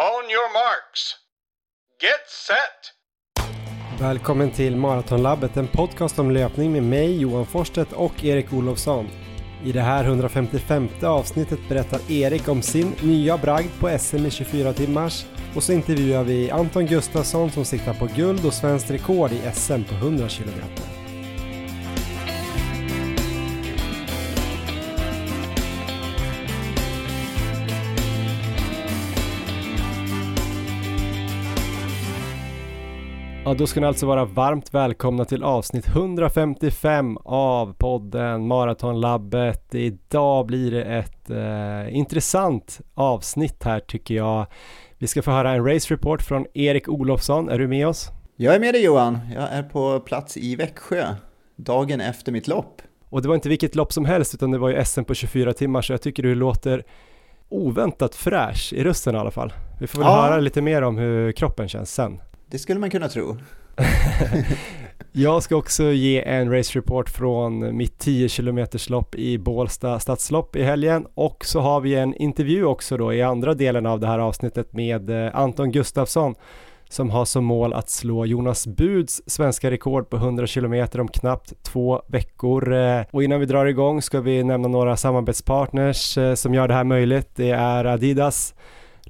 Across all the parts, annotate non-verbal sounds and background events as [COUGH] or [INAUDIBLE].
On your marks. Get set! Välkommen till Maratonlabbet, en podcast om löpning med mig Johan Forsstedt och Erik Olofsson. I det här 155 avsnittet berättar Erik om sin nya bragd på SM i 24 timmars och så intervjuar vi Anton Gustafsson som siktar på guld och svenskt rekord i SM på 100 kilometer. Ja, då ska ni alltså vara varmt välkomna till avsnitt 155 av podden Maratonlabbet. Idag blir det ett eh, intressant avsnitt här tycker jag. Vi ska få höra en race report från Erik Olofsson. Är du med oss? Jag är med dig Johan. Jag är på plats i Växjö dagen efter mitt lopp. Och det var inte vilket lopp som helst utan det var ju SM på 24 timmar så jag tycker du låter oväntat fräsch i rösten i alla fall. Vi får väl ja. höra lite mer om hur kroppen känns sen. Det skulle man kunna tro. [LAUGHS] jag ska också ge en race report från mitt 10 km lopp i Bålsta stadslopp i helgen och så har vi en intervju också då i andra delen av det här avsnittet med eh, Anton Gustafsson som har som mål att slå Jonas Buds svenska rekord på 100 km om knappt två veckor. Eh, och innan vi drar igång ska vi nämna några samarbetspartners eh, som gör det här möjligt. Det är Adidas,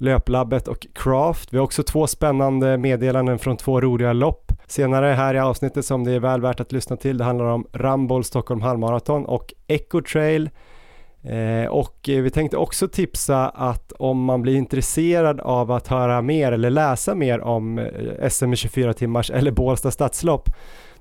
Löplabbet och Craft. Vi har också två spännande meddelanden från två roliga lopp. Senare här i avsnittet som det är väl värt att lyssna till, det handlar om Ramboll Stockholm halvmaraton och Echo Trail. Eh, och vi tänkte också tipsa att om man blir intresserad av att höra mer eller läsa mer om eh, SM 24 timmars eller Bålsta stadslopp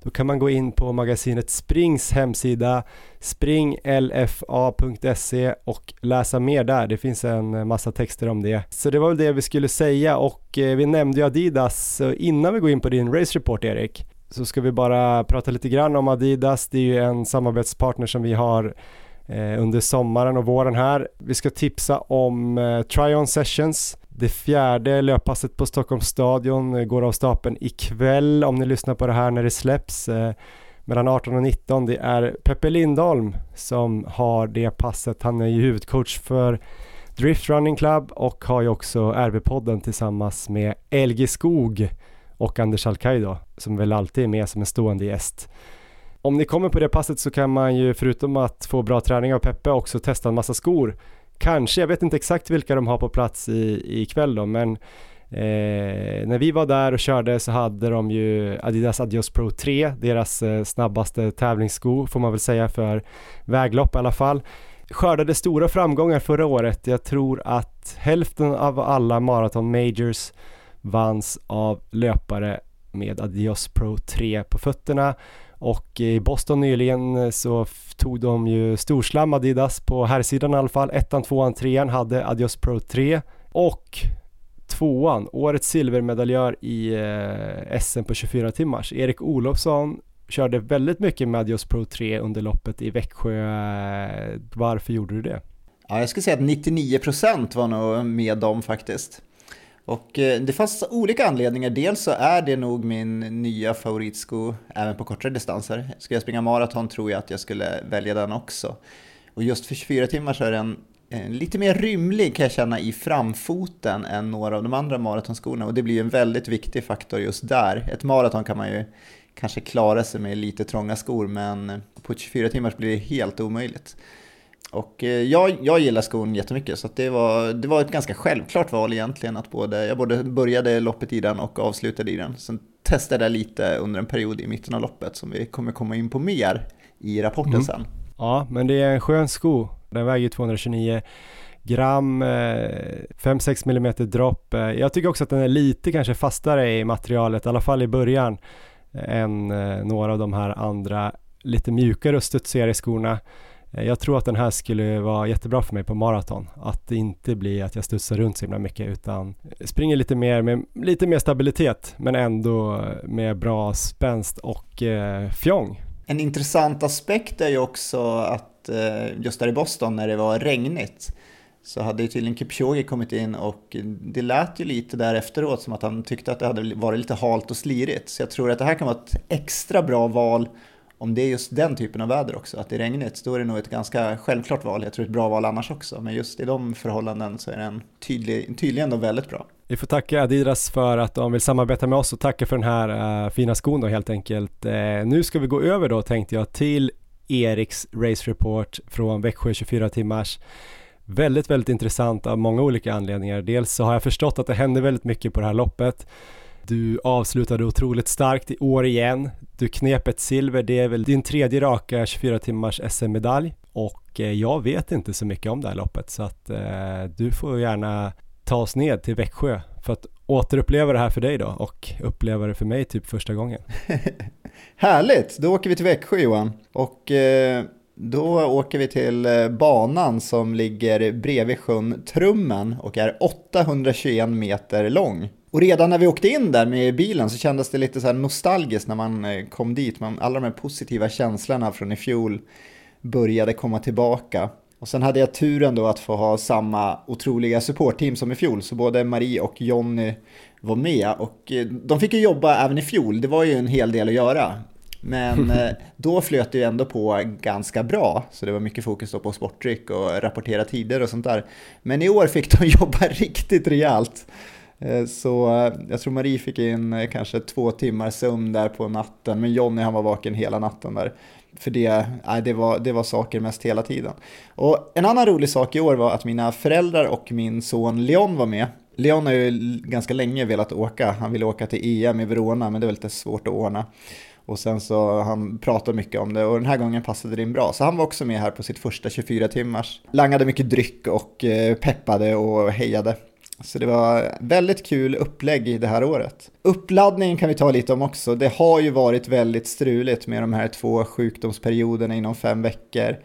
då kan man gå in på magasinet Springs hemsida springlfa.se och läsa mer där. Det finns en massa texter om det. Så det var väl det vi skulle säga och eh, vi nämnde ju Adidas. Så innan vi går in på din race report Erik så ska vi bara prata lite grann om Adidas. Det är ju en samarbetspartner som vi har eh, under sommaren och våren här. Vi ska tipsa om eh, Try-On Sessions det fjärde löppasset på Stockholms stadion eh, går av stapeln ikväll om ni lyssnar på det här när det släpps. Eh, mellan 18 och 19. Det är Peppe Lindholm som har det passet. Han är ju huvudcoach för Drift Running Club och har ju också RB-podden tillsammans med LG Skog och Anders Alkaj då, som väl alltid är med som en stående gäst. Om ni kommer på det passet så kan man ju förutom att få bra träning av Peppe också testa en massa skor Kanske, jag vet inte exakt vilka de har på plats i, ikväll då, men eh, när vi var där och körde så hade de ju Adidas Adios Pro 3, deras eh, snabbaste tävlingssko får man väl säga för väglopp i alla fall. Skördade stora framgångar förra året. Jag tror att hälften av alla maraton majors vanns av löpare med Adios Pro 3 på fötterna och i Boston nyligen så tog de ju storslam Adidas på herrsidan i alla fall. Ettan, tvåan, trean hade Adios Pro 3 och tvåan, årets silvermedaljör i eh, SM på 24 timmars. Erik Olofsson körde väldigt mycket med Adios Pro 3 under loppet i Växjö. Varför gjorde du det? Ja, jag skulle säga att 99% var nog med dem faktiskt. Och eh, det fanns olika anledningar. Dels så är det nog min nya favoritsko även på kortare distanser. Ska jag springa maraton tror jag att jag skulle välja den också. Och just för 24 timmar så är den eh, lite mer rymlig kan jag känna i framfoten än några av de andra maratonskorna och det blir en väldigt viktig faktor just där. Ett maraton kan man ju kanske klara sig med lite trånga skor men på 24 timmar blir det helt omöjligt. Och eh, jag, jag gillar skon jättemycket så det, var, det var ett ganska självklart val egentligen att både, jag både började loppet i den och avslutade i den. Sen testade jag lite under en period i mitten av loppet som vi kommer komma in på mer i rapporten mm. sen. Ja, men det är en skön sko. Den väger 229 gram, 5-6 mm dropp. Eh, jag tycker också att den är lite kanske fastare i materialet, i alla fall i början, än eh, några av de här andra lite mjukare och studsigare skorna. Eh, jag tror att den här skulle vara jättebra för mig på maraton. Att det inte blir att jag studsar runt så himla mycket utan springer lite mer med lite mer stabilitet men ändå med bra spänst och eh, fjong. En intressant aspekt är ju också att eh, just där i Boston när det var regnigt så hade ju tydligen Kipchoge kommit in och det lät ju lite där efteråt som att han tyckte att det hade varit lite halt och slirigt. Så jag tror att det här kan vara ett extra bra val om det är just den typen av väder också, att det är regnigt, då är det nog ett ganska självklart val. Jag tror ett bra val annars också, men just i de förhållanden så är den tydlig, tydligen då väldigt bra. Vi får tacka Adidas för att de vill samarbeta med oss och tacka för den här äh, fina skon då helt enkelt. Äh, nu ska vi gå över då tänkte jag till Eriks Race Report från Växjö 24 timmars. Väldigt, väldigt intressant av många olika anledningar. Dels så har jag förstått att det händer väldigt mycket på det här loppet. Du avslutade otroligt starkt i år igen. Du knep ett silver, det är väl din tredje raka 24 timmars SM-medalj och eh, jag vet inte så mycket om det här loppet så att eh, du får gärna ta oss ned till Växjö för att återuppleva det här för dig då och uppleva det för mig typ första gången. [LAUGHS] Härligt, då åker vi till Växjö Johan och eh, då åker vi till eh, banan som ligger bredvid sjön Trummen och är 821 meter lång. Och redan när vi åkte in där med bilen så kändes det lite så nostalgiskt när man eh, kom dit. Man, alla de här positiva känslorna från i fjol började komma tillbaka. Och sen hade jag turen då att få ha samma otroliga supportteam som i fjol, så både Marie och Jonny var med. Och eh, de fick ju jobba även i fjol, det var ju en hel del att göra. Men [LAUGHS] eh, då flöt det ju ändå på ganska bra, så det var mycket fokus på sportdryck och rapportera tider och sånt där. Men i år fick de [LAUGHS] jobba riktigt rejält. Eh, så eh, jag tror Marie fick in eh, kanske två timmar sömn där på natten, men Jonny han var vaken hela natten där. För det, nej, det, var, det var saker mest hela tiden. Och en annan rolig sak i år var att mina föräldrar och min son Leon var med. Leon har ju ganska länge velat åka, han ville åka till EM i Verona men det var lite svårt att ordna. Och sen så han pratade mycket om det och den här gången passade det in bra. Så han var också med här på sitt första 24 timmars. Langade mycket dryck och peppade och hejade. Så det var väldigt kul upplägg det här året. Uppladdningen kan vi ta lite om också. Det har ju varit väldigt struligt med de här två sjukdomsperioderna inom fem veckor.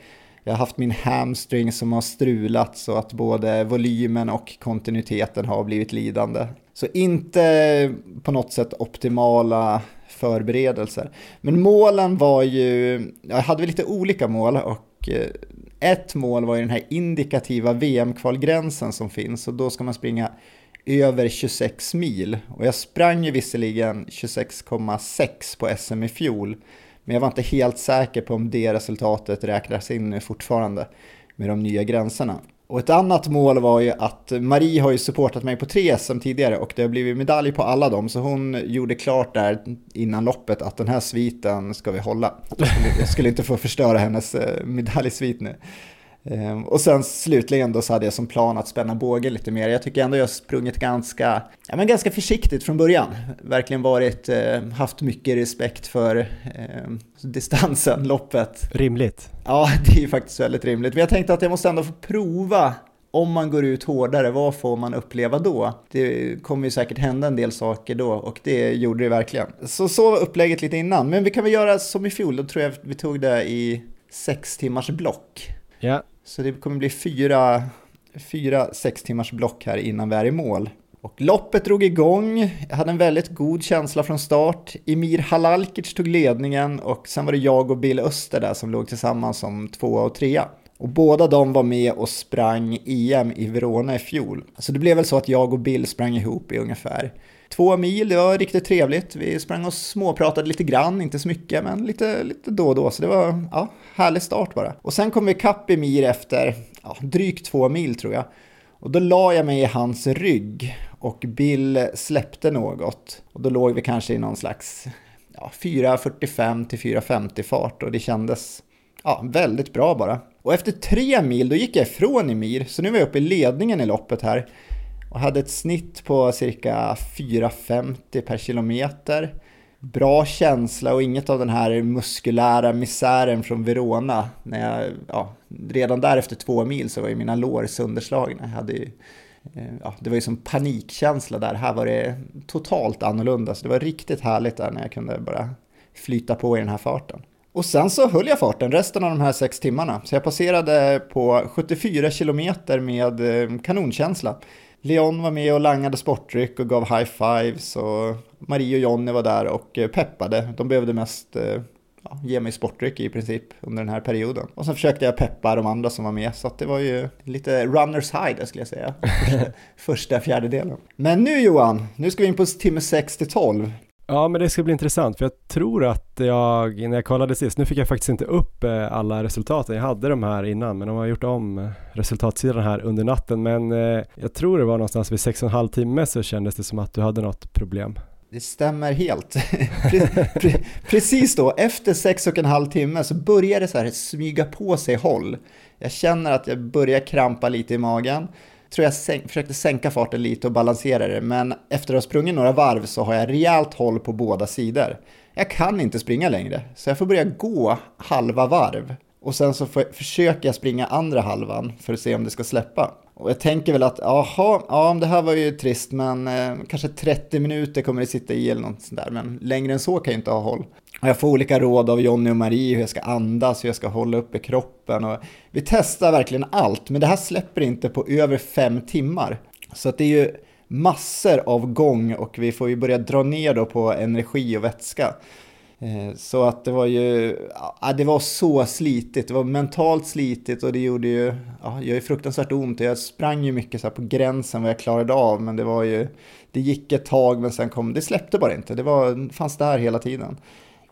Jag har haft min hamstring som har strulat så att både volymen och kontinuiteten har blivit lidande. Så inte på något sätt optimala förberedelser. Men målen var ju, jag hade lite olika mål och Eh, ett mål var ju den här indikativa VM-kvalgränsen som finns och då ska man springa över 26 mil. Och jag sprang ju visserligen 26,6 på SM i fjol, men jag var inte helt säker på om det resultatet räknas in nu fortfarande med de nya gränserna. Och ett annat mål var ju att Marie har ju supportat mig på tre SM tidigare och det har blivit medalj på alla dem. Så hon gjorde klart där innan loppet att den här sviten ska vi hålla. Jag skulle, inte få förstöra hennes eh, medaljsvit nu. Ehm, och sen slutligen då så hade jag som plan att spänna bågen lite mer. Jag tycker ändå jag har sprungit ganska, ja, men ganska försiktigt från början. Verkligen varit, eh, haft mycket respekt för eh, distansen, [LAUGHS] loppet. Rimligt. Ja, det är faktiskt väldigt rimligt. Men jag tänkte att jag måste ändå få prova om man går ut hårdare, vad får man uppleva då? Det kommer ju säkert hända en del saker då och det gjorde det verkligen. Så så var upplägget lite innan, men vi kan väl göra som i fjol, då tror jag vi tog det i sex timmars block. Ja, så det kommer bli fyra, fyra sex timmars block här innan vi är i mål. Och loppet drog igång, jag hade en väldigt god känsla från start. Emir Halalkic tog ledningen och sen var det jag och Bill Öster där som låg tillsammans som tvåa och trea. Och båda de var med och sprang EM i Verona i fjol. Så det blev väl så att jag och Bill sprang ihop i ungefär två mil, det var riktigt trevligt. Vi sprang och småpratade lite grann, inte så mycket, men lite, lite då och då. Så det var ja, härlig start bara. Och sen kom vi kapp i Mir efter ja, drygt två mil tror jag. Och då la jag mig i hans rygg och Bill släppte något. Och då låg vi kanske i någon slags ja, 4.45 till 4.50 fart och det kändes ja, väldigt bra bara. Och efter tre mil då gick jag ifrån Emir, så nu var jag uppe i ledningen i loppet här och hade ett snitt på cirka 4,50 per kilometer. Bra känsla och inget av den här muskulära misären från Verona. När jag, ja, redan där efter två mil så var ju mina lår sönderslagna. Jag hade ju, eh, ja, det var ju som panikkänsla där. Här var det totalt annorlunda. Så det var riktigt härligt där när jag kunde bara flyta på i den här farten. Och sen så höll jag farten resten av de här sex timmarna. Så jag passerade på 74 kilometer med eh, kanonkänsla. Leon var med och langade sportdryck och gav high fives och Marie och Jonny var där och eh, peppade. De behövde mest eh, ja, ge mig sportdryck i princip under den här perioden. Och sen försökte jag peppa de andra som var med, så det var ju lite runners high där skulle jag säga. Första, [LAUGHS] första fjärdedelen. Men nu Johan, nu ska vi in på timme 6 till 12. Ja, men det ska bli intressant för jag tror att jag, när jag kollade sist, nu fick jag faktiskt inte upp eh, alla resultaten, jag hade de här innan, men de har gjort om eh, resultatsidan här under natten, men eh, jag tror det var någonstans vid 6,5 timme så kändes det som att du hade något problem. Det stämmer helt. [LAUGHS] Precis då, efter sex och en halv timme så börjar det så här smyga på sig håll. Jag känner att jag börjar krampa lite i magen. Tror jag sänk, försökte sänka farten lite och balansera det, men efter att ha sprungit några varv så har jag rejält håll på båda sidor. Jag kan inte springa längre, så jag får börja gå halva varv. Och sen så försöker jag springa andra halvan för att se om det ska släppa. Och jag tänker väl att, jaha, ja det här var ju trist, men eh, kanske 30 minuter kommer det sitta i eller något sånt där, men längre än så kan jag inte ha håll. Och jag får olika råd av Jonny och Marie hur jag ska andas, hur jag ska hålla uppe kroppen och vi testar verkligen allt, men det här släpper inte på över fem timmar. Så att det är ju massor av gång och vi får ju börja dra ner då på energi och vätska. Eh, så att det var ju, ja, det var så slitigt, det var mentalt slitigt och det gjorde ju, ja, jag är ju fruktansvärt ont. Jag sprang ju mycket så på gränsen vad jag klarade av, men det var ju, det gick ett tag men sen kom, det släppte bara inte, det var, fanns där hela tiden.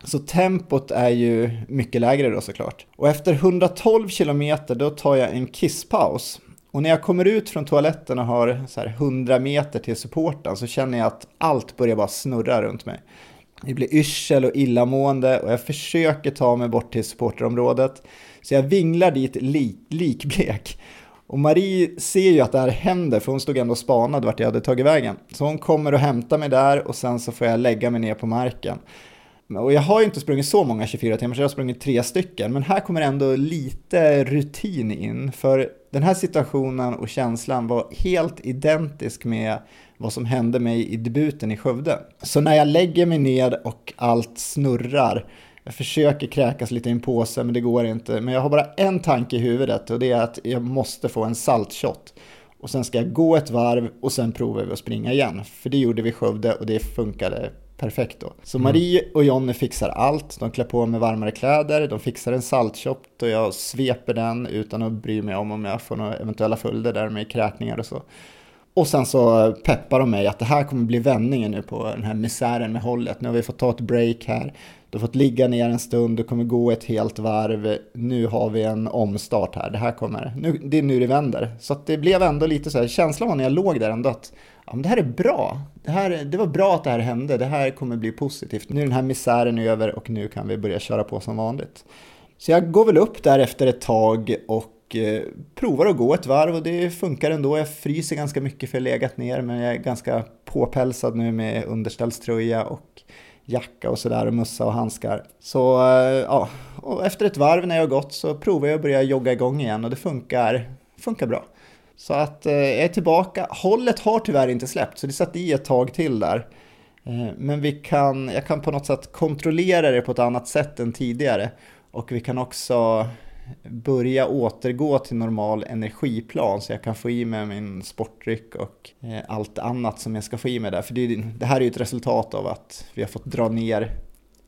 Så tempot är ju mycket lägre då såklart. Och efter 112 kilometer då tar jag en kisspaus. Och när jag kommer ut från toaletten och har så här 100 meter till supporten så känner jag att allt börjar bara snurra runt mig. Det blir yrsel och illamående och jag försöker ta mig bort till supporterområdet. Så jag vinglar dit li likblek. Och Marie ser ju att det här händer för hon stod ändå och spanade vart jag hade tagit vägen. Så hon kommer och hämtar mig där och sen så får jag lägga mig ner på marken. Och jag har ju inte sprungit så många 24 timmar, så jag har sprungit tre stycken. Men här kommer ändå lite rutin in, för den här situationen och känslan var helt identisk med vad som hände mig i debuten i Skövde. Så när jag lägger mig ner och allt snurrar, jag försöker kräkas lite i en påse men det går inte. Men jag har bara en tanke i huvudet och det är att jag måste få en saltshot. Och sen ska jag gå ett varv och sen provar vi att springa igen. För det gjorde vi i Skövde och det funkade perfekt då. Så mm. Marie och Jonny fixar allt. De klär på mig varmare kläder, de fixar en saltshop och jag sveper den utan att bry mig om om jag får några eventuella följder där med kräkningar och så. Och sen så peppar de mig att det här kommer bli vändningen nu på den här misären med hållet. Nu har vi fått ta ett break här. Du har fått ligga ner en stund, du kommer gå ett helt varv. Nu har vi en omstart här. Det här kommer, nu, det är nu det vänder. Så att det blev ändå lite så här, känslan var när jag låg där ändå att ja, men det här är bra. Det, här, det var bra att det här hände. Det här kommer bli positivt. Nu är den här misären över och nu kan vi börja köra på som vanligt. Så jag går väl upp där efter ett tag och eh, provar att gå ett varv och det funkar ändå. Jag fryser ganska mycket för jag legat ner men jag är ganska påpälsad nu med underställströja och jacka och sådär och mössa och handskar. Så eh, ja, och efter ett varv när jag har gått så provar jag att börja jogga igång igen och det funkar, funkar bra. Så att eh, jag är tillbaka. Hållet har tyvärr inte släppt, så det satt i ett tag till där. Eh, men vi kan, jag kan på något sätt kontrollera det på ett annat sätt än tidigare. Och vi kan också börja återgå till normal energiplan så jag kan få i mig min sportdryck och eh, allt annat som jag ska få i mig där. För det, det här är ju ett resultat av att vi har fått dra ner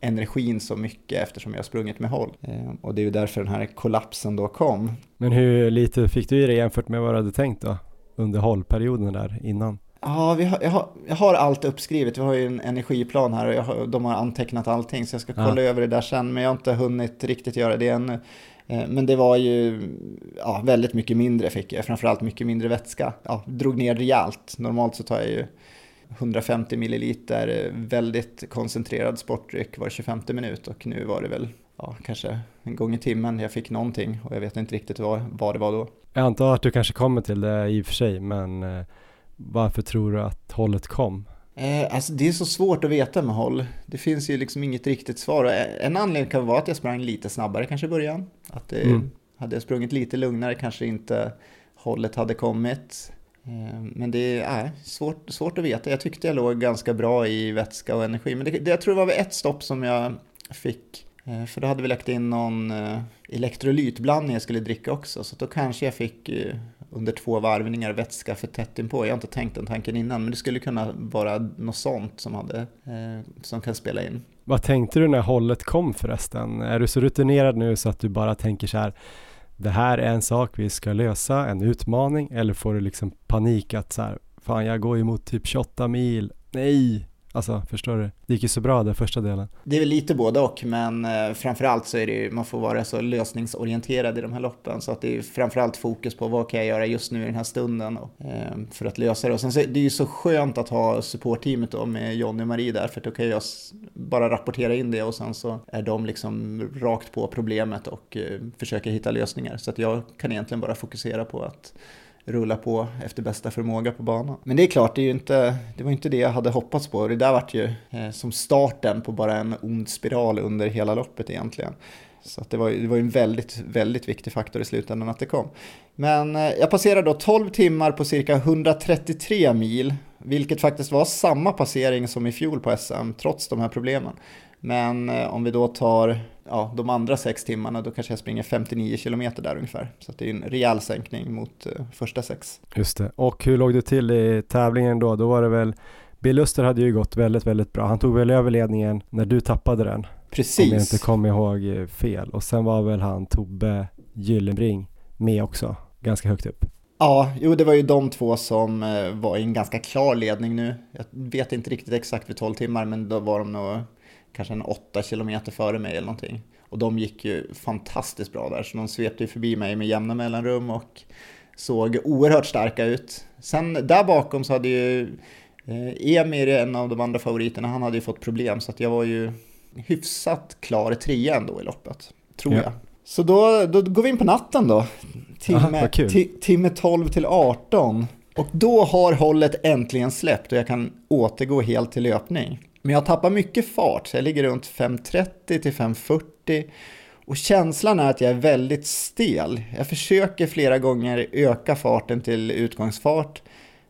energin så mycket eftersom jag har sprungit med håll. Eh, och det är ju därför den här kollapsen då kom. Men hur lite fick du i dig jämfört med vad du hade tänkt då? Under hållperioden där innan? Ja, vi har, jag, har, jag har allt uppskrivet. Vi har ju en energiplan här och har, de har antecknat allting så jag ska kolla ja. över det där sen. Men jag har inte hunnit riktigt göra det ännu. Eh, men det var ju ja, väldigt mycket mindre fick jag, framförallt mycket mindre vätska. Ja, drog ner rejält. Normalt så tar jag ju 150 milliliter eh, väldigt koncentrerad sportdryck var 25 minut och nu var det väl ja, kanske en gång i timmen jag fick någonting och jag vet inte riktigt vad, vad det var då. Jag antar att du kanske kommer till det i och för sig, men eh, varför tror du att hållet kom? Eh, alltså det är så svårt att veta med håll. Det finns ju liksom inget riktigt svar. En anledning kan vara att jag sprang lite snabbare kanske i början. Att det, mm. hade jag sprungit lite lugnare kanske inte hållet hade kommit. Eh, men det är svårt, svårt att veta. Jag tyckte jag låg ganska bra i vätska och energi. Men det, det, jag tror det var vid ett stopp som jag fick. Eh, för då hade vi lagt in någon eh, elektrolytblandning jag skulle dricka också. Så då kanske jag fick under två varvningar vätska för tätt inpå. Jag har inte tänkt den tanken innan. Men det skulle kunna vara något sånt som, hade, eh, som kan spela in. Vad tänkte du när hållet kom förresten? Är du så rutinerad nu så att du bara tänker så här det här är en sak vi ska lösa, en utmaning, eller får du liksom panik att så här, fan jag går ju mot typ 28 mil, nej, Alltså, förstår du? Det gick ju så bra den första delen. Det är väl lite både och, men eh, framförallt så är det ju, man får vara så lösningsorienterad i de här loppen. Så att det är framförallt fokus på vad kan jag göra just nu i den här stunden och, eh, för att lösa det. Och sen så, det är ju så skönt att ha supportteamet då med Jonny och Marie där, för då kan jag bara rapportera in det och sen så är de liksom rakt på problemet och eh, försöker hitta lösningar. Så att jag kan egentligen bara fokusera på att rulla på efter bästa förmåga på banan. Men det är klart, det, är ju inte, det var inte det jag hade hoppats på. Det där vart ju eh, som starten på bara en ond spiral under hela loppet egentligen. Så det var, det var en väldigt, väldigt viktig faktor i slutändan att det kom. Men eh, jag passerade då 12 timmar på cirka 133 mil, vilket faktiskt var samma passering som i fjol på SM, trots de här problemen. Men eh, om vi då tar ja, de andra sex timmarna, då kanske jag springer 59 kilometer där ungefär. Så det är en rejäl sänkning mot uh, första sex. Just det. Och hur låg det till i tävlingen då? Då var det väl, Bill Luster hade ju gått väldigt, väldigt bra. Han tog väl över ledningen när du tappade den. Precis. Om jag inte kommer ihåg eh, fel. Och sen var väl han Tobbe Gyllenbring med också, ganska högt upp. Ja, jo det var ju de två som eh, var i en ganska klar ledning nu. Jag vet inte riktigt exakt vid 12 timmar, men då var de nog kanske en åtta kilometer före mig eller någonting. Och de gick ju fantastiskt bra där, så de svepte ju förbi mig med jämna mellanrum och såg oerhört starka ut. Sen där bakom så hade ju eh, Emir, en av de andra favoriterna, han hade ju fått problem så att jag var ju hyfsat klar trea ändå i loppet, tror ja. jag. Så då, då går vi in på natten då, timme, Aha, timme 12 till 18. Och då har hållet äntligen släppt och jag kan återgå helt till löpning. Men jag tappar mycket fart, så jag ligger runt 5.30 till 5.40 och känslan är att jag är väldigt stel. Jag försöker flera gånger öka farten till utgångsfart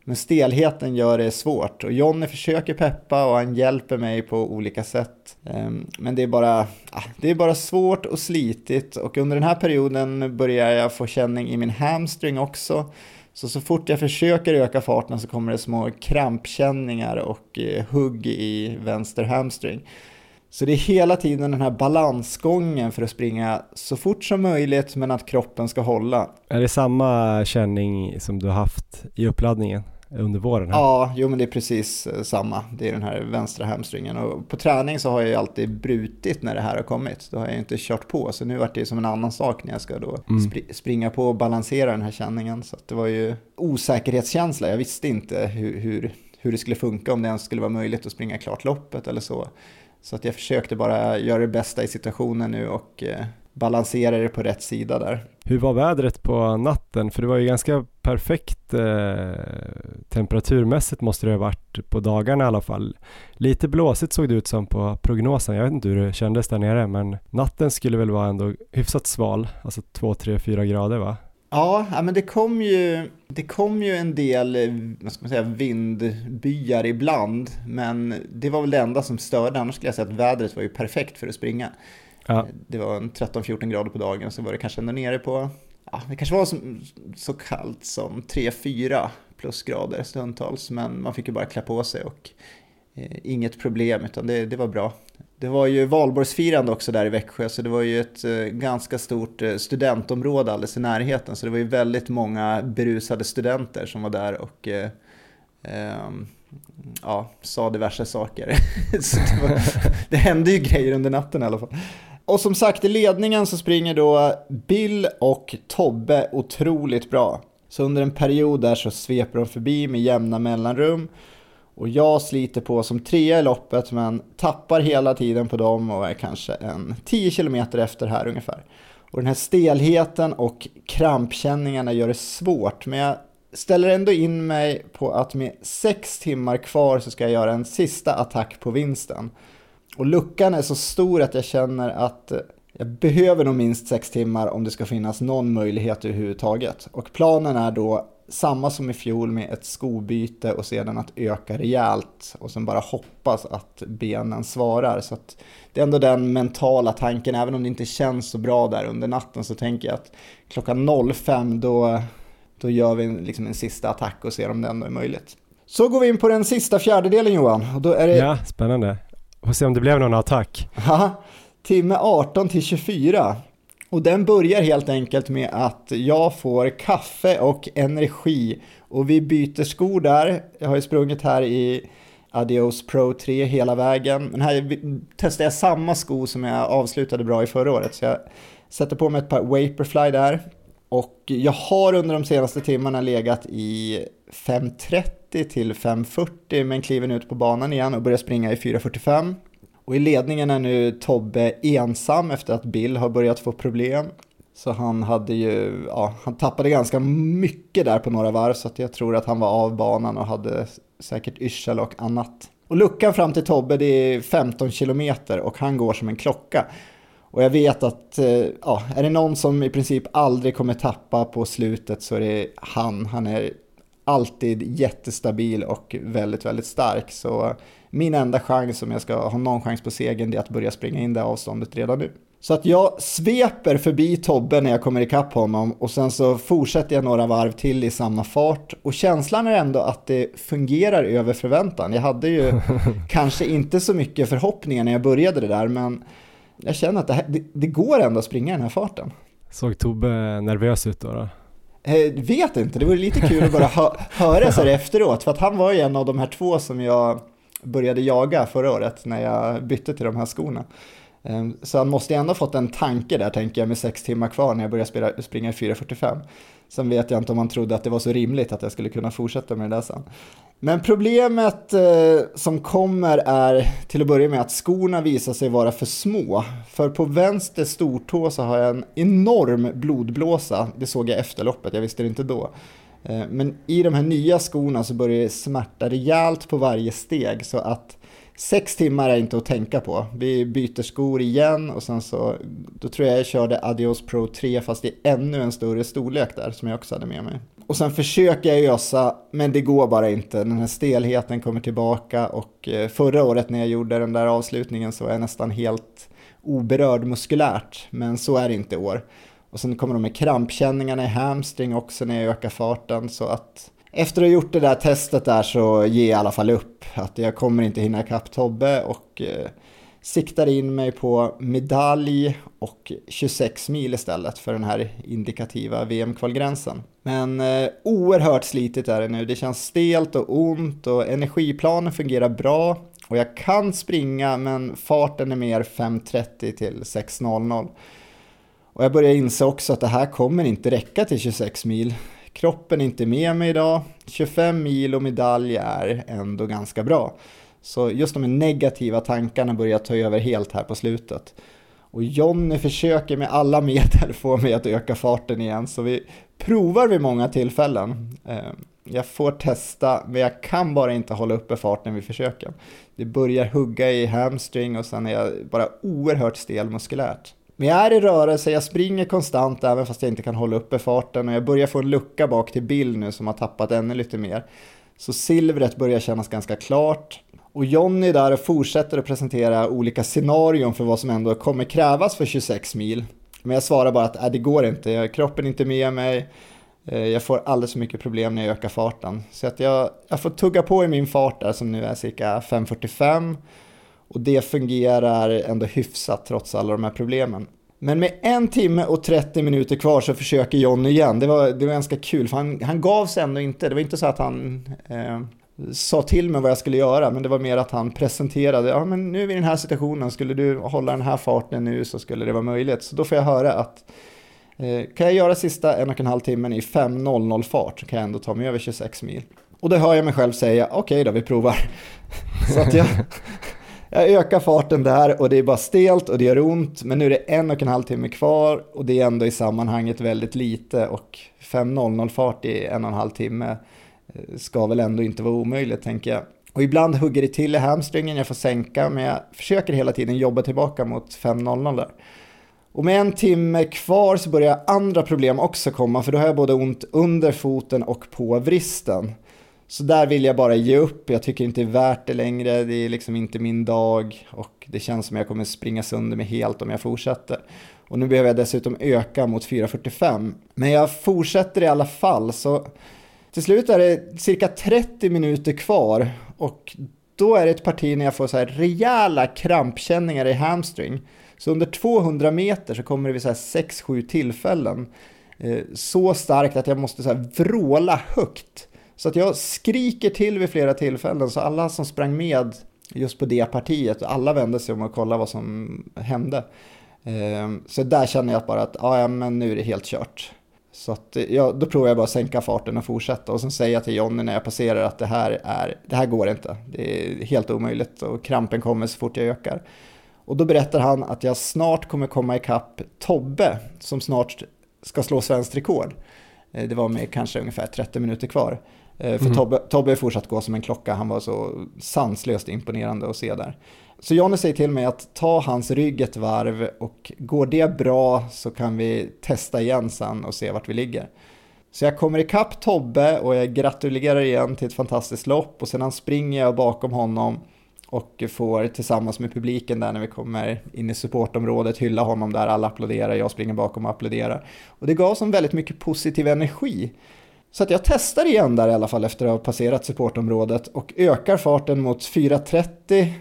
men stelheten gör det svårt och Jonny försöker peppa och han hjälper mig på olika sätt. Ehm, men det är bara, ah, det är bara svårt och slitigt och under den här perioden börjar jag få känning i min hamstring också. Så så fort jag försöker öka farten så kommer det små krampkänningar och eh, hugg i vänster hamstring. Så det är hela tiden den här balansgången för att springa så fort som möjligt men att kroppen ska hålla. Är det samma känning som du har haft i uppladdningen? Under våren? Här. Ja, jo men det är precis eh, samma. Det är den här vänstra hamstringen. Och på träning så har jag ju alltid brutit när det här har kommit. Då har jag inte kört på. Så nu vart det som en annan sak när jag ska då mm. spr springa på och balansera den här känningen. Så det var ju osäkerhetskänsla. Jag visste inte hur, hur, hur det skulle funka, om det ens skulle vara möjligt att springa klart loppet eller så. Så att jag försökte bara göra det bästa i situationen nu och eh, balansera det på rätt sida där. Hur var vädret på natten? För det var ju ganska perfekt eh, temperaturmässigt måste det ha varit på dagarna i alla fall. Lite blåsigt såg det ut som på prognosen. Jag vet inte hur det kändes där nere men natten skulle väl vara ändå hyfsat sval, alltså 2, 3, 4 grader va? Ja, men det kom ju, det kom ju en del vad ska man säga, vindbyar ibland, men det var väl det enda som störde. Annars skulle jag säga att vädret var ju perfekt för att springa. Ja. Det var 13-14 grader på dagen, så var det kanske ändå nere på, ja, det kanske var som, så kallt som 3-4 plusgrader stundtals, men man fick ju bara klä på sig och eh, inget problem, utan det, det var bra. Det var ju valborgsfirande också där i Växjö, så det var ju ett eh, ganska stort eh, studentområde alldeles i närheten, så det var ju väldigt många berusade studenter som var där och eh, eh, ja, sa diverse saker. [LAUGHS] så det, var, det hände ju grejer under natten i alla fall. Och som sagt, i ledningen så springer då Bill och Tobbe otroligt bra. Så under en period där så sveper de förbi med jämna mellanrum. Och jag sliter på som trea i loppet men tappar hela tiden på dem och är kanske en 10 km efter här ungefär. Och den här stelheten och krampkänningarna gör det svårt men jag ställer ändå in mig på att med 6 timmar kvar så ska jag göra en sista attack på vinsten. Och luckan är så stor att jag känner att jag behöver nog minst sex timmar om det ska finnas någon möjlighet överhuvudtaget. Och planen är då samma som i fjol med ett skobyte och sedan att öka rejält och sen bara hoppas att benen svarar. Så att det är ändå den mentala tanken, även om det inte känns så bra där under natten så tänker jag att klockan 05 då, då gör vi liksom en sista attack och ser om det ändå är möjligt. Så går vi in på den sista fjärdedelen Johan. Och då är det... Ja, spännande. Får se om det blev någon attack. Ja, timme 18 till 24. Och den börjar helt enkelt med att jag får kaffe och energi och vi byter skor där. Jag har ju sprungit här i Adios Pro 3 hela vägen. Men här testar jag samma sko som jag avslutade bra i förra året. Så jag sätter på mig ett par Vaporfly där. Och jag har under de senaste timmarna legat i 5.30 till 5.40 men kliver nu ut på banan igen och börjar springa i 4.45. Och i ledningen är nu Tobbe ensam efter att Bill har börjat få problem. Så han hade ju, ja, han tappade ganska mycket där på några varv så att jag tror att han var av banan och hade säkert yrsel och annat. Och luckan fram till Tobbe det är 15 kilometer och han går som en klocka. Och jag vet att eh, ja, är det någon som i princip aldrig kommer tappa på slutet så är det han. Han är alltid jättestabil och väldigt, väldigt stark. Så min enda chans om jag ska ha någon chans på segern är att börja springa in det avståndet redan nu. Så att jag sveper förbi Tobbe när jag kommer ikapp honom och sen så fortsätter jag några varv till i samma fart. Och känslan är ändå att det fungerar över förväntan. Jag hade ju [LAUGHS] kanske inte så mycket förhoppningar när jag började det där men jag känner att det, här, det, det går ändå att springa i den här farten. Såg Tobbe nervös ut då? då? Eh, vet inte, det vore lite kul att bara hö [LAUGHS] höra så här efteråt för att han var ju en av de här två som jag började jaga förra året när jag bytte till de här skorna. Ehm, så han måste ju ändå fått en tanke där tänker jag med sex timmar kvar när jag började spela, springa i 4.45. Sen vet jag inte om han trodde att det var så rimligt att jag skulle kunna fortsätta med det där sen. Men problemet eh, som kommer är till att börja med att skorna visar sig vara för små. För på vänster stortå så har jag en enorm blodblåsa. Det såg jag efter loppet, jag visste det inte då. Eh, men i de här nya skorna så börjar det smärta rejält på varje steg så att sex timmar är inte att tänka på. Vi byter skor igen och sen så, då tror jag jag körde Adios Pro 3 fast i ännu en större storlek där som jag också hade med mig. Och sen försöker jag ösa, men det går bara inte. Den här stelheten kommer tillbaka och eh, förra året när jag gjorde den där avslutningen så var jag nästan helt oberörd muskulärt, men så är det inte i år. Och sen kommer de med krampkänningarna i hamstring också när jag ökar farten så att efter att ha gjort det där testet där så ger jag i alla fall upp. Att jag kommer inte hinna ikapp Tobbe och eh, siktar in mig på medalj och 26 mil istället för den här indikativa VM-kvalgränsen. Men eh, oerhört slitigt är det nu. Det känns stelt och ont och energiplanen fungerar bra. Och jag kan springa men farten är mer 5.30 till 6.00. Och jag börjar inse också att det här kommer inte räcka till 26 mil. Kroppen är inte med mig idag. 25 mil och medalj är ändå ganska bra. Så just de negativa tankarna börjar ta över helt här på slutet. Och Jonny försöker med alla medel få mig att öka farten igen, så vi provar vid många tillfällen. Ehm, jag får testa, men jag kan bara inte hålla uppe farten vid försöken. Det börjar hugga i hamstring och sen är jag bara oerhört stel muskulärt. Men jag är i rörelse, jag springer konstant även fast jag inte kan hålla uppe farten och jag börjar få en lucka bak till Bill nu som har tappat ännu lite mer. Så silvret börjar kännas ganska klart. Och Jonny där fortsätter att presentera olika scenarion för vad som ändå kommer krävas för 26 mil. Men jag svarar bara att äh, det går inte, kroppen är inte med mig, eh, jag får alldeles för mycket problem när jag ökar farten. Så att jag, jag får tugga på i min fart där som nu är cirka 5.45 och det fungerar ändå hyfsat trots alla de här problemen. Men med en timme och 30 minuter kvar så försöker John igen. Det var, det var ganska kul för han, han gav sig ändå inte. Det var inte så att han eh, sa till mig vad jag skulle göra, men det var mer att han presenterade, ja men nu är vi i den här situationen, skulle du hålla den här farten nu så skulle det vara möjligt. Så då får jag höra att eh, kan jag göra sista en och en halv timmen i 5.00 fart så kan jag ändå ta mig över 26 mil. Och då hör jag mig själv säga, okej okay då, vi provar. [LAUGHS] så att jag, jag ökar farten där och det är bara stelt och det gör ont, men nu är det en och en halv timme kvar och det är ändå i sammanhanget väldigt lite och 5.00 fart i en och en halv timme eh, ska väl ändå inte vara omöjligt tänker jag. Och ibland hugger det till i hamstringen, jag får sänka, men jag försöker hela tiden jobba tillbaka mot 5.00 där. Och med en timme kvar så börjar andra problem också komma, för då har jag både ont under foten och på vristen. Så där vill jag bara ge upp, jag tycker inte det är värt det längre, det är liksom inte min dag och det känns som jag kommer springa sönder mig helt om jag fortsätter. Och nu behöver jag dessutom öka mot 4.45. Men jag fortsätter i alla fall, så till slut är det cirka 30 minuter kvar och då är det ett parti när jag får så här rejäla krampkänningar i hamstring. Så under 200 meter så kommer det vid 6-7 tillfällen. Eh, så starkt att jag måste så här vråla högt så att jag skriker till vid flera tillfällen, så alla som sprang med just på det partiet, alla vände sig om och kollade vad som hände. Ehm, så där känner jag bara att ja, men nu är det helt kört. Så att, ja, då provar jag bara att sänka farten och fortsätta och sen säger jag till Jonny när jag passerar att det här, är, det här går inte. Det är helt omöjligt och krampen kommer så fort jag ökar. Och då berättar han att jag snart kommer komma ikapp Tobbe som snart ska slå svenskt rekord. Eh, det var med kanske ungefär 30 minuter kvar. Eh, för mm. Tobbe, Tobbe är fortsatt gå som en klocka, han var så sanslöst imponerande att se där. Så Jonny säger till mig att ta hans rygg ett varv och går det bra så kan vi testa igen sen och se vart vi ligger. Så jag kommer ikapp Tobbe och jag gratulerar igen till ett fantastiskt lopp och sedan springer jag bakom honom och får tillsammans med publiken där när vi kommer in i supportområdet hylla honom där, alla applåderar, jag springer bakom och applåderar. Och det gav som väldigt mycket positiv energi. Så att jag testar igen där i alla fall efter att ha passerat supportområdet och ökar farten mot 4.30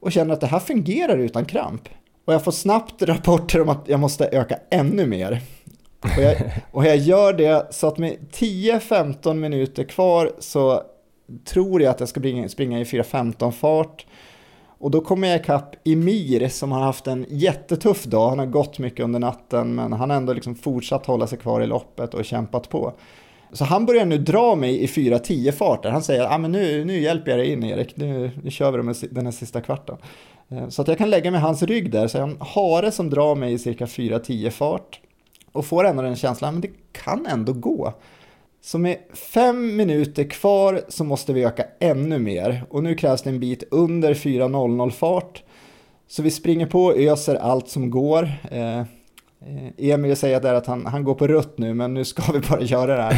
och känner att det här fungerar utan kramp. Och jag får snabbt rapporter om att jag måste öka ännu mer. Och jag, [LAUGHS] och jag gör det så att med 10-15 minuter kvar så tror jag att jag ska springa, springa i 4.15 fart. Och då kommer jag ikapp Emir som har haft en jättetuff dag. Han har gått mycket under natten men han har ändå liksom fortsatt hålla sig kvar i loppet och kämpat på. Så han börjar nu dra mig i 4.10 farter. Han säger ah, men nu, nu hjälper jag dig in Erik, nu, nu kör vi den här sista kvarten. Eh, så att jag kan lägga mig hans rygg där, så jag har en hare som drar mig i cirka 4.10 fart. Och får ändå den känslan, ah, men det kan ändå gå. Så med fem minuter kvar så måste vi öka ännu mer. Och nu krävs det en bit under 4.00 fart. Så vi springer på och öser allt som går. Eh, Eh, Emil säger där att han, han går på rött nu, men nu ska [LAUGHS] vi bara göra det här.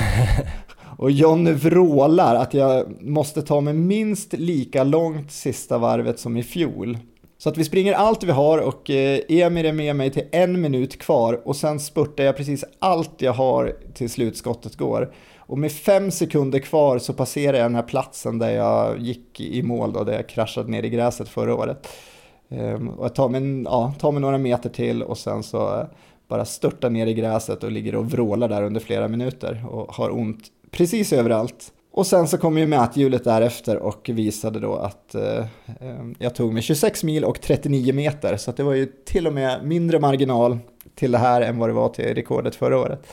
Och Jonny vrålar att jag måste ta mig minst lika långt sista varvet som i fjol. Så att vi springer allt vi har och eh, Emil är med mig till en minut kvar och sen spurtar jag precis allt jag har till slutskottet går. Och med fem sekunder kvar så passerar jag den här platsen där jag gick i mål då, där jag kraschade ner i gräset förra året. Ehm, och jag tar mig, ja, tar mig några meter till och sen så eh, bara störtar ner i gräset och ligger och vrålar där under flera minuter och har ont precis överallt. Och sen så kom ju mäthjulet därefter och visade då att eh, eh jag tog mig 26 mil och 39 meter så det var ju till och med mindre marginal till det här än vad det var till rekordet förra året.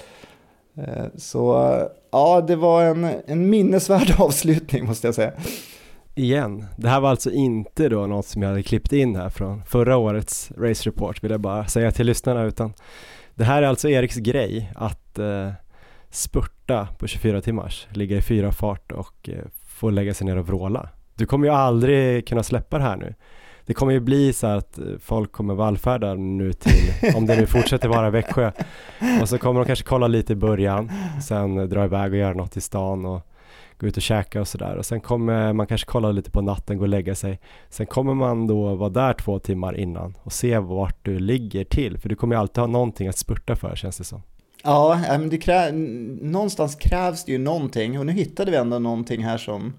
Eh, så ja, det var en, en minnesvärd [LAUGHS] avslutning måste jag säga igen. Det här var alltså inte då något som jag hade klippt in här från förra årets Race Report vill jag bara säga till lyssnarna utan det här är alltså Eriks grej att eh, spurta på 24 timmars, ligga i fyra fart och eh, få lägga sig ner och vråla. Du kommer ju aldrig kunna släppa det här nu. Det kommer ju bli så att eh, folk kommer vallfärda nu till, [LAUGHS] om det nu fortsätter vara Växjö, och så kommer de kanske kolla lite i början, sen dra iväg och göra något i stan och gå ut och käka och sådär och sen kommer man kanske kolla lite på natten, gå och lägga sig. Sen kommer man då vara där två timmar innan och se vart du ligger till, för du kommer ju alltid ha någonting att spurta för känns det som. Ja, men det krä någonstans krävs det ju någonting och nu hittade vi ändå någonting här som,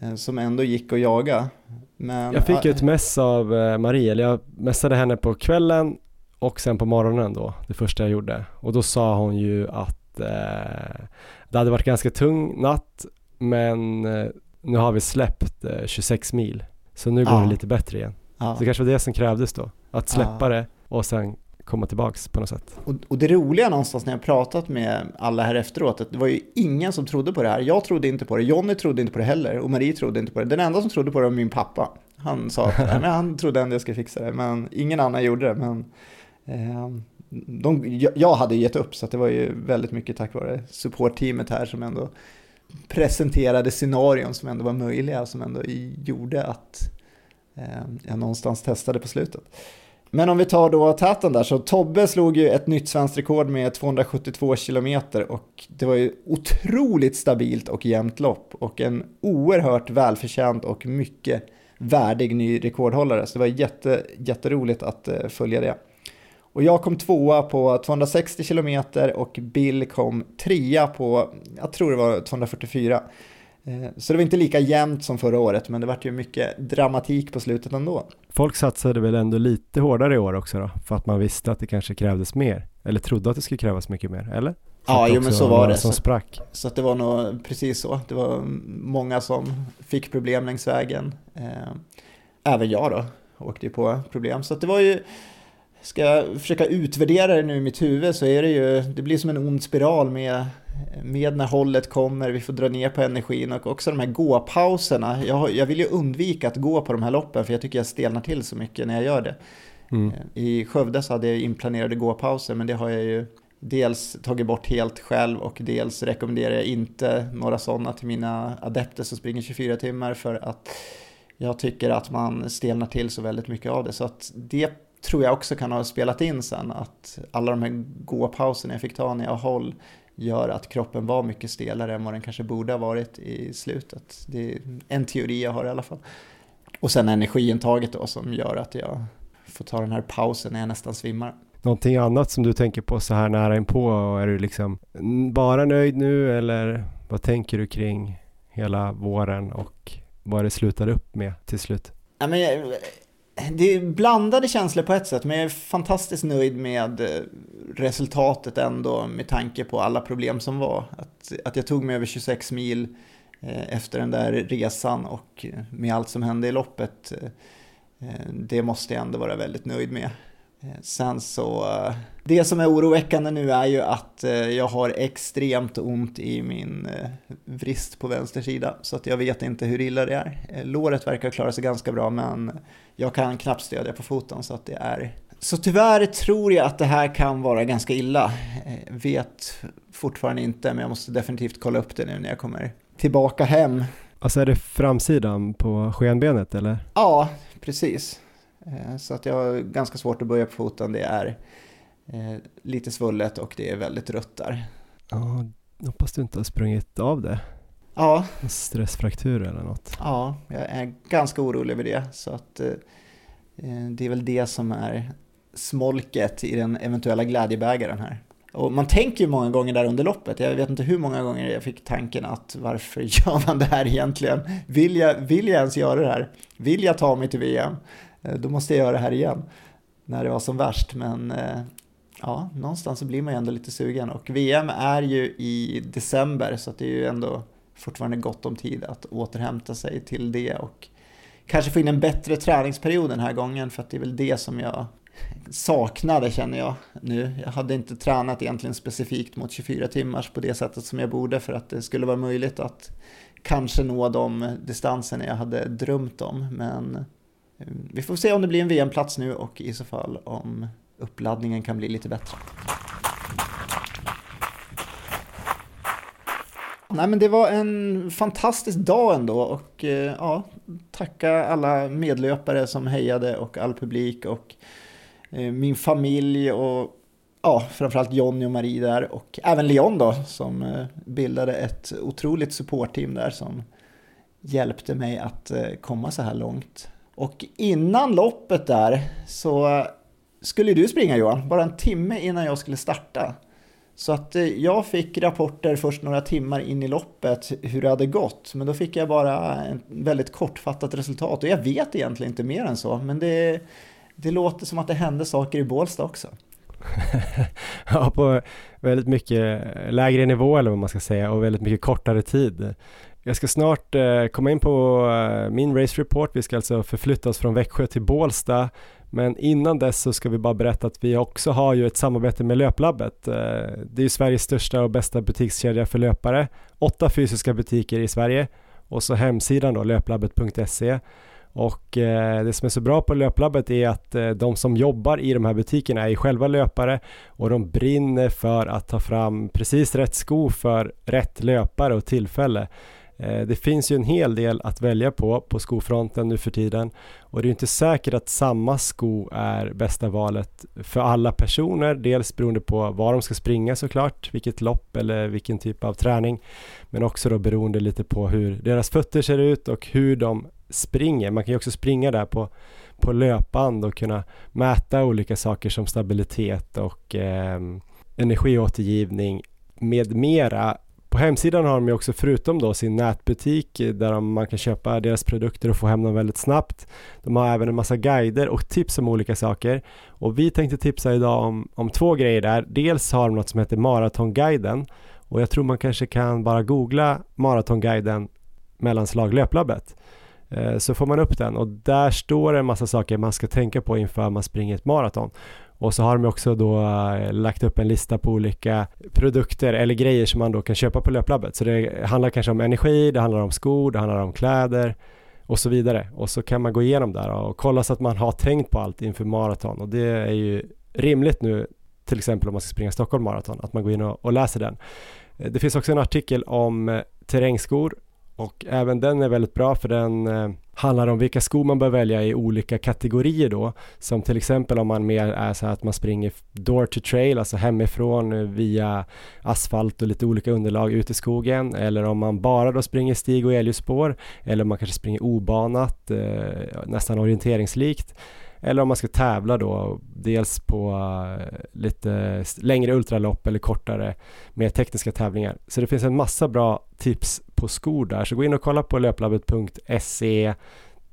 eh, som ändå gick att jaga. Men, jag fick ju ett mess av eh, Marie, eller jag messade henne på kvällen och sen på morgonen då, det första jag gjorde. Och då sa hon ju att eh, det hade varit ganska tung natt men eh, nu har vi släppt 26 eh, mil. Så nu går ja. det lite bättre igen. Ja. Så det kanske var det som krävdes då. Att släppa ja. det och sen komma tillbaks på något sätt. Och, och, det roliga någonstans när jag pratat med alla här efteråt, att det var ju ingen som trodde på det här. Jag trodde inte på det, Jonny trodde inte på det heller och Marie trodde inte på det. Den enda som trodde på det var min pappa. Han sa att men han trodde ändå jag skulle fixa det, men ingen annan gjorde det. Men, eh, de, jag hade gett upp, så det var ju väldigt mycket tack vare supportteamet här som ändå presenterade scenarion som ändå var möjliga, och som ändå gjorde att eh, jag någonstans testade på slutet. Men om vi tar då täten där, så Tobbe slog ju ett nytt svenskt rekord med 272 kilometer och det var ju otroligt stabilt och jämnt lopp och en oerhört välförtjänt och mycket värdig ny rekordhållare. Så det var jätte, jätteroligt att eh, följa det. Och jag kom tvåa på 260 km och Bill kom trea på, jag tror det var 244. Eh, så det var inte lika jämnt som förra året, men det var ju mycket dramatik på slutet ändå. Folk satsade väl ändå lite hårdare i år också då, för att man visste att det kanske krävdes mer, eller trodde att det skulle krävas mycket mer, eller? Ja, jo, men så var det. Som sprack. Så att det var nog precis så. Det var många som fick problem längs vägen. Eh, även jag då åkte ju på problem. Så det var ju, ska jag försöka utvärdera det nu i mitt huvud så är det ju, det blir som en ond spiral med, med när hållet kommer, vi får dra ner på energin och också de här gåpauserna. Jag, jag vill ju undvika att gå på de här loppen för jag tycker jag stelnar till så mycket när jag gör det. Mm. I Skövde så hade jag inplanerade gåpauser men det har jag ju dels tagit bort helt själv och dels rekommenderar jag inte några sådana till mina adepter som springer 24 timmar för att jag tycker att man stelnar till så väldigt mycket av det. Så att det tror jag också kan ha spelat in sen, att alla de här gåpauserna jag fick ta när jag håll gör att kroppen var mycket stelare än vad den kanske borde ha varit i slutet. Det är en teori jag har i alla fall. Och sen energiintaget då som gör att jag får ta den här pausen när jag nästan svimmar. Någonting annat som du tänker på så här nära inpå? Är du liksom bara nöjd nu eller vad tänker du kring hela våren och vad det slutar upp med till slut? Ja, men det är blandade känslor på ett sätt, men jag är fantastiskt nöjd med eh, resultatet ändå med tanke på alla problem som var. Att, att jag tog mig över 26 mil eh, efter den där resan och med allt som hände i loppet, eh, det måste jag ändå vara väldigt nöjd med. Sen så, det som är oroväckande nu är ju att jag har extremt ont i min vrist på vänster sida. Så att jag vet inte hur illa det är. Låret verkar klara sig ganska bra men jag kan knappt stödja på foten så att det är... Så tyvärr tror jag att det här kan vara ganska illa. Vet fortfarande inte, men jag måste definitivt kolla upp det nu när jag kommer tillbaka hem. Alltså är det framsidan på skenbenet eller? Ja, precis. Eh, så att jag har ganska svårt att börja på foten. Det är eh, lite svullet och det är väldigt rött där. Ja, hoppas du inte har sprungit av det. Ja. Stressfraktur eller något. Ja, jag är ganska orolig över det. Så att, eh, eh, det är väl det som är smolket i den eventuella glädjebägaren här. Och man tänker ju många gånger där under loppet, jag vet inte hur många gånger jag fick tanken att varför [LAUGHS] gör man det här egentligen? Vill jag, vill jag ens göra det här? Vill jag ta mig till VM? Eh, då måste jag göra det här igen. När det var som värst, men eh, ja, någonstans så blir man ju ändå lite sugen. Och VM är ju i december, så det är ju ändå fortfarande gott om tid att återhämta sig till det och kanske få in en bättre träningsperiod den här gången för att det är väl det som jag saknade känner jag nu. Jag hade inte tränat egentligen specifikt mot 24 timmars på det sättet som jag borde för att det skulle vara möjligt att kanske nå de distanserna jag hade drömt om. Men eh, vi får se om det blir en VM-plats nu och i så fall om uppladdningen kan bli lite bättre. Nej men det var en fantastisk dag ändå och eh, ja, tacka alla medlöpare som hejade och all publik och eh, min familj och ja, framförallt Jonny och Marie där och även Leon då som eh, bildade ett otroligt supportteam där som hjälpte mig att komma så här långt. Och innan loppet där så skulle du springa Johan, bara en timme innan jag skulle starta. Så att eh, jag fick rapporter först några timmar in i loppet hur det hade gått. Men då fick jag bara ett väldigt kortfattat resultat. Och jag vet egentligen inte mer än så. Men det, det låter som att det hände saker i Bålsta också. [LAUGHS] ja, på väldigt mycket lägre nivå eller vad man ska säga och väldigt mycket kortare tid. Jag ska snart eh, komma in på eh, min race report. Vi ska alltså förflytta oss från Växjö till Bålsta men innan dess så ska vi bara berätta att vi också har ju ett samarbete med Löplabbet. Eh, det är ju Sveriges största och bästa butikskedja för löpare. Åtta fysiska butiker i Sverige och så hemsidan då löplabbet.se. Och eh, det som är så bra på Löplabbet är att eh, de som jobbar i de här butikerna är själva löpare och de brinner för att ta fram precis rätt sko för rätt löpare och tillfälle. Eh, det finns ju en hel del att välja på på skofronten nu för tiden och det är inte säkert att samma sko är bästa valet för alla personer. Dels beroende på var de ska springa såklart, vilket lopp eller vilken typ av träning. Men också då beroende lite på hur deras fötter ser ut och hur de springer. Man kan ju också springa där på, på löpband och kunna mäta olika saker som stabilitet och eh, energiåtergivning med mera på hemsidan har de ju också förutom då sin nätbutik eh, där man kan köpa deras produkter och få hem dem väldigt snabbt. De har även en massa guider och tips om olika saker. Och vi tänkte tipsa idag om, om två grejer där. Dels har de något som heter Maratonguiden och jag tror man kanske kan bara googla Maratonguiden mellanslag löplabbet eh, så får man upp den och där står det en massa saker man ska tänka på inför man springer ett maraton. Och så har de också då eh, lagt upp en lista på olika produkter eller grejer som man då kan köpa på löplabbet. Så det handlar kanske om energi, det handlar om skor, det handlar om kläder och så vidare. Och så kan man gå igenom där och kolla så att man har tänkt på allt inför maraton och det är ju rimligt nu till exempel om man ska springa Stockholm Marathon, att man går in och, och läser den. Eh, det finns också en artikel om eh, terrängskor och även den är väldigt bra för den eh, handlar om vilka skor man bör välja i olika kategorier då. Som till exempel om man mer är så att man springer door to trail, alltså hemifrån eh, via asfalt och lite olika underlag ut i skogen. Eller om man bara då springer stig och elljusspår. Eller om man kanske springer obanat, eh, nästan orienteringslikt eller om man ska tävla då dels på eh, lite längre ultralopp eller kortare mer tekniska tävlingar. Så det finns en massa bra tips på skor där så gå in och kolla på löplabbet.se.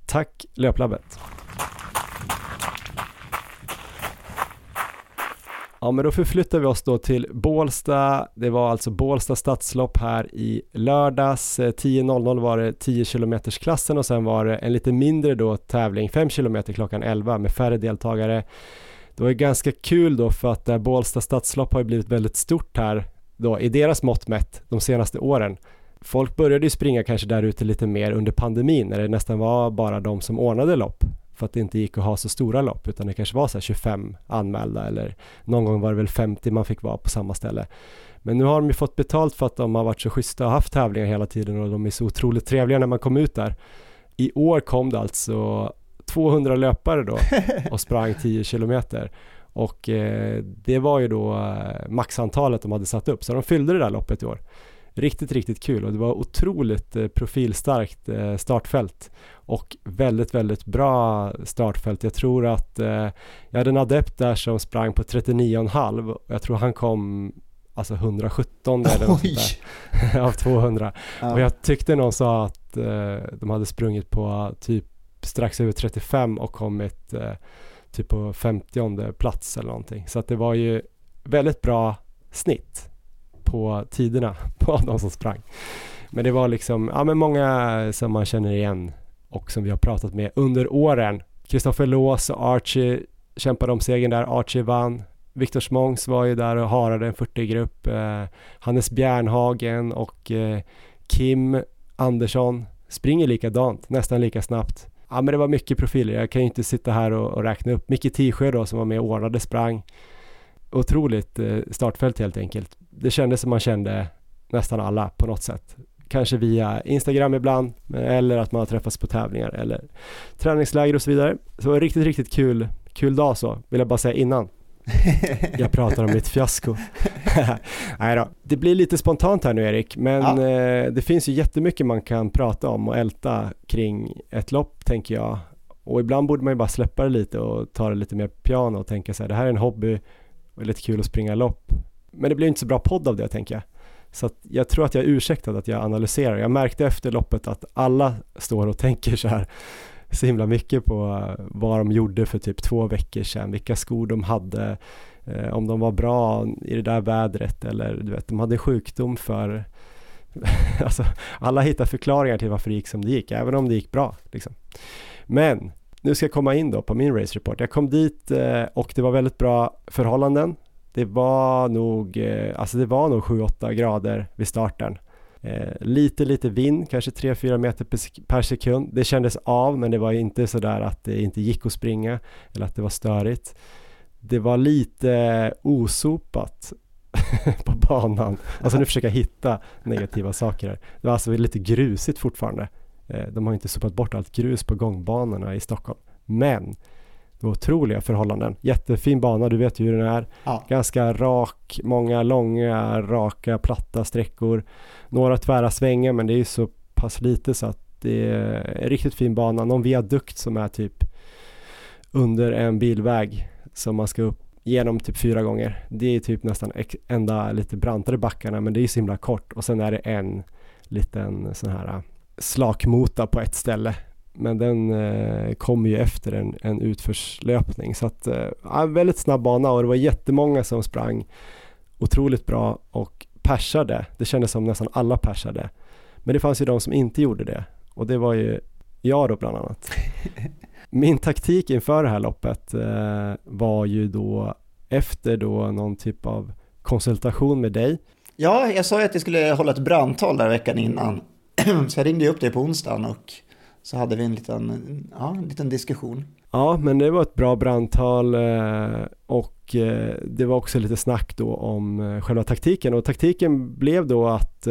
Tack Löplabbet! Ja, men då förflyttar vi oss då till Bålsta. Det var alltså Bålsta stadslopp här i lördags. Eh, 10.00 var det 10 km klassen och sen var det en lite mindre då tävling, 5 km klockan 11 med färre deltagare. Det var ju ganska kul då för att eh, Bålsta stadslopp har ju blivit väldigt stort här då i deras mått mätt de senaste åren. Folk började ju springa kanske där ute lite mer under pandemin när det nästan var bara de som ordnade lopp för att det inte gick att ha så stora lopp utan det kanske var så 25 anmälda eller någon gång var det väl 50 man fick vara på samma ställe. Men nu har de ju fått betalt för att de har varit så schyssta och haft tävlingar hela tiden och de är så otroligt trevliga när man kom ut där. I år kom det alltså 200 löpare då [LAUGHS] och sprang 10 kilometer och eh, det var ju då eh, maxantalet de hade satt upp så de fyllde det där loppet i år. Riktigt, riktigt kul och det var otroligt eh, profilstarkt eh, startfält och väldigt, väldigt bra startfält. Jag tror att eh, jag hade en adept där som sprang på 39,5 och jag tror han kom alltså 117 eller något där, [LAUGHS] av 200. Ja. Och jag tyckte någon sa att eh, de hade sprungit på typ strax över 35 och kommit eh, typ på 50 plats eller någonting. Så att det var ju väldigt bra snitt på tiderna [LAUGHS] på de som sprang. Men det var liksom, ja men många som man känner igen och som vi har pratat med under åren. Kristoffer Lås och Archie kämpade om segern där, Archie vann. Viktor Smångs var ju där och harade en 40-grupp. Eh, Hannes Bjärnhagen och eh, Kim Andersson springer likadant, nästan lika snabbt. Ja men det var mycket profiler, jag kan ju inte sitta här och, och räkna upp. Micke Tisjö då som var med och ordnade sprang. Otroligt eh, startfält helt enkelt. Det kändes som man kände nästan alla på något sätt kanske via Instagram ibland eller att man har träffats på tävlingar eller träningsläger och så vidare. Så riktigt, riktigt kul, kul dag så, vill jag bara säga innan. [LAUGHS] Jag pratar om mitt fiasko. [LAUGHS] Nej då. Det blir lite spontant här nu Erik, men ja. eh, det finns ju jättemycket man kan prata om och älta kring ett lopp tänker jag. Och ibland borde man ju bara släppa det lite och ta det lite mer piano och tänka så här, det här är en hobby och det är lite kul att springa lopp. Men det blir inte så bra podd av det tänker jag. Så jag tror att jag är ursäktad att jag analyserar. Jag märkte efter loppet att alla står och tänker så här så himla mycket på eh, vad de gjorde för typ två veckor sedan, vilka skor de hade, eh, om de var bra i det där vädret eller du vet, de hade sjukdom för [LAUGHS] alltså, alla hittar förklaringar till varför det gick som det gick, även om det gick bra. Liksom. Men nu ska jag komma in då på min race report. Jag kom dit eh, och det var väldigt bra förhållanden det var nog, eh, alltså det var nog 7-8 grader vid starten. Eh, lite, lite vind, kanske 3-4 meter per sekund. Det kändes av, men det var inte så där att det inte gick att springa eller att det var störigt. Det var lite osopat [LAUGHS] på banan. Alltså nu försöker jag hitta negativa saker här. Det var alltså lite grusigt fortfarande. Eh, de har inte sopat bort allt grus på gångbanorna i Stockholm. Men otroliga förhållanden. Jättefin bana, du vet ju hur den är. Ja. Ganska rak, många långa, raka, platta sträckor. Några tvära svängar, men det är ju så pass lite så att det är en riktigt fin bana. Någon viadukt som är typ under en bilväg som man ska upp genom typ fyra gånger. Det är typ nästan enda lite brantare backarna men det är så himla kort och sen är det en liten sån här slakmota på ett ställe. Men den eh, kommer ju efter en, en utförslöpning så att eh, väldigt snabb bana och det var jättemånga som sprang otroligt bra och persade. Det kändes som nästan alla persade. Men det fanns ju de som inte gjorde det och det var ju jag då bland annat. [LAUGHS] Min taktik inför det här loppet eh, var ju då efter då någon typ av konsultation med dig. Ja, jag sa ju att jag skulle hålla ett brandtal där veckan innan. [CLEARS THROAT] Så jag ringde upp dig på onsdagen och så hade vi en liten, ja, en liten diskussion. Ja, men det var ett bra brandtal eh, och eh, det var också lite snack då om eh, själva taktiken och taktiken blev då att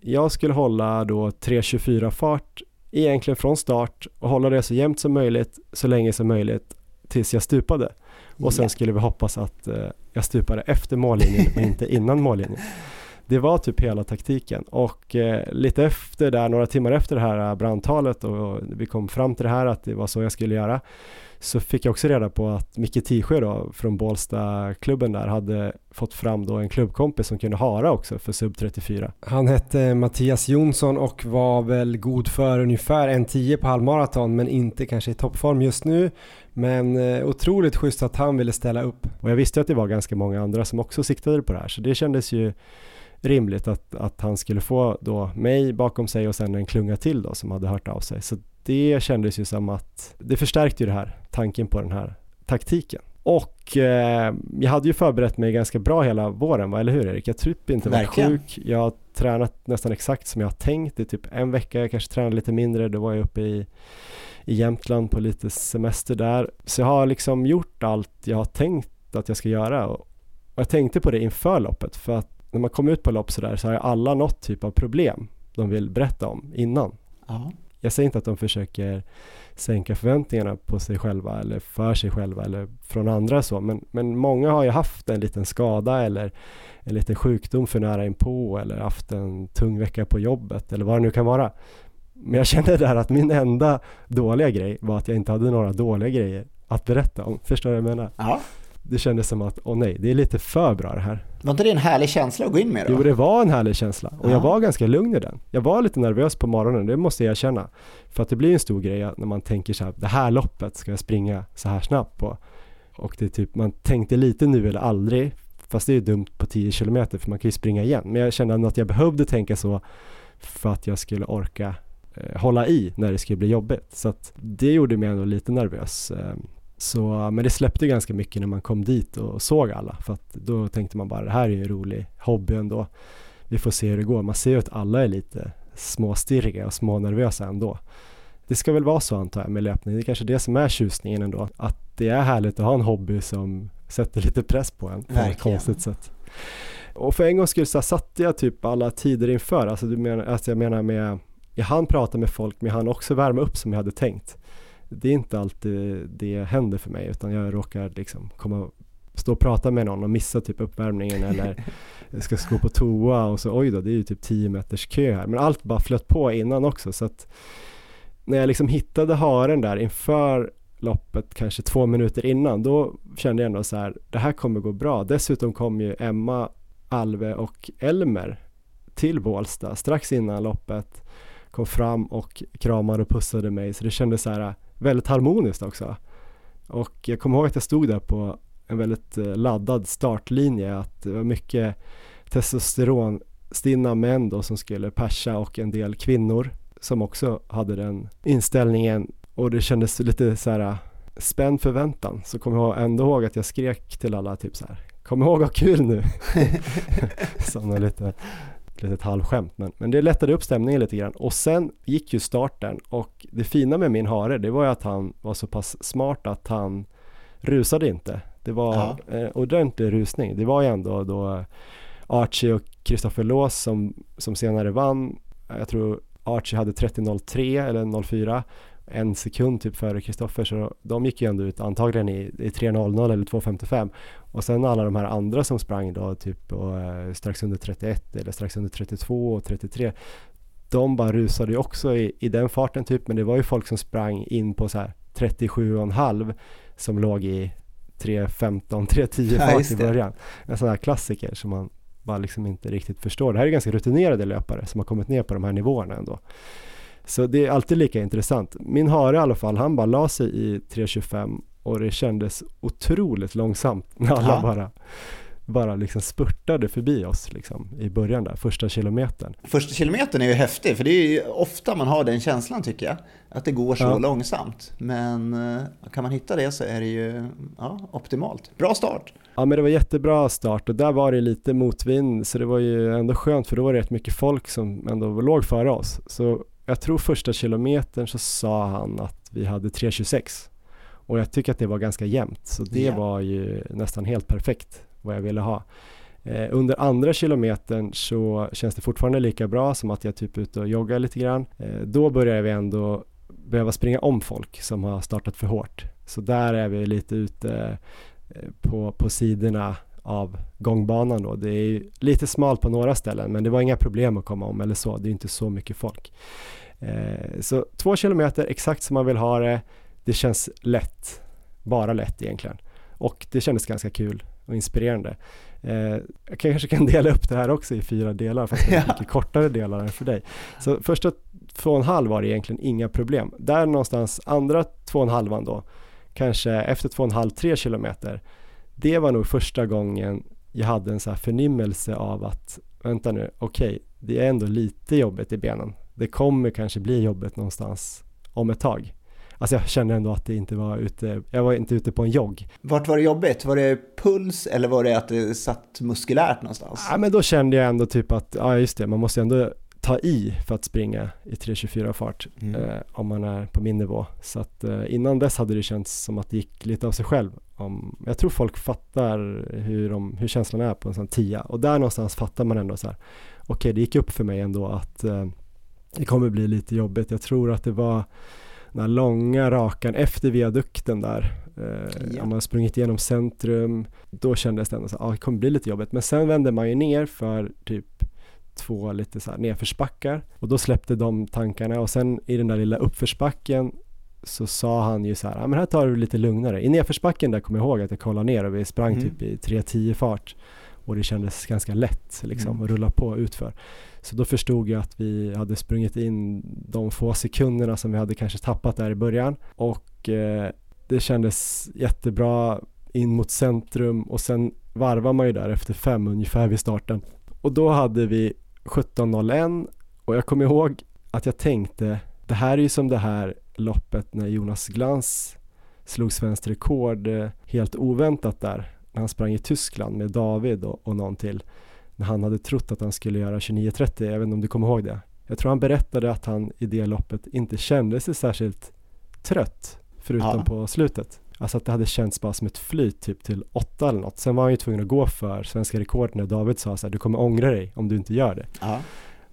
jag skulle hålla då 3.24 fart egentligen från start och hålla det så jämnt som möjligt så länge som möjligt tills jag stupade. Och sen skulle vi hoppas att jag stupade efter mållinjen och inte innan mållinjen. [LAUGHS] Det var typ hela taktiken och eh, lite efter där, några timmar efter det här brandtalet och vi kom fram till det här att det var så jag skulle göra så fick jag också reda på att Micke Tisjö då från Bålsta-klubben där hade fått fram då en klubbkompis som kunde hara också för sub 34. Han hette Mattias Jonsson och var väl god för ungefär en 10 på halvmaraton men inte kanske i toppform just nu. Men eh, otroligt schysst att han ville ställa upp. Och jag visste att det var ganska många andra som också siktade på det här så det kändes ju rimligt att, att han skulle få då mig bakom sig och sen en klunga till då som hade hört av sig. Så det kändes ju som att det förstärkte ju det här, tanken på den här taktiken. Och eh, jag hade ju förberett mig ganska bra hela våren, va? eller hur Erik? Jag typ inte var Verkligen. sjuk. Jag har tränat nästan exakt som jag har tänkt. Det är typ en vecka, jag kanske tränade lite mindre. Då var jag uppe i, i Jämtland på lite semester där. Så jag har liksom gjort allt jag har tänkt att jag ska göra. Och jag tänkte på det inför loppet för att när man kommer ut på lopp sådär så har alla något typ av problem de vill berätta om innan. Aha. Jag säger inte att de försöker sänka förväntningarna på sig själva eller för sig själva eller från andra så men, men många har ju haft en liten skada eller en liten sjukdom för nära inpå eller haft en tung vecka på jobbet eller vad det nu kan vara. Men jag kände där att min enda dåliga grej var att jag inte hade några dåliga grejer att berätta om. Förstår du vad jag menar? Ja. Det kändes som att, åh nej, det är lite för bra det här. Var inte det en härlig känsla att gå in med då? Jo, det var en härlig känsla och ja. jag var ganska lugn i den. Jag var lite nervös på morgonen, det måste jag erkänna. För att det blir en stor grej när man tänker så här, det här loppet ska jag springa så här snabbt på. Och det är typ, man tänkte lite nu eller aldrig, fast det är dumt på 10 km för man kan ju springa igen. Men jag kände ändå att jag behövde tänka så för att jag skulle orka eh, hålla i när det skulle bli jobbigt. Så att det gjorde mig ändå lite nervös. Eh, så, men det släppte ganska mycket när man kom dit och såg alla för att då tänkte man bara det här är ju en rolig hobby ändå. Vi får se hur det går. Man ser ju att alla är lite småstirriga och smånervösa ändå. Det ska väl vara så antar jag med löpning. Det är kanske det som är tjusningen ändå. Att det är härligt att ha en hobby som sätter lite press på en på Verkligen. ett konstigt sätt. Och för en gång skulle så satte jag typ alla tider inför. Alltså, du menar, alltså jag menar med, jag hann prata med folk men jag hann också värma upp som jag hade tänkt det är inte alltid det händer för mig utan jag råkar liksom komma stå och prata med någon och missa typ uppvärmningen eller [LAUGHS] ska gå på toa och så oj då det är ju typ 10 meters kö här. Men allt bara flöt på innan också så att när jag liksom hittade haren där inför loppet kanske två minuter innan då kände jag ändå så här det här kommer gå bra. Dessutom kom ju Emma, Alve och Elmer till Bålsta strax innan loppet kom fram och kramade och pussade mig så det kändes så här väldigt harmoniskt också. Och jag kommer ihåg att jag stod där på en väldigt eh, laddad startlinje, att det var mycket testosteronstinna män då som skulle persa och en del kvinnor som också hade den inställningen och det kändes lite så här spänd förväntan så kommer jag ändå ihåg att jag skrek till alla typ så här Kom ihåg att ha kul nu! [LAUGHS] Sådana lite litet halvskämt men, men det lättade upp stämningen lite grann och sen gick ju starten och det fina med min hare det var ju att han var så pass smart att han rusade inte. Det var ja. eh, ordentlig rusning. Det var ju ändå då Archie och Kristoffer Lås som, som senare vann. Jag tror Archie hade 30.03 eller 04 en sekund typ före Kristoffer så de gick ju ändå ut antagligen i, i 3.00 eller 2.55 och sen alla de här andra som sprang då typ och, eh, strax under 31 eller strax under 32 och 33 de bara rusade ju också i, i den farten typ men det var ju folk som sprang in på så här 37,5 som låg i 3.15, 3.10 [LAUGHS] Ja, fart just i början. En sån här klassiker som man bara liksom inte riktigt förstår. Det här är ganska rutinerade löpare som har kommit ner på de här nivåerna ändå. Så det är alltid lika intressant. Min hare i alla fall, han bara la sig i 3.25 och det kändes otroligt långsamt när alla Ja. bara, bara liksom spurtade förbi oss liksom, i början där, första kilometern. Första kilometern är ju häftig, för det är ju ofta man har den känslan tycker jag. Att det går så Ja. långsamt. Men eh, kan man hitta det så är det ju ja, optimalt. Bra start! Ja men det var jättebra start och där var det lite motvind så det var ju ändå skönt för då var det rätt mycket folk som ändå låg före oss. Så jag tror första kilometern så sa han att vi hade 3.26 och jag tycker att det var ganska jämnt så det Ja. var ju nästan helt perfekt vad jag ville ha. Eh, under andra kilometern så känns det fortfarande lika bra som att jag typ är ute och joggar lite grann. Eh, då börjar vi ändå behöva springa om folk som har startat för hårt. Så där är vi lite ute eh, på, på sidorna av gångbanan då. Det är lite smalt på några ställen men det var inga problem att komma om eller så. Det är inte så mycket folk. Eh, så två kilometer exakt som man vill ha det. Det känns lätt. Bara lätt egentligen. Och det kändes ganska kul och inspirerande. Eh, jag kanske kan dela upp det här också i fyra delar fast det är mycket kortare delar än för dig. Så första två och en halv var det egentligen inga problem. Där någonstans andra två och en halvan då, kanske efter två och en halv, tre kilometer, det var nog första gången jag hade en så här förnimmelse av att vänta nu, okej, det är ändå lite jobbigt i benen. Det kommer kanske bli jobbigt någonstans om ett tag. Alltså jag kände ändå att det inte var ute, jag var inte ute på en jogg. Vart var det jobbigt? Var det puls eller var det att det satt muskulärt någonstans? Ja men då kände jag ändå typ att, ja just det, man måste ändå ta i för att springa i 3.24 fart Mm. eh, om man är på min nivå. Så att eh, innan dess hade det känts som att det gick lite av sig själv. Om, jag tror folk fattar hur, de, hur känslan är på en sån tia och där någonstans fattar man ändå så här, okej det gick upp för mig ändå att eh, det kommer bli lite jobbigt. Jag tror att det var den här långa rakan efter viadukten där, eh, Ja. om man sprungit igenom centrum, då kändes det ändå så här, ah, det kommer bli lite jobbigt. Men sen vände man ju ner för typ två lite så här nedförsbackar och då släppte de tankarna och sen i den där lilla uppförsbacken så sa han ju så här, ja men här tar du lite lugnare. I nedförsbacken där kommer jag ihåg att jag kollade ner och vi sprang Mm. typ i 3.10 fart och det kändes ganska lätt liksom Mm. att rulla på utför. Så då förstod jag att vi hade sprungit in de få sekunderna som vi hade kanske tappat där i början och eh, det kändes jättebra in mot centrum och sen varvar man ju där efter fem ungefär vid starten. Och då hade vi 17.01 och jag kommer ihåg att jag tänkte det här är ju som det här loppet när Jonas Glans slog svenskt rekord eh, helt oväntat där när han sprang i Tyskland med David och, och någon till när han hade trott att han skulle göra 29.30, jag vet inte om du kommer ihåg det? Jag tror han berättade att han i det loppet inte kände sig särskilt trött förutom Ja. på slutet. Alltså att det hade känts bara som ett flyt typ till åtta eller något. Sen var han ju tvungen att gå för svenska rekord när David sa så här, du kommer ångra dig om du inte gör det. Ja.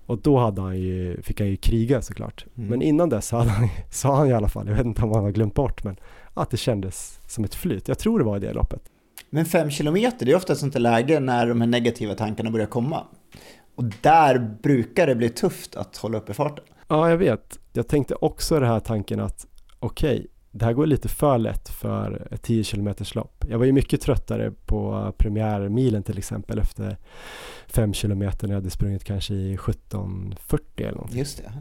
Och då hade han ju, fick han ju kriga såklart. Mm. Men innan dess hade han, [LAUGHS] sa han i alla fall, jag vet inte om han har glömt bort, men att det kändes som ett flyt. Jag tror det var i det loppet. Men fem kilometer, det är ofta ett sånt läge när de här negativa tankarna börjar komma. Och där brukar det bli tufft att hålla uppe farten. Ja, jag vet. Jag tänkte också den här tanken att okej, det här går lite för lätt för ett 10 km lopp. Jag var ju mycket tröttare på premiärmilen till exempel efter 5 km när jag hade sprungit kanske i 17.40 eller någonting. Just det.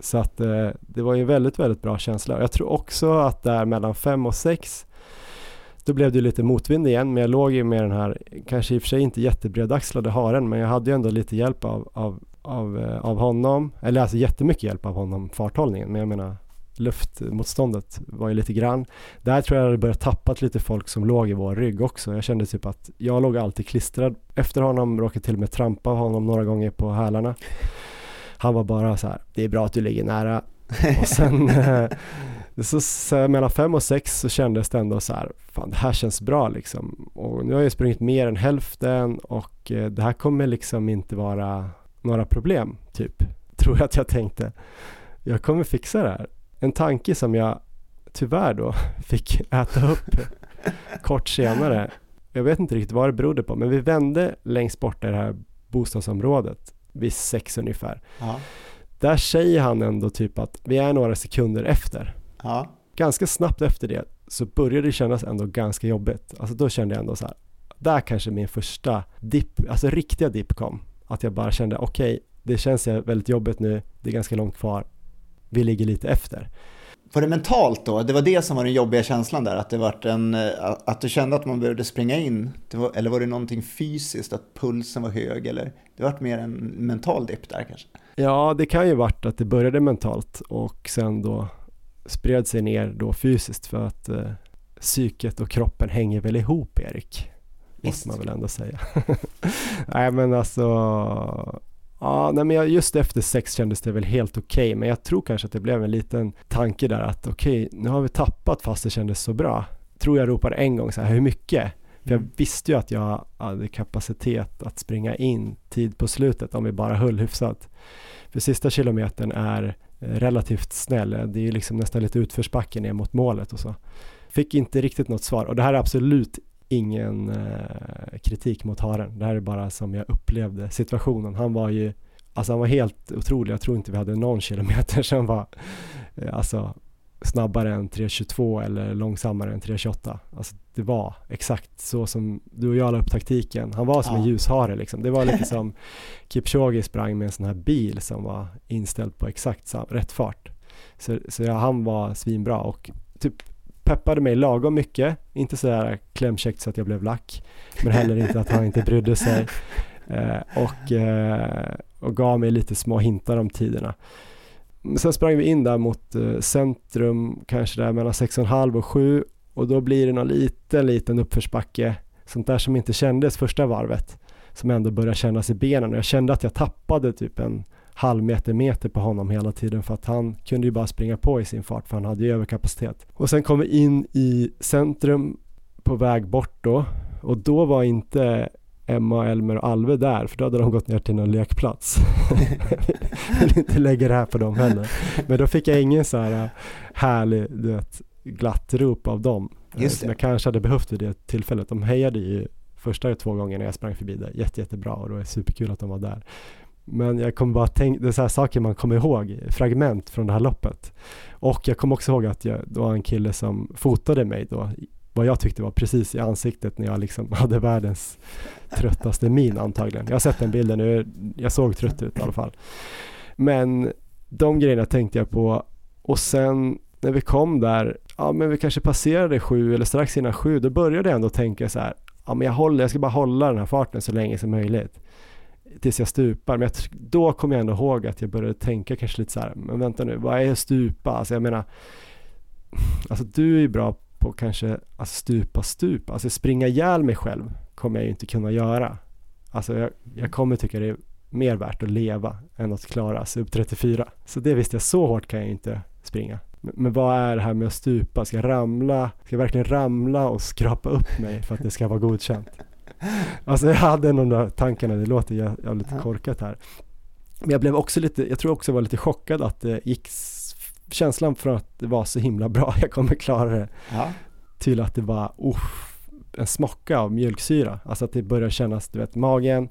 Så att eh, det var ju en väldigt, väldigt bra känsla. Jag tror också att där mellan 5 och 6 då blev det lite motvind igen, men jag låg ju med den här, kanske i och för sig inte jättebredaxlade haren, men jag hade ju ändå lite hjälp av, av, av, eh, av honom, eller alltså jättemycket hjälp av honom, farthållningen, men jag menar luftmotståndet var ju lite grann. Där tror jag det börjat tappat lite folk som låg i vår rygg också. Jag kände typ att jag låg alltid klistrad efter honom, råkade till och med trampa honom några gånger på hälarna. Han var bara så här, det är bra att du ligger nära. Och sen [LAUGHS] eh, så, så mellan fem och sex så kändes det ändå så här, fan det här känns bra liksom. Och nu har jag sprungit mer än hälften och eh, det här kommer liksom inte vara några problem, typ. Tror jag att jag tänkte. Jag kommer fixa det här. En tanke som jag tyvärr då [LAUGHS] fick äta upp [LAUGHS] kort senare. Jag vet inte riktigt vad det berodde på, men vi vände längst bort i det här bostadsområdet vid sex ungefär. Ja. Där säger han ändå typ att vi är några sekunder efter. Ja. Ganska snabbt efter det så började det kännas ändå ganska jobbigt. Alltså då kände jag ändå så här, där kanske min första dipp, alltså riktiga dipp kom. Att jag bara kände, okej, okay, det känns väldigt jobbigt nu, det är ganska långt kvar, vi ligger lite efter. Var det mentalt då? Det var det som var den jobbiga känslan där? Att, det var en, eh, att du kände att man behövde springa in? Var, eller var det någonting fysiskt, att pulsen var hög? Eller det var mer en mental dipp där kanske? Ja, det kan ju varit att det började mentalt och sen då spred sig ner då fysiskt för att eh, psyket och kroppen hänger väl ihop Erik? Visst. Måste man väl ändå säga. [LAUGHS] nej men alltså, ja nej men just efter sex kändes det väl helt okej okay, men jag tror kanske att det blev en liten tanke där att okej okay, nu har vi tappat fast det kändes så bra. Tror jag ropade en gång så här, hur mycket? För jag mm. visste ju att jag hade kapacitet att springa in tid på slutet om vi bara höll hyfsat. För sista kilometern är eh, relativt snäll. Det är ju liksom nästan lite utförsbacke ner mot målet och så. Fick inte riktigt något svar och det här är absolut ingen eh, kritik mot Haren. Det här är bara som jag upplevde situationen. Han var ju, alltså han var helt otrolig. Jag tror inte vi hade någon kilometer som var, eh, alltså snabbare än 3.22 eller långsammare än 3.28. Alltså det var exakt så som du och jag la upp taktiken. Han var som ja. en ljushare liksom. Det var lite [LAUGHS] som Kipchoge sprang med en sån här bil som var inställd på exakt sam- rätt fart. Så, så ja, han var svinbra och typ peppade mig lagom mycket. Inte sådär klämkäckt så att jag blev lack. Men heller inte att han inte brydde sig. [LAUGHS] Eh, och, eh, och gav mig lite små hintar om tiderna. Sen sprang vi in där mot eh, centrum, kanske där mellan 6,5 och 7 och då blir det någon liten, liten uppförsbacke. Sånt där som inte kändes första varvet. Som ändå börjar kännas i benen och jag kände att jag tappade typ en halv meter, på honom hela tiden för att han kunde ju bara springa på i sin fart för han hade ju överkapacitet. Och sen kom vi in i centrum på väg bort då och då var inte Emma, Elmer och Alve där för då hade de gått ner till någon lekplats. [LAUGHS] jag vill inte lägga det här på dem heller. Men då fick jag ingen så här härlig, du vet, glatt rop av dem. Just som jag kanske hade behövt vid det tillfället. De hejade ju första två gånger när jag sprang förbi där jätte, jättebra och det var superkul att de var där. Men jag kommer bara tänka, det är så här saker man kommer ihåg, fragment från det här loppet. Och jag kommer också ihåg att jag, det var en kille som fotade mig då vad jag tyckte var precis i ansiktet när jag liksom [LAUGHS] hade världens tröttaste min antagligen. Jag har sett den bilden nu, jag såg trött ut i alla fall. Men de grejerna tänkte jag på och sen när vi kom där, ja men vi kanske passerade sju eller strax innan sju, då började jag ändå tänka så här, ja men jag håller, jag ska bara hålla den här farten så länge som möjligt tills jag stupar. Men jag, då kommer jag ändå ihåg att jag började tänka kanske lite så här, men vänta nu, vad är stupa? Alltså jag menar, alltså du är ju bra på kanske att stupa stupa, alltså springa ihjäl mig själv kommer jag ju inte kunna göra. Alltså jag, jag kommer tycka det är mer värt att leva än att klara sub 34. Så det visste jag, så hårt kan jag inte springa. Men vad är det här med att stupa? Ska jag ramla? Ska jag verkligen ramla och skrapa upp mig för att det ska vara godkänt? Alltså jag hade de där tankarna, det låter jävligt korkat här. Men jag blev också lite, jag tror också jag var lite chockad att det gick känslan från att det var så himla bra, [LAUGHS] jag kommer klara det, ja. till att det var uff, en smocka av mjölksyra. Alltså att det började kännas, du vet, magen,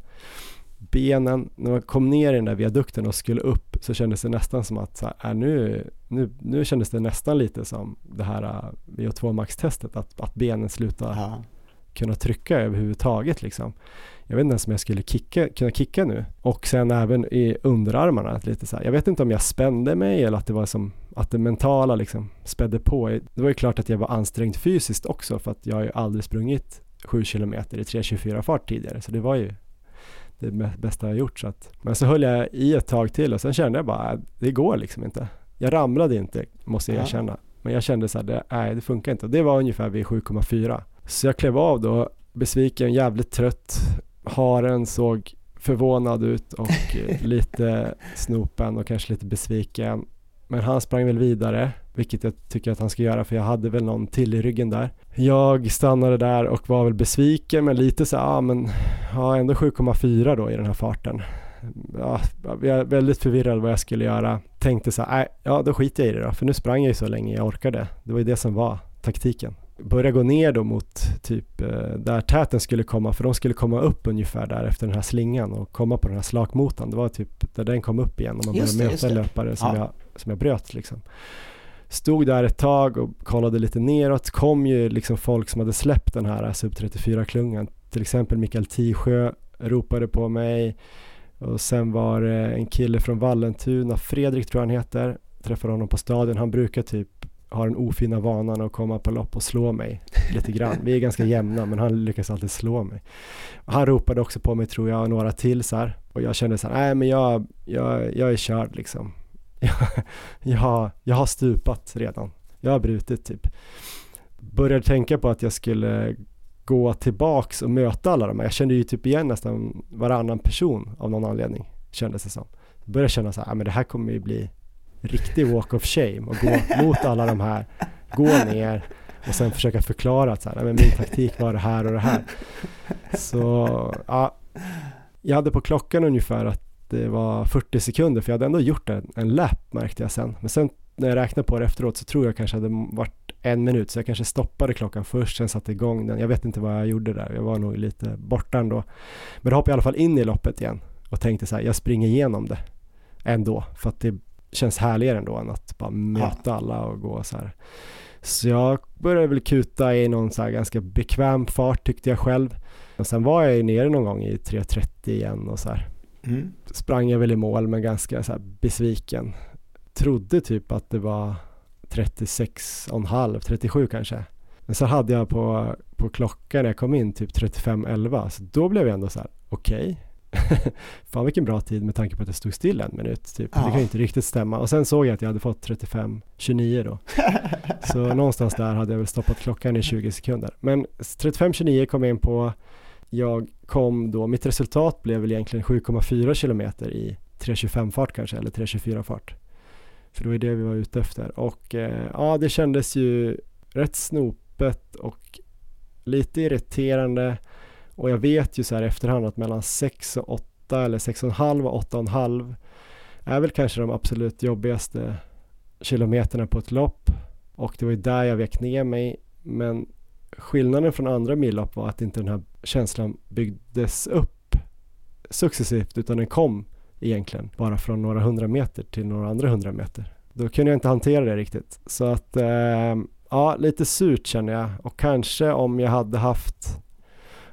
benen, när man kom ner i den där viadukten och skulle upp så kändes det nästan som att så här, äh, nu, nu, nu kändes det nästan lite som det här äh, VO2 max-testet, att, att benen slutar ja. Kunna trycka överhuvudtaget liksom jag vet inte ens om jag skulle kicka, kunna kicka nu. Och sen även i underarmarna, lite så här, jag vet inte om jag spände mig eller att det var som att det mentala liksom spädde på. Det var ju klart att jag var ansträngd fysiskt också för att jag har ju aldrig sprungit 7 km i 3.24 fart tidigare så det var ju det bästa jag gjort. Så att, men så höll jag i ett tag till och sen kände jag bara, äh, det går liksom inte. Jag ramlade inte, måste jag erkänna. Men jag kände så här, det, nej det funkar inte. Det var ungefär vid 7,4. Så jag klev av då, besviken, jävligt trött, haren såg förvånad ut och [LAUGHS] lite snopen och kanske lite besviken. Men han sprang väl vidare, vilket jag tycker att han ska göra för jag hade väl någon till i ryggen där. Jag stannade där och var väl besviken men lite så ja ah, men ja ändå 7,4 då i den här farten. Ja, jag är väldigt förvirrad vad jag skulle göra. Tänkte så här, ja då skiter jag i det då för nu sprang jag ju så länge jag orkade. Det var ju det som var taktiken börja gå ner då mot typ eh, där täten skulle komma, för de skulle komma upp ungefär där efter den här slingan och komma på den här slakmotan. Det var typ där den kom upp igen och man började möta en löpare som, ja. jag, som jag bröt liksom. stod där ett tag och kollade lite neråt, kom ju liksom folk som hade släppt den här sub 34-klungan, till exempel Mikael Tisjö ropade på mig och sen var det en kille från Vallentuna, Fredrik tror jag han heter, träffade honom på stadion, han brukar typ har den ofina vanan att komma på lopp och slå mig lite grann. Vi är ganska jämna men han lyckas alltid slå mig. Han ropade också på mig tror jag och några till så här. Och jag kände så här, nej men jag, jag, jag är körd liksom. Jag, [LAUGHS] jag, jag har stupat redan. Jag har brutit typ. Började tänka på att jag skulle gå tillbaks och möta alla de här. Jag kände ju typ igen nästan varannan person av någon anledning kändes det som. Började känna så här, men det här kommer ju bli riktig walk of shame och gå [LAUGHS] mot alla de här, gå ner och sen försöka förklara att så här, men min taktik var det här och det här. Så ja, jag hade på klockan ungefär att det var 40 sekunder för jag hade ändå gjort en, en lap märkte jag sen. Men sen när jag räknade på det efteråt så tror jag kanske hade varit en minut så jag kanske stoppade klockan först, sen satte igång den. Jag vet inte vad jag gjorde där, jag var nog lite borta ändå. Men då hoppade jag i alla fall in i loppet igen och tänkte så här, jag springer igenom det ändå för att det känns härligare ändå än att bara möta alla och gå så här. Så jag började väl kuta i någon så här ganska bekväm fart tyckte jag själv. Och sen var jag ju nere någon gång i 3.30 igen och så här. Mm. Sprang jag väl i mål men ganska så här besviken. Trodde typ att det var 36,5, 37 kanske. Men så hade jag på, på klockan när jag kom in typ 35.11 så då blev jag ändå så här okej. Okay [LAUGHS] Fan vilken bra tid med tanke på att det stod still en minut typ. Ja. Det kan ju inte riktigt stämma. Och sen såg jag att jag hade fått 35-29 då. [LAUGHS] Så någonstans där hade jag väl stoppat klockan i 20 sekunder. Men 35-29 kom jag in på. Jag kom då, mitt resultat blev väl egentligen 7,4 kilometer i 3.25 fart kanske, eller 3.24 fart. För det var det vi var ute efter. Och eh, ja, det kändes ju rätt snopet och lite irriterande och jag vet ju så här efterhand att mellan 6 och 8 eller 6,5 och 8,5 är väl kanske de absolut jobbigaste kilometerna på ett lopp. Och det var ju där jag vek ner mig. Men skillnaden från andra millopp var att inte den här känslan byggdes upp successivt utan den kom egentligen bara från några hundra meter till några andra hundra meter. Då kunde jag inte hantera det riktigt. Så att eh, ja, lite surt känner jag och kanske om jag hade haft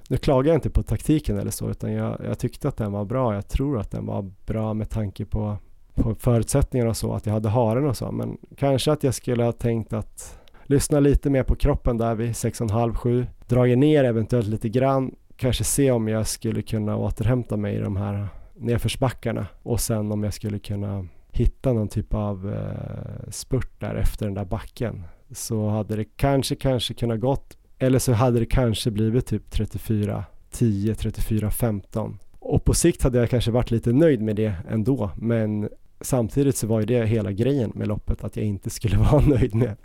nu klagar jag inte på taktiken eller så utan jag, jag, tyckte att den var bra. Jag tror att den var bra med tanke på, på förutsättningarna och så, att jag hade haren och så. Men kanske att jag skulle ha tänkt att lyssna lite mer på kroppen där vid 6,5-7. Dragit ner eventuellt lite grann. Kanske se om jag skulle kunna återhämta mig i de här nedförsbackarna och sen om jag skulle kunna hitta någon typ av eh, spurt där efter den där backen så hade det kanske, kanske kunnat gått eller så hade det kanske blivit typ 34 10, 34 15. Och på sikt hade jag kanske varit lite nöjd med det ändå, men samtidigt så var ju det hela grejen med loppet att jag inte skulle [LAUGHS] vara nöjd med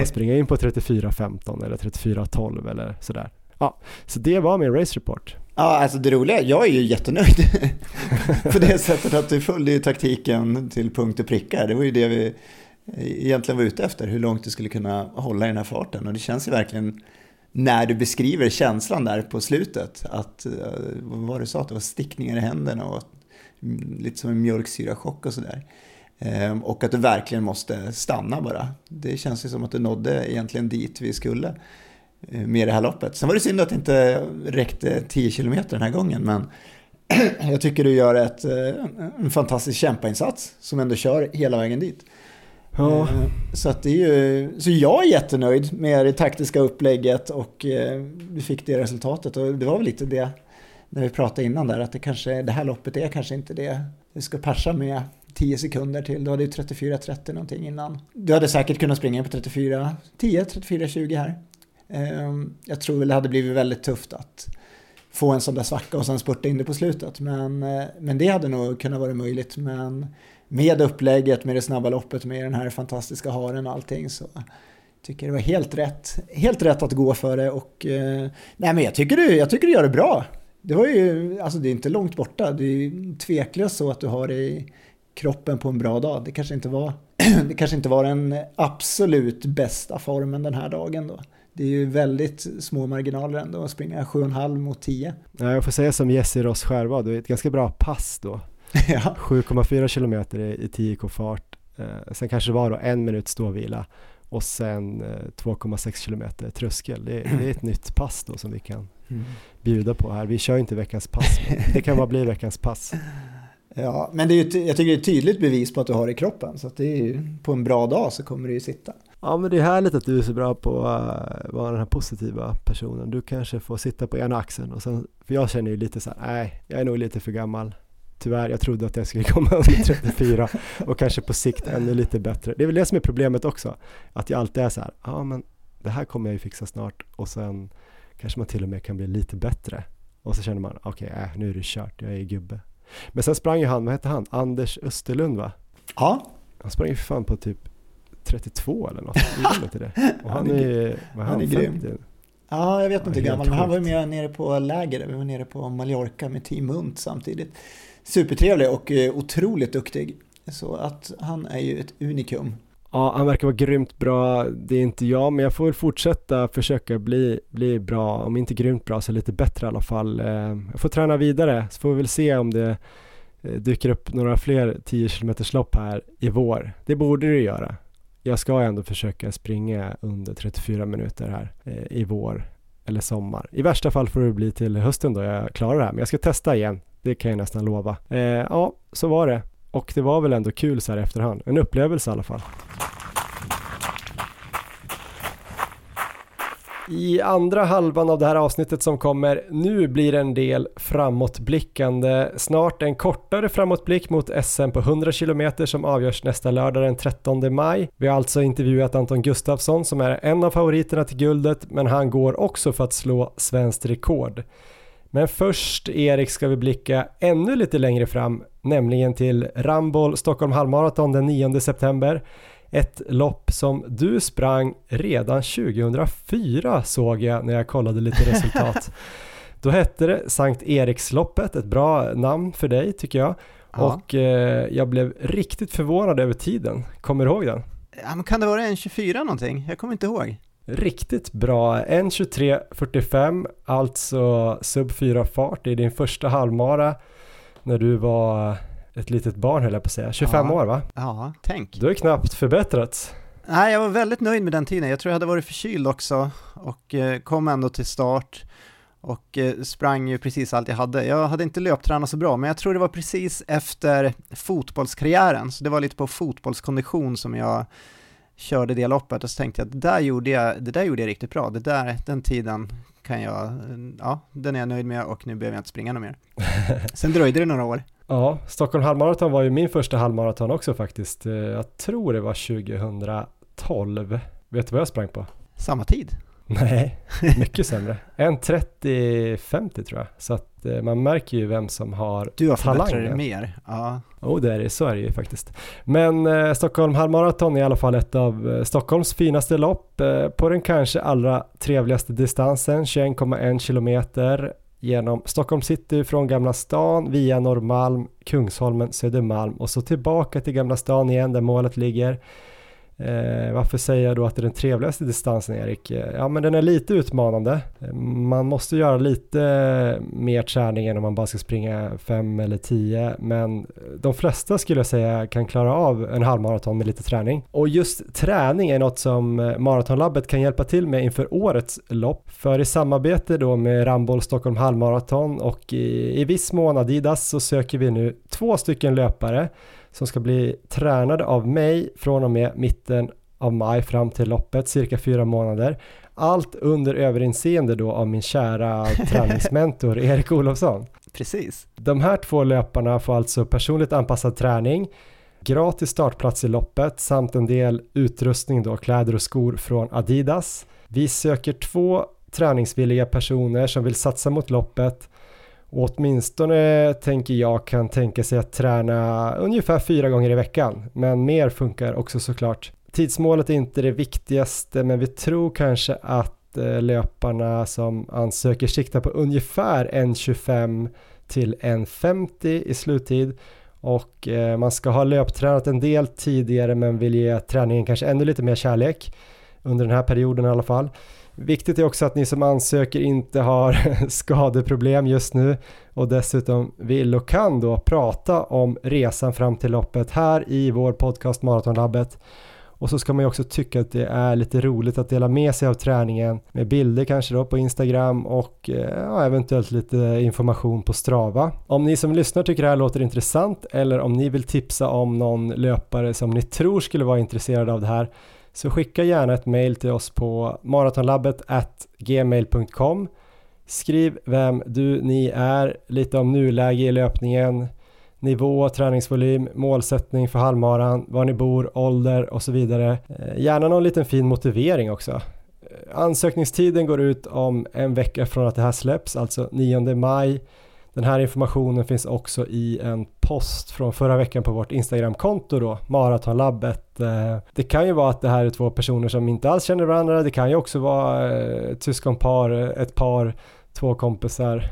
att [LAUGHS] springa in på 34 15 eller 34 12 eller sådär. Ja, så det var min race report. Ja, alltså det roliga, jag är ju jättenöjd [LAUGHS] på det sättet att du följde ju taktiken till punkt och pricka. Det var ju det vi egentligen var ute efter, hur långt du skulle kunna hålla i den här farten. Och det känns ju verkligen när du beskriver känslan där på slutet, att, eh, vad var det du sa, att det var stickningar i händerna och mm, lite som en mjölksyrachock och sådär. Ehm, och att du verkligen måste stanna bara. Det känns ju som att du nådde egentligen dit vi skulle eh, med det här loppet. Sen var det synd att det inte räckte 10 km den här gången, men [CLEARS THROAT] jag tycker du gör ett, eh, en fantastisk kämpainsats som ändå kör hela vägen dit. Ja. Eh, så, att det är ju, så jag är jättenöjd med det taktiska upplägget och eh, vi fick det resultatet. Och det var väl lite det när vi pratade innan där att det, kanske, det här loppet är kanske inte det vi ska passa med 10 sekunder till. Du hade ju 34-30 någonting innan. Du hade säkert kunnat springa på 34, 10, 34, 20 här. Ehm, jag tror väl det hade blivit väldigt tufft att få en sån där svacka och sen spurta in det på slutet. Men, eh, men det hade nog kunnat vara möjligt. Men med upplägget, med det snabba loppet, med den här fantastiska haren och allting så tycker det var helt rätt, helt rätt att gå för det och eh, nej men jag tycker, du, jag tycker du gör det bra. Det var ju, alltså det är inte långt borta, det är tveklöst så att du har det i kroppen på en bra dag. Det kanske inte var, [CLEARS THROAT] det kanske inte var den absolut bästa formen den här dagen då. Det är ju väldigt små marginaler ändå att springa 7,5 mot 10. Ja, jag får säga som Jesse Ross Skärva, det är ett ganska bra pass då. [LAUGHS] ja. 7,4 kilometer i, 10k fart. Eh, sen kanske det var då en minut ståvila och sen 2,6 kilometer tröskel. Det, det, är ett nytt pass då som vi kan mm. bjuda på här. Vi kör inte veckans pass, det kan bara bli veckans pass. [LAUGHS] Ja, men det är ju, jag tycker det är ett tydligt bevis på att du har det i kroppen. Så att det är ju, på en bra dag så kommer det ju sitta. Ja men det är härligt att du är så bra på att uh, vara den här positiva personen. Du kanske får sitta på ena axeln och sen, för jag känner ju lite så här, nej jag är nog lite för gammal. Tyvärr, jag trodde att jag skulle [LAUGHS] komma under 34 och kanske på sikt ännu lite bättre. Det är väl det som är problemet också, att jag alltid är så här, ja men det här kommer jag ju fixa snart och sen kanske man till och med kan bli lite bättre. Och så känner man, okej, okay, äh, nu är det kört, jag är gubbe. Men sen sprang ju han, vad hette han, Anders Österlund va? Ja. Han sprang ju för fan på typ 32 eller något, [LAUGHS] inte det? Och han, han är, är, han, han är grym. Ja, jag vet inte hur gammal, men han var med nere på läger, vi var nere på Mallorca med Team Munt samtidigt. Supertrevlig och eh, otroligt duktig. Så att han är ju ett unikum. Ja, han verkar vara grymt bra. Det är inte jag, men jag får väl fortsätta försöka bli, bli bra. Om inte grymt bra så lite bättre i alla fall. Eh, jag får träna vidare, så får vi väl se om det eh, dyker upp några fler 10 km lopp här i vår. Det borde det göra. Jag ska ändå försöka springa under 34 minuter här i vår eller sommar. I värsta fall får det bli till hösten då jag klarar det här, men jag ska testa igen. Det kan jag nästan lova. Eh, ja, så var det. Och det var väl ändå kul så här efterhand. En upplevelse i alla fall. I andra halvan av det här avsnittet som kommer nu blir en del framåtblickande. Snart en kortare framåtblick mot SM på 100 km som avgörs nästa lördag den 13 maj. Vi har alltså intervjuat Anton Gustafsson som är en av favoriterna till guldet men han går också för att slå svenskt rekord. Men först Erik ska vi blicka ännu lite längre fram, nämligen till Ramboll Stockholm halvmaraton den 9 september. Ett lopp som du sprang redan 2004 såg jag när jag kollade lite [LAUGHS] resultat. Då hette det Sankt Eriksloppet, ett bra namn för dig tycker jag. Ja. Och eh, jag blev riktigt förvånad över tiden. Kommer du ihåg den? Ja, men kan det vara en 24 någonting? Jag kommer inte ihåg. Riktigt bra. 1.23.45, alltså sub 4 fart i din första halvmara när du var ett litet barn höll jag på att säga. 25 ja. år va? Ja, tänk. Du har knappt förbättrats. Nej, jag var väldigt nöjd med den tiden. Jag tror jag hade varit förkyld också och eh, kom ändå till start och eh, sprang ju precis allt jag hade. Jag hade inte löptränat så bra, men jag tror det var precis efter fotbollskarriären, så det var lite på fotbollskondition som jag körde det loppet och så tänkte jag att det där gjorde jag, det där gjorde jag riktigt bra, det där, den tiden kan jag, ja, den är jag nöjd med och nu behöver jag inte springa något mer. [LAUGHS] Sen dröjde det några år. Ja, Stockholm halvmaraton var ju min första halvmaraton också faktiskt. Eh, jag tror det var 2012. Vet du vad jag sprang på? Samma tid? Nej, [LAUGHS] mycket sämre. 1.30-50 tror jag. Så att eh, man märker ju vem som har Du har förbättrat dig mer. Ja. Oh, det är det, så är det ju faktiskt. Men eh, Stockholm halvmaraton är i alla fall ett av eh, Stockholms finaste lopp eh, på den kanske allra trevligaste distansen, 21,1 kilometer genom Stockholm city från Gamla stan via Norrmalm, Kungsholmen, Södermalm och så tillbaka till Gamla stan igen där målet ligger. Eh, varför säger jag då att det är den trevligaste distansen Erik? Eh, ja men den är lite utmanande. Man måste göra lite eh, mer träning än om man bara ska springa fem eller tio. Men de flesta skulle jag säga kan klara av en halvmaraton med lite träning. Och just träning är något som eh, Maratonlabbet kan hjälpa till med inför årets lopp. För i samarbete då med Ramboll Stockholm halvmaraton och i, i viss mån Adidas så söker vi nu två stycken löpare som ska bli tränade av mig från och med mitten av maj fram till loppet, cirka fyra månader. Allt under överinseende då av min kära [LAUGHS] träningsmentor Erik Olofsson. Precis. De här två löparna får alltså personligt anpassad träning, gratis startplats i loppet samt en del utrustning då, kläder och skor från Adidas. Vi söker två träningsvilliga personer som vill satsa mot loppet åtminstone tänker jag kan tänka sig att träna ungefär fyra gånger i veckan. Men mer funkar också såklart. Tidsmålet är inte det viktigaste men vi tror kanske att eh, löparna som ansöker siktar på ungefär 1.25 till 1.50 i sluttid och eh, man ska ha löptränat en del tidigare men vill ge träningen kanske ännu lite mer kärlek under den här perioden i alla fall. Viktigt är också att ni som ansöker inte har [LAUGHS] skadeproblem just nu och dessutom vill och kan då prata om resan fram till loppet här i vår podcast Maratonlabbet. Och så ska man ju också tycka att det är lite roligt att dela med sig av träningen med bilder kanske då på Instagram och eh, ja, eventuellt lite information på Strava. Om ni som lyssnar tycker det här låter intressant eller om ni vill tipsa om någon löpare som ni tror skulle vara intresserad av det här så skicka gärna ett mail till oss på maratonlabbet gmail.com Skriv vem du, ni är, lite om nuläge i löpningen, nivå, träningsvolym, målsättning för halvmaran, var ni bor, ålder och så vidare. Eh, gärna någon liten fin motivering också. Eh, ansökningstiden går ut om en vecka från att det här släpps, alltså 9 maj. Den här informationen finns också i en post från förra veckan på vårt Instagramkonto då, Maratonlabbet. Eh, det kan ju vara att det här är två personer som inte alls känner varandra, det kan ju också vara eh, ett syskonpar, eh, ett par, två kompisar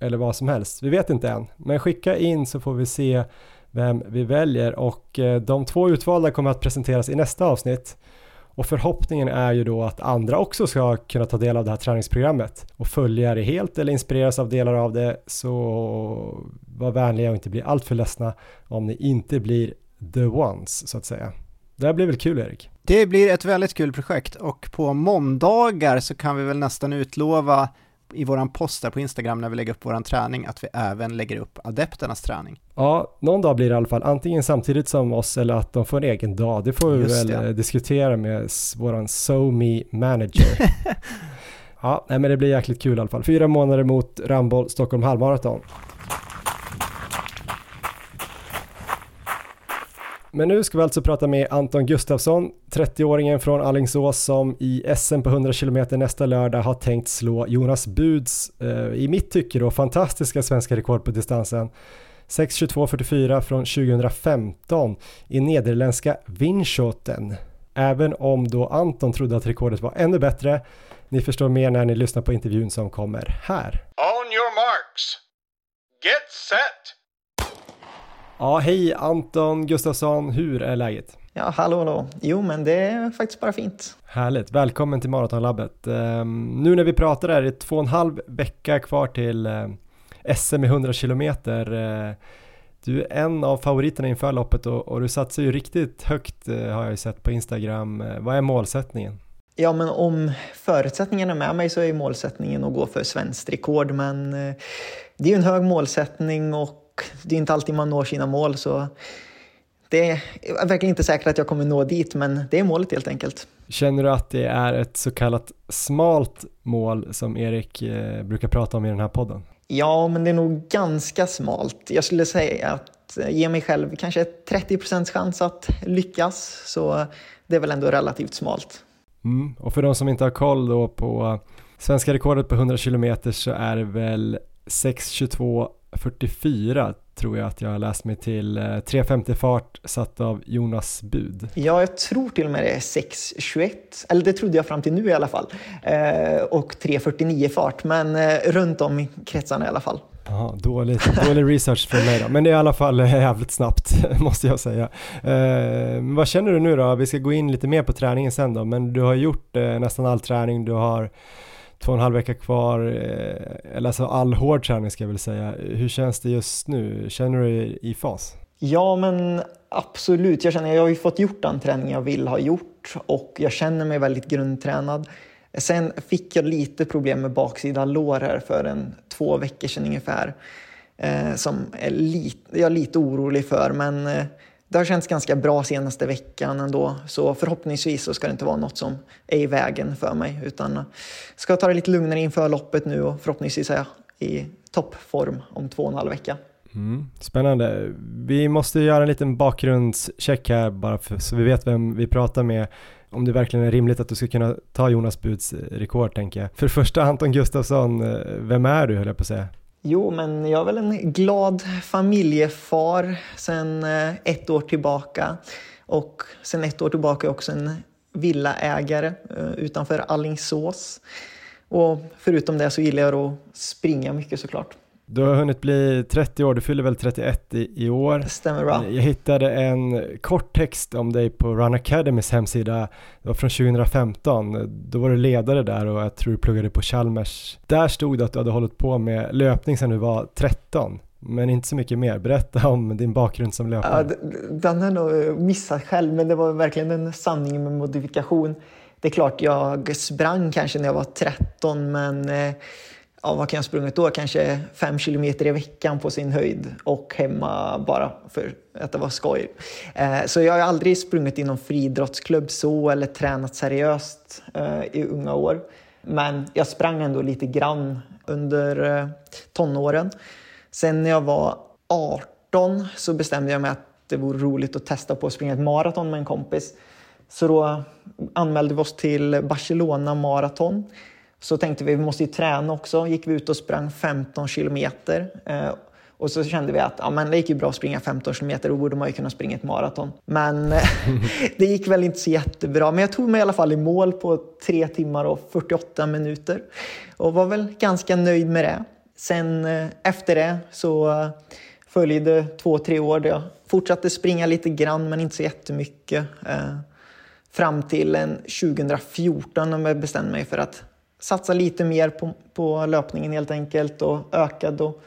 eller vad som helst. Vi vet inte än, men skicka in så får vi se vem vi väljer och de två utvalda kommer att presenteras i nästa avsnitt. Och förhoppningen är ju då att andra också ska kunna ta del av det här träningsprogrammet och följa det helt eller inspireras av delar av det så var vänliga och inte bli alltför ledsna om ni inte blir the ones så att säga. Det här blir väl kul Erik? Det blir ett väldigt kul projekt och på måndagar så kan vi väl nästan utlova i våran post där på Instagram när vi lägger upp våran träning att vi även lägger upp adepternas träning. Ja, någon dag blir det i alla fall, antingen samtidigt som oss eller att de får en egen dag. Det får vi Just väl det. eh, diskutera med våran SoMe manager. [LAUGHS] ja, nej, men det blir jäkligt kul i alla fall. Fyra månader mot Ramboll Stockholm halvmaraton. Men nu ska vi alltså prata med Anton Gustafsson, 30-åringen från Alingsås som i SM på 100 km nästa lördag har tänkt slå Jonas Buds, eh, i mitt tycke då, fantastiska svenska rekord på distansen. 6.22.44 från 2015 i nederländska Winschoten. Även om då Anton trodde att rekordet var ännu bättre. Ni förstår mer när ni lyssnar på intervjun som kommer här. On your marks. Get set. Ja, hej Anton Gustafsson, hur är läget? Ja, hallå, hallå. Jo, men det är faktiskt bara fint. Härligt, välkommen till Maratonlabbet. Um, nu när vi pratar är det två och en halv vecka kvar till uh, SM i 100 kilometer. Uh, du är en av favoriterna inför loppet och, och du satsar ju riktigt högt uh, har jag ju sett på Instagram. Vad är målsättningen? Ja, men om förutsättningarna är med mig så är målsättningen att gå för svenskt rekord, men eh, det är ju en hög målsättning och det är inte alltid man når sina mål, så det är verkligen inte säkert att jag kommer nå dit, men det är målet helt enkelt. Känner du att det är ett så kallat smalt mål som Erik uh, brukar prata om i den här podden? Ja, men det är nog ganska smalt. Jag skulle säga att eh, ge mig själv kanske 30 chans att lyckas, så det är väl ändå relativt smalt. Mm. Och för de som inte har koll då på svenska rekordet på 100 km så är det väl 6.22.44 tror jag att jag har läst mig till. 3.50 fart satt av Jonas Bud. Ja, jag tror till och med det är 6.21, eller det trodde jag fram till nu i alla fall. Eh, och 3.49 fart, men eh, runt om i kretsarna i alla fall. Ja, dålig, dålig research från mig då, men det är i alla fall jävligt snabbt [LAUGHS] måste jag säga. Eh, vad känner du nu då? Vi ska gå in lite mer på träningen sen då, men du har gjort eh, nästan all träning, du har två och en halv vecka kvar, eh, eller alltså all hård träning ska jag väl säga. Hur känns det just nu? Känner du dig i fas? Ja, men absolut. Jag känner jag har ju fått gjort den träning jag vill ha gjort och jag känner mig väldigt grundtränad. Sen fick jag lite problem med baksida lår här för en två veckor sedan ungefär. Eh, som är lite, jag är lite orolig för, men eh, det har känts ganska bra senaste veckan ändå. Så förhoppningsvis så ska det inte vara något som är i vägen för mig, utan ska ta det lite lugnare inför loppet nu och förhoppningsvis är jag i toppform om två och en halv vecka. Mm, spännande. Vi måste göra en liten bakgrundscheck här bara för, så vi vet vem vi pratar med. Om det verkligen är rimligt att du ska kunna ta Jonas Buds rekord tänker jag. För det första Anton Gustafsson, eh, vem är du höll jag på att säga? Jo, men jag är väl en glad familjefar sedan eh, ett år tillbaka. Och sedan ett år tillbaka är jag också en villaägare eh, utanför Allingsås. Och förutom det så gillar jag att springa mycket såklart. Du har hunnit bli 30 år, du fyller väl 31 i, i år. Det stämmer bra. Jag hittade en kort text om dig på Run Academys hemsida, det var från 2015. Då var du ledare där och jag tror du pluggade på Chalmers. Där stod det att du hade hållit på med löpning sedan du var 13. Men inte så mycket mer. Berätta om din bakgrund som löpare. Ja, den har nog missat själv, men det var verkligen en sanning med modifikation. Det är klart, jag sprang kanske när jag var 13, men eh, ja, vad kan jag ha sprungit då? Kanske fem kilometer i veckan på sin höjd och hemma bara för att det var skoj. Eh, så jag har aldrig sprungit i någon friidrottsklubb så eller tränat seriöst eh, i unga år. Men jag sprang ändå lite grann under eh, tonåren. Sen när jag var 18 så bestämde jag mig att det vore roligt att testa på att springa ett maraton med en kompis. Så då anmälde vi oss till Barcelona maraton. Så tänkte vi, vi måste ju träna också. Gick vi ut och sprang 15 kilometer. Eh, och så kände vi att ja, men det gick ju bra att springa 15 kilometer, då borde man ju kunna springa ett maraton. Men [LAUGHS] [LAUGHS] det gick väl inte så jättebra. Men jag tog mig i alla fall i mål på 3 timmar och 48 minuter. Och var väl ganska nöjd med det. Sen eh, efter det så eh, följde två, tre år där jag fortsatte springa lite grann men inte så jättemycket. Eh, fram till en 2014 när jag bestämde mig för att satsa lite mer på, på löpningen helt enkelt och ökade och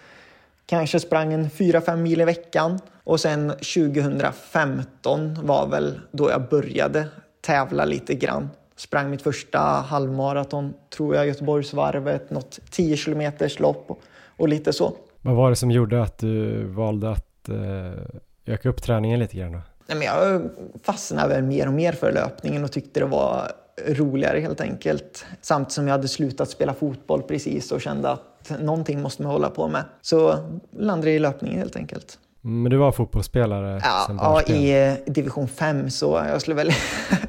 kanske sprang en 4-5 mil i veckan. Och sen 2015 var väl då jag började tävla lite grann. Sprang mitt första halvmaraton, tror jag, Göteborgsvarvet, något 10 kilometers lopp och, och lite så. Vad var det som gjorde att du valde att eh, öka upp träningen lite grann då? Nej, men jag fastnade väl mer och mer för löpningen och tyckte det var roligare helt enkelt. Samtidigt som jag hade slutat spela fotboll precis och kände att någonting måste man hålla på med. Så landade jag i löpningen helt enkelt. Men du var fotbollsspelare Ja, ja i eh, division 5 så jag skulle väl...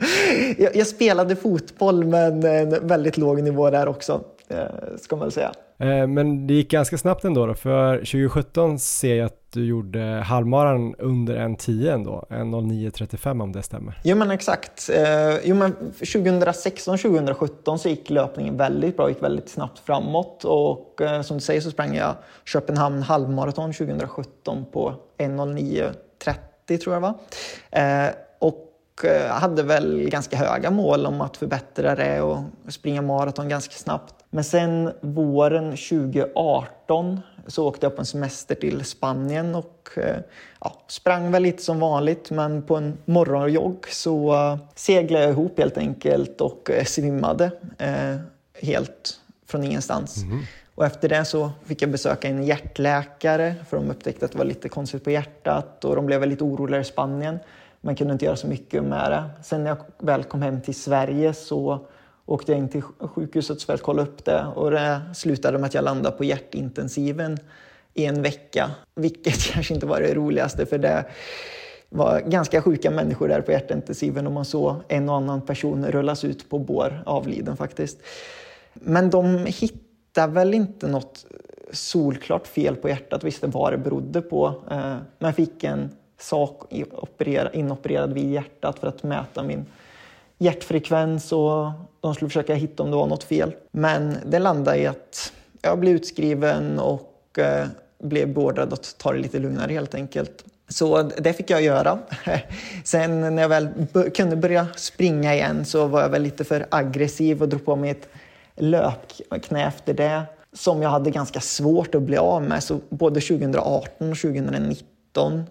[LAUGHS] jag, jag spelade fotboll men en väldigt låg nivå där också, eh, ska man väl säga. Eh, Men det gick ganska snabbt ändå då, för 2017 ser jag att du gjorde halvmaran under en 10 ändå, en 09.35 om det stämmer. Jo men exakt. Eh, jo, men 2016-2017 så gick löpningen väldigt bra, gick väldigt snabbt framåt och eh, som du säger så sprang jag Köpenhamn halvmaraton 2017 på 1.09.30 tror jag va. Eh, och eh, hade väl ganska höga mål om att förbättra det och springa maraton ganska snabbt. Men sen våren 2018 så åkte jag på en semester till Spanien och eh, ja, sprang väl lite som vanligt men på en morgonjogg så eh, seglade jag ihop helt enkelt och eh, svimmade eh, helt från ingenstans. Och efter det så fick jag besöka en hjärtläkare för de upptäckte att det var lite konstigt på hjärtat och de blev väldigt oroliga i Spanien. Man kunde inte göra så mycket med det. Sen när jag väl kom hem till Sverige så åkte jag in till sjukhuset för att kolla upp det och det slutade med att jag landade på hjärtintensiven i en vecka. Vilket [LAUGHS] kanske inte var det roligaste för det var ganska sjuka människor där på hjärtintensiven och man såg en och annan person rullas ut på bår avliden faktiskt. Men de hittade väl inte något solklart fel på hjärtat, visste vad det berodde på. Eh, men jag fick en sak inopererad vid hjärtat för att mäta min hjärtfrekvens och de skulle försöka hitta om det var något fel. Men det landade i att jag blev utskriven och eh, blev beordrad att ta det lite lugnare helt enkelt. Så det fick jag göra. [LAUGHS] Sen när jag väl kunde börja springa igen så var jag väl lite för aggressiv och drog på mig ett löpknä efter det som jag hade ganska svårt att bli av med. Så både 2018 och 2019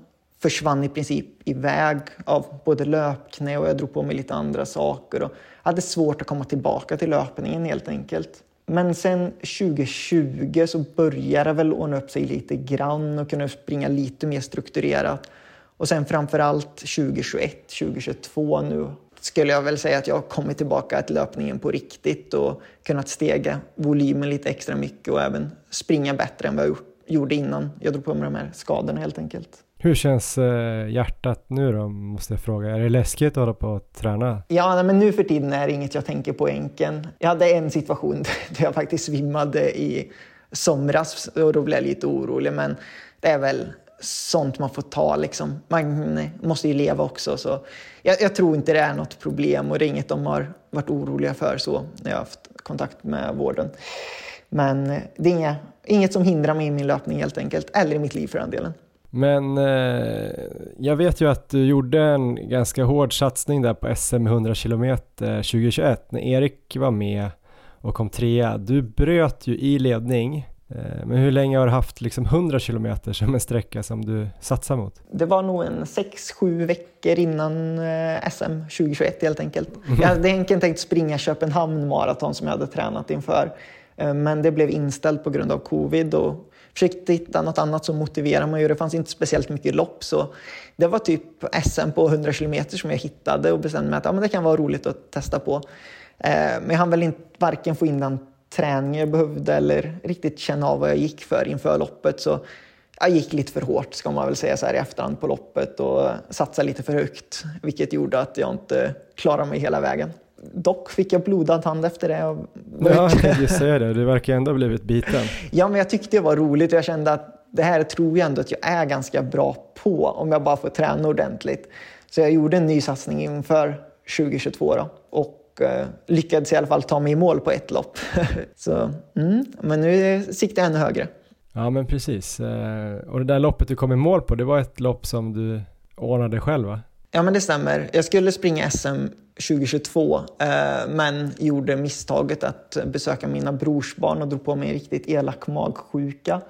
försvann i princip iväg av både löpknä och jag drog på mig lite andra saker. Och hade svårt att komma tillbaka till löpningen helt enkelt. Men sen 2020 så började det väl ordna upp sig lite grann och kunna springa lite mer strukturerat. Och sen framförallt 2021, 2022 nu skulle jag väl säga att jag har kommit tillbaka till löpningen på riktigt och kunnat stega volymen lite extra mycket och även springa bättre än vad jag gjorde innan jag drog på mig de här skadorna helt enkelt. Hur känns eh, hjärtat nu då, måste jag fråga? Är det läskigt att hålla på och träna? Ja, nej, men nu för tiden är det inget jag tänker på enkelt. Jag hade en situation [LAUGHS] där jag faktiskt svimmade i somras och då blev jag lite orolig. Men det är väl sånt man får ta liksom. Man måste ju leva också. Så jag, jag tror inte det är något problem och det är inget de har varit oroliga för så när jag har haft kontakt med vården. Men eh, det är inga, inget som hindrar mig i min löpning helt enkelt, eller i mitt liv för den delen. Men eh, jag vet ju att du gjorde en ganska hård satsning där på SM 100 km 2021 när Erik var med och kom trea. Du bröt ju i ledning Eh, men hur länge har du haft liksom 100 km som en sträcka som du satsar mot? Det var nog en 6-7 veckor innan eh, SM 2021 helt enkelt. Jag hade egentligen tänkt springa Köpenhamn maraton som jag hade tränat inför. Eh, men det blev inställt på grund av covid och försökte hitta något annat som motiverar mig och det fanns inte speciellt mycket lopp. Så det var typ SM på 100 km som jag hittade och bestämde mig att ja, men det kan vara roligt att testa på. Eh, men jag hann väl inte varken få in den träning jag behövde eller riktigt känna av vad jag gick för inför loppet. Så jag gick lite för hårt ska man väl säga så här i efterhand på loppet och satsade lite för högt, vilket gjorde att jag inte klarade mig hela vägen. Dock fick jag blodad hand efter det. Ja, jag säga det. Du verkar ändå ha blivit biten. [LAUGHS] Ja, men jag tyckte det var roligt och jag kände att det här tror jag ändå att jag är ganska bra på om jag bara får träna ordentligt. Så jag gjorde en ny satsning inför 2022 då. och eh, lyckades i alla fall ta mig i mål på ett lopp. [LAUGHS] så, mm, men nu siktar jag ännu högre. Ja men precis. Eh, och det där loppet du kom i mål på, det var ett lopp som du ordnade själv va? Ja men det stämmer. Jag skulle springa SM 2022 eh, men gjorde misstaget att besöka mina brorsbarn och drog på mig en riktigt elak magsjuka.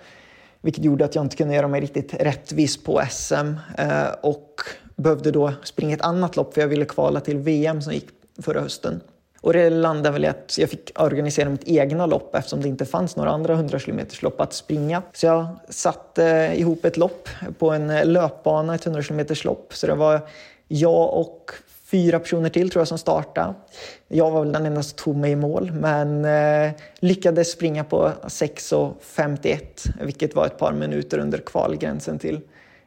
Vilket gjorde att jag inte kunde göra mig riktigt rättvis på SM eh, och behövde då springa ett annat lopp för jag ville kvala till VM som gick förra hösten. Och det landade väl i att jag fick organisera mitt egna lopp eftersom det inte fanns några andra 100 km lopp att springa. Så jag satte ihop ett lopp på en löpbana, ett 100 km lopp. Så det var jag och fyra personer till tror jag som startade. Jag var väl den enda som tog mig i mål men eh, lyckades springa på 6.51 vilket var ett par minuter under kvalgränsen till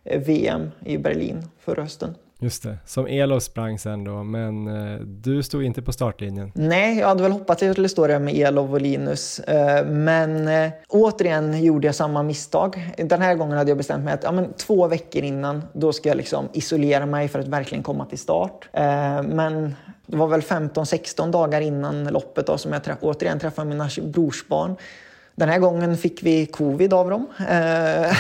eh, VM i Berlin förra hösten. Just det, som Elof sprang sen då, men eh, du stod inte på startlinjen. Nej, jag hade väl hoppats att jag skulle stå där med Elof och Linus. Eh, men eh, återigen gjorde jag samma misstag. Den här gången hade jag bestämt mig att ja, men, två veckor innan, då ska jag liksom isolera mig för att verkligen komma till start. Eh, men det var väl 15-16 dagar innan loppet då, som jag träff återigen träffade mina brorsbarn. Den här gången fick vi covid av dem. Eh,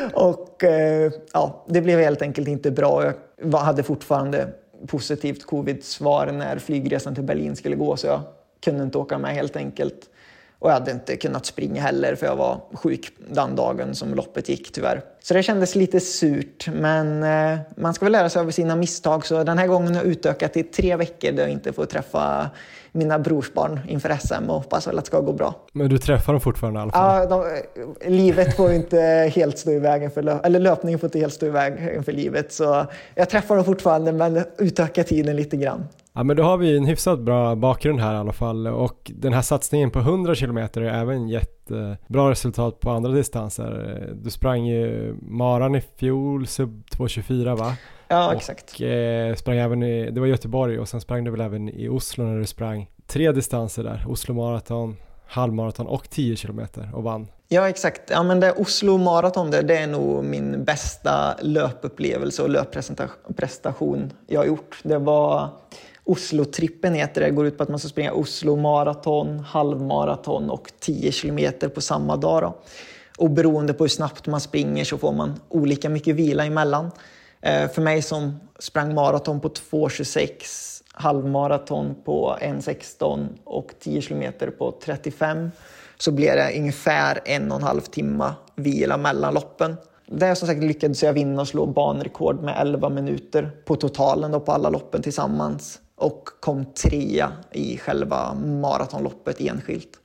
[LAUGHS] Och eh, ja, det blev helt enkelt inte bra. Jag hade fortfarande positivt covid-svar när flygresan till Berlin skulle gå så jag kunde inte åka med helt enkelt. Och jag hade inte kunnat springa heller för jag var sjuk den dagen som loppet gick tyvärr. Så det kändes lite surt men eh, man ska väl lära sig av sina misstag så den här gången har jag utökat till tre veckor där jag inte får träffa mina brorsbarn inför SM och hoppas väl att det ska gå bra. Men du träffar dem fortfarande i alla fall? Ja, de, livet får inte helt stå i vägen för, eller löpningen får inte helt stå i vägen för livet så jag träffar dem fortfarande men utökar tiden lite grann. Ja men då har vi en hyfsat bra bakgrund här i alla fall och den här satsningen på 100 km har även gett eh, bra resultat på andra distanser. Du sprang ju maran i fjol, sub 2.24 va? Ja och, exakt. Eh, sprang även i, det var Göteborg och sen sprang du väl även i Oslo när du sprang tre distanser där, Oslo maraton, halvmaraton och 10 km och vann. Ja exakt, ja, men det Oslo maraton det, det är nog min bästa löpupplevelse och löpprestation jag har gjort. Det var Oslo-trippen heter det, går ut på att man ska springa Oslo maraton, halvmaraton och 10 kilometer på samma dag. Då. Och beroende på hur snabbt man springer så får man olika mycket vila emellan. Eh, för mig som sprang maraton på 2.26, halvmaraton på 1.16 och 10 kilometer på 35 så blev det ungefär en och en halv timme vila mellan loppen. Där som sagt lyckades jag vinna och slå banrekord med 11 minuter på totalen då på alla loppen tillsammans och kom trea i själva maratonloppet enskilt.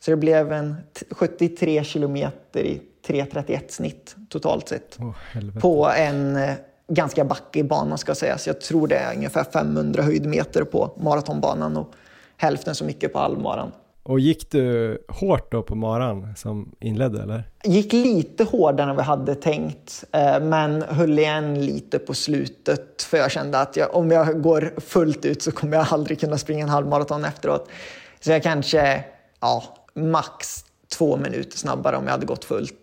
Så det blev en 73 kilometer i 3.31 snitt totalt sett. Oh, på en eh, ganska backig bana ska sägas. Jag tror det är ungefär 500 höjdmeter på maratonbanan och hälften så mycket på halvmaran. Och gick du hårt då på maran som inledde eller? Gick lite hårdare än vi hade tänkt eh, men höll igen lite på slutet för jag kände att jag, om jag går fullt ut så kommer jag aldrig kunna springa en halvmaraton efteråt. Så jag kanske, ja, max två minuter snabbare om jag hade gått fullt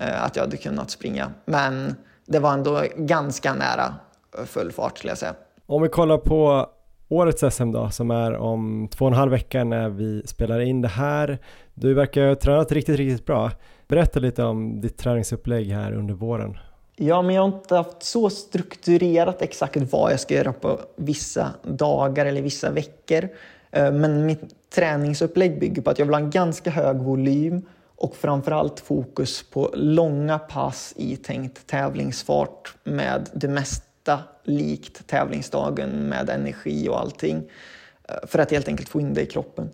eh, att jag hade kunnat springa. Men det var ändå ganska nära full fart skulle jag säga. Om vi kollar på årets SM då, som är om två och en halv vecka när vi spelar in det här. Du verkar ha tränat riktigt, riktigt bra. Berätta lite om ditt träningsupplägg här under våren. Ja, men jag har inte haft så strukturerat exakt vad jag ska göra på vissa dagar eller vissa veckor. Eh, men mitt träningsupplägg bygger på att jag vill ha en ganska hög volym och framförallt fokus på långa pass i tänkt tävlingsfart med det mesta likt tävlingsdagen med energi och allting eh, för att helt enkelt få in det i kroppen.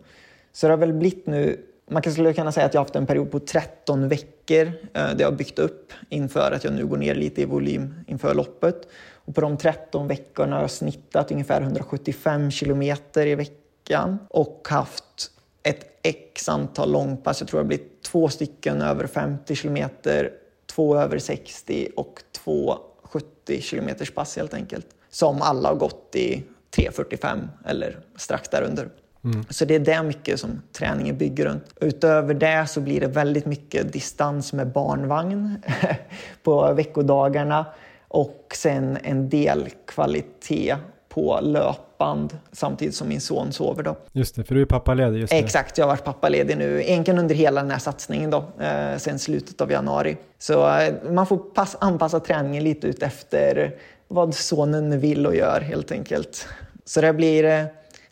Så det har väl blivit nu, man skulle kunna säga att jag har haft en period på 13 veckor eh, där jag har byggt upp inför att jag nu går ner lite i volym inför loppet. Och på de 13 veckorna har jag snittat ungefär 175 kilometer i veckan och haft ett x antal långpass. Jag tror det blivit två stycken över 50 kilometer, två över 60 och två 70 kilometers pass helt enkelt. Som alla har gått i 3.45 eller strax därunder. Mm. Så det är det mycket som träningen bygger runt. Utöver det så blir det väldigt mycket distans med barnvagn [LAUGHS] på veckodagarna och sen en del kvalitet på löpband samtidigt som min son sover. Då. Just det, för du är pappaledig just nu. Exakt, jag har varit pappaledig nu, egentligen under hela den här satsningen då, eh, sen slutet av januari. Så eh, man får pass, anpassa träningen lite ut efter vad sonen vill och gör helt enkelt. Så det blir, eh,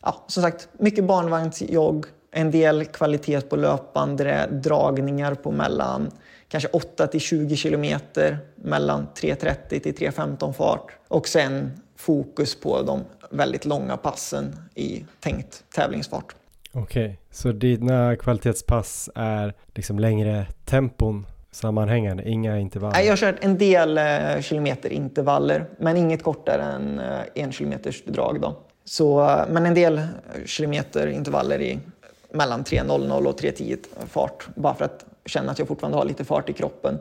ja, som sagt, mycket barnvagnsjogg, en del kvalitet på löpband, dragningar på mellan kanske 8 till 20 kilometer mellan 3.30 till 3.15 fart och sen fokus på de väldigt långa passen i tänkt tävlingsfart. Okej, okay. så dina kvalitetspass är liksom längre tempon sammanhängande, inga intervaller? Nej, jag har kört en del eh, kilometer intervaller, men inget kortare än eh, en kilometers drag. Då. Så, men en del kilometer intervaller i mellan 3.00 och 3.10 fart, bara för att känna att jag fortfarande har lite fart i kroppen.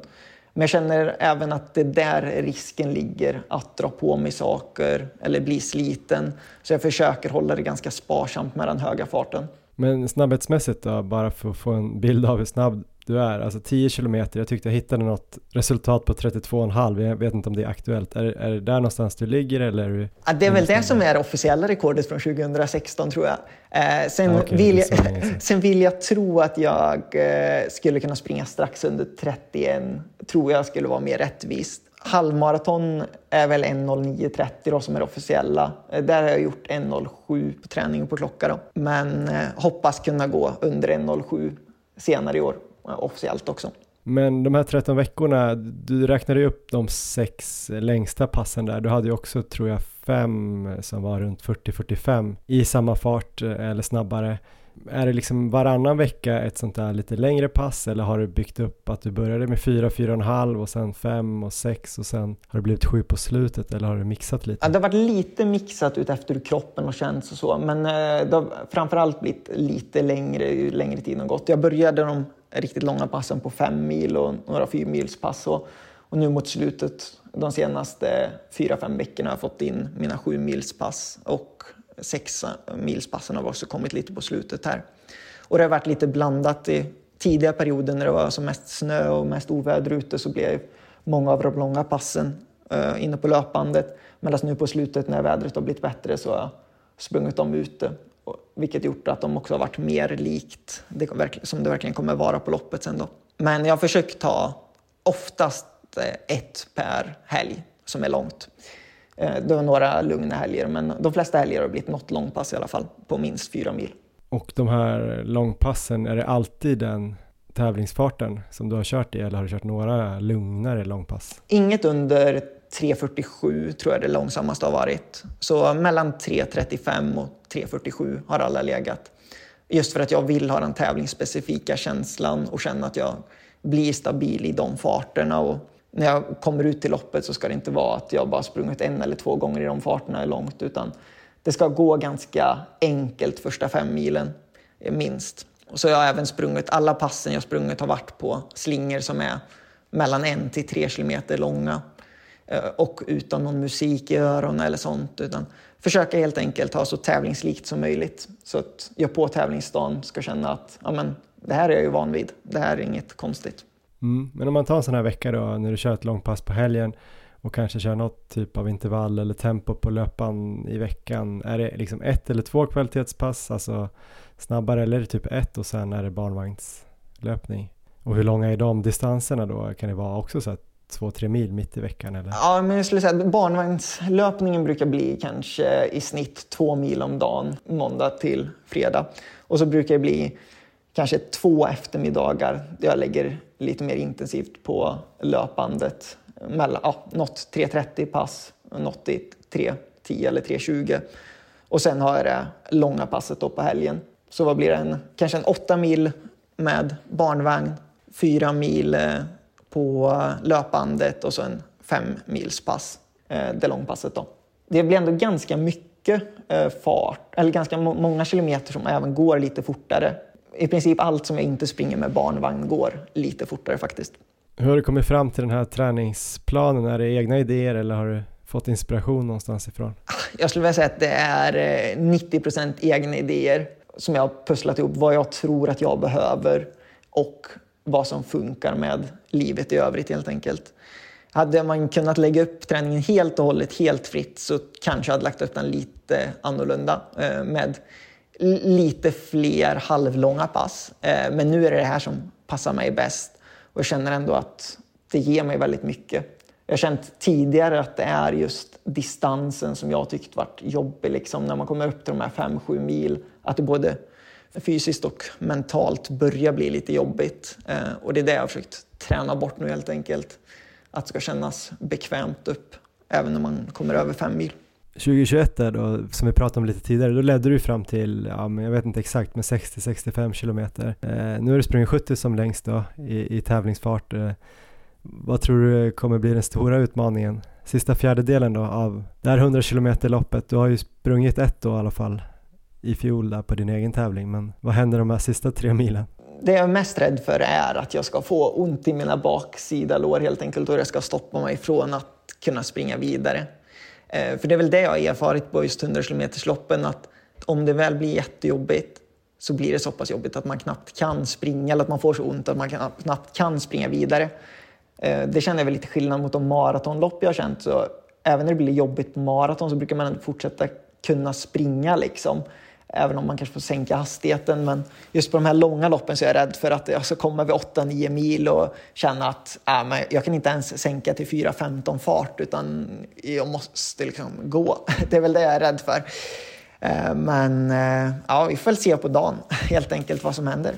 Men jag känner även att det är där risken ligger, att dra på mig saker eller bli sliten. Så jag försöker hålla det ganska sparsamt med den höga farten. Men snabbhetsmässigt då, bara för att få en bild av hur snabb du är, alltså 10 kilometer, jag tyckte jag hittade något resultat på 32,5, jag vet inte om det är aktuellt. Är, är det där någonstans du ligger eller? Är ja, det är väl det som är det officiella rekordet från 2016 tror jag. Eh, sen, okay, vill jag [LAUGHS] sen vill jag tro att jag eh, skulle kunna springa strax under 31, tror jag skulle vara mer rättvist. Halvmaraton är väl 1.09.30 som är det officiella. Eh, där har jag gjort 1.07 på träning på klocka. Då. Men eh, hoppas kunna gå under 1.07 senare i år officiellt också. Men de här 13 veckorna, du räknade ju upp de sex längsta passen där. Du hade ju också, tror jag, fem som var runt 40-45 i samma fart eh, eller snabbare. Är det liksom varannan vecka ett sånt där lite längre pass eller har du byggt upp att du började med 4, 4,5 och sen 5 och 6 och sen har det blivit 7 på slutet eller har du mixat lite? Ja, det har varit lite mixat ut efter hur kroppen har känts och så men eh, det har framförallt blivit lite längre ju längre tiden har gått. Jag började de riktigt långa passen på fem mil och några fyrmilspass. Och, och nu mot slutet, de senaste fyra, fem veckorna har jag fått in mina sju milspass och sex milspassen har också kommit lite på slutet här. Och det har varit lite blandat. I tidiga perioder när det var som mest snö och mest oväder ute så blev många av de långa passen uh, inne på löpbandet. Medan nu på slutet när vädret har blivit bättre så har jag sprungit dem ute vilket gjort att de också har varit mer likt det, som det verkligen kommer vara på loppet sen då. Men jag har försökt ta oftast eh, ett per helg som är långt. Eh, det var några lugna helger, men de flesta helger har blivit något långpass i alla fall, på minst fyra mil. Och de här långpassen, är det alltid den tävlingsfarten som du har kört i eller har du kört några lugnare långpass? Inget under 3.47 tror jag det långsammaste har varit. Så mellan 3.35 och 3.47 har alla legat. Just för att jag vill ha den tävlingsspecifika känslan och känna att jag blir stabil i de farterna. Och när jag kommer ut till loppet så ska det inte vara att jag bara sprungit en eller två gånger i de farterna är långt utan det ska gå ganska enkelt första fem milen eh, minst. Och så jag har även sprungit, alla passen jag sprungit har varit på slingor som är mellan en till tre kilometer långa. Eh, och utan någon musik i öronen eller sånt. Utan försöka helt enkelt ha så tävlingslikt som möjligt. Så att jag på tävlingsdagen ska känna att ja, men, det här är jag ju van vid. Det här är inget konstigt. Mm. Men om man tar en sån här vecka då, när du kör ett långpass på helgen och kanske kör något typ av intervall eller tempo på löpan i veckan. Är det liksom ett eller två kvalitetspass, alltså snabbare eller är det typ ett och sen är det barnvagnslöpning? Och hur långa är de distanserna då? Kan det vara också så att två, tre mil mitt i veckan? Eller? Ja, men jag skulle säga att barnvagnslöpningen brukar bli kanske i snitt två mil om dagen, måndag till fredag. Och så brukar det bli kanske två eftermiddagar där jag lägger lite mer intensivt på löpandet. Mellan, ja, något 3.30 pass, något i 3.10 eller 3.20. Och sen har jag det långa passet då på helgen. Så vad blir det? En, kanske en åtta mil med barnvagn, fyra mil eh, på löpbandet och så en fem mils pass, eh, det långpasset då. Det blir ändå ganska mycket eh, fart, eller ganska många kilometer som även går lite fortare. I princip allt som jag inte springer med barnvagn går lite fortare faktiskt. Hur har du kommit fram till den här träningsplanen? Är det egna idéer eller har du fått inspiration någonstans ifrån? Jag skulle vilja säga att det är 90 eh, egna idéer som jag har pusslat ihop vad jag tror att jag behöver och vad som funkar med livet i övrigt helt enkelt. Hade man kunnat lägga upp träningen helt och hållet helt fritt så kanske jag hade lagt upp den lite annorlunda eh, med lite fler halvlånga pass. Eh, men nu är det det här som passar mig bäst och jag känner ändå att det ger mig väldigt mycket. Jag har känt tidigare att det är just distansen som jag tyckt varit jobbig. Liksom, när man kommer upp till de här 5-7 mil. Att det både fysiskt och mentalt börjar bli lite jobbigt. Eh, och det är det jag har försökt träna bort nu helt enkelt. Att det ska kännas bekvämt upp även när man kommer över fem mil. 2021 där då, som vi pratade om lite tidigare, då ledde du fram till, ja men jag vet inte exakt, men 60-65 kilometer. Eh, nu har du sprungit 70 som längst då i, i tävlingsfart. Eh, vad tror du kommer bli den stora utmaningen? Sista fjärdedelen då av det här 100 kilometer loppet. Du har ju sprungit ett då i alla fall i fjol där på din egen tävling. Men vad händer de här sista tre milen? Det jag är mest rädd för är att jag ska få ont i mina baksida lår helt enkelt och det ska stoppa mig från att kunna springa vidare. Eh, för det är väl det jag har erfarit på just 100 km loppen att om det väl blir jättejobbigt så blir det så pass jobbigt att man knappt kan springa eller att man får så ont att man knappt kan springa vidare. Eh, det känner jag väl lite skillnad mot de maratonlopp jag har känt. Så även när det blir jobbigt på maraton så brukar man fortsätta kunna springa liksom. Även om man kanske får sänka hastigheten. Men just på de här långa loppen så är jag rädd för att jag ska komma vid 8-9 mil och känna att äh, men jag kan inte ens sänka till 4-15 fart utan jag måste liksom gå. [LAUGHS] Det är väl det jag är rädd för. Eh, men eh, ja, vi får väl se på dagen [LAUGHS] helt enkelt vad som händer.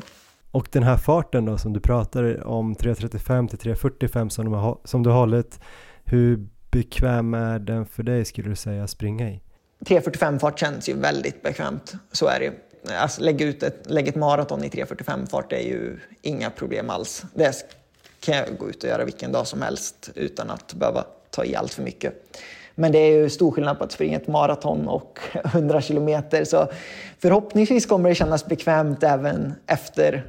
Och den här farten då som du pratar om 3.35 till 3.45 som, som du har hållit, hur bekväm är den för dig skulle du säga att springa i? 3.45 fart känns ju väldigt bekvämt, så är det ju. Alltså, lägga, ut ett, lägga ett maraton i 3.45 fart är ju inga problem alls. Det kan jag gå ut och göra vilken dag som helst utan att behöva ta i allt för mycket. Men det är ju stor skillnad på att springa ett maraton och [LAUGHS] 100 kilometer. Så förhoppningsvis kommer det kännas bekvämt även efter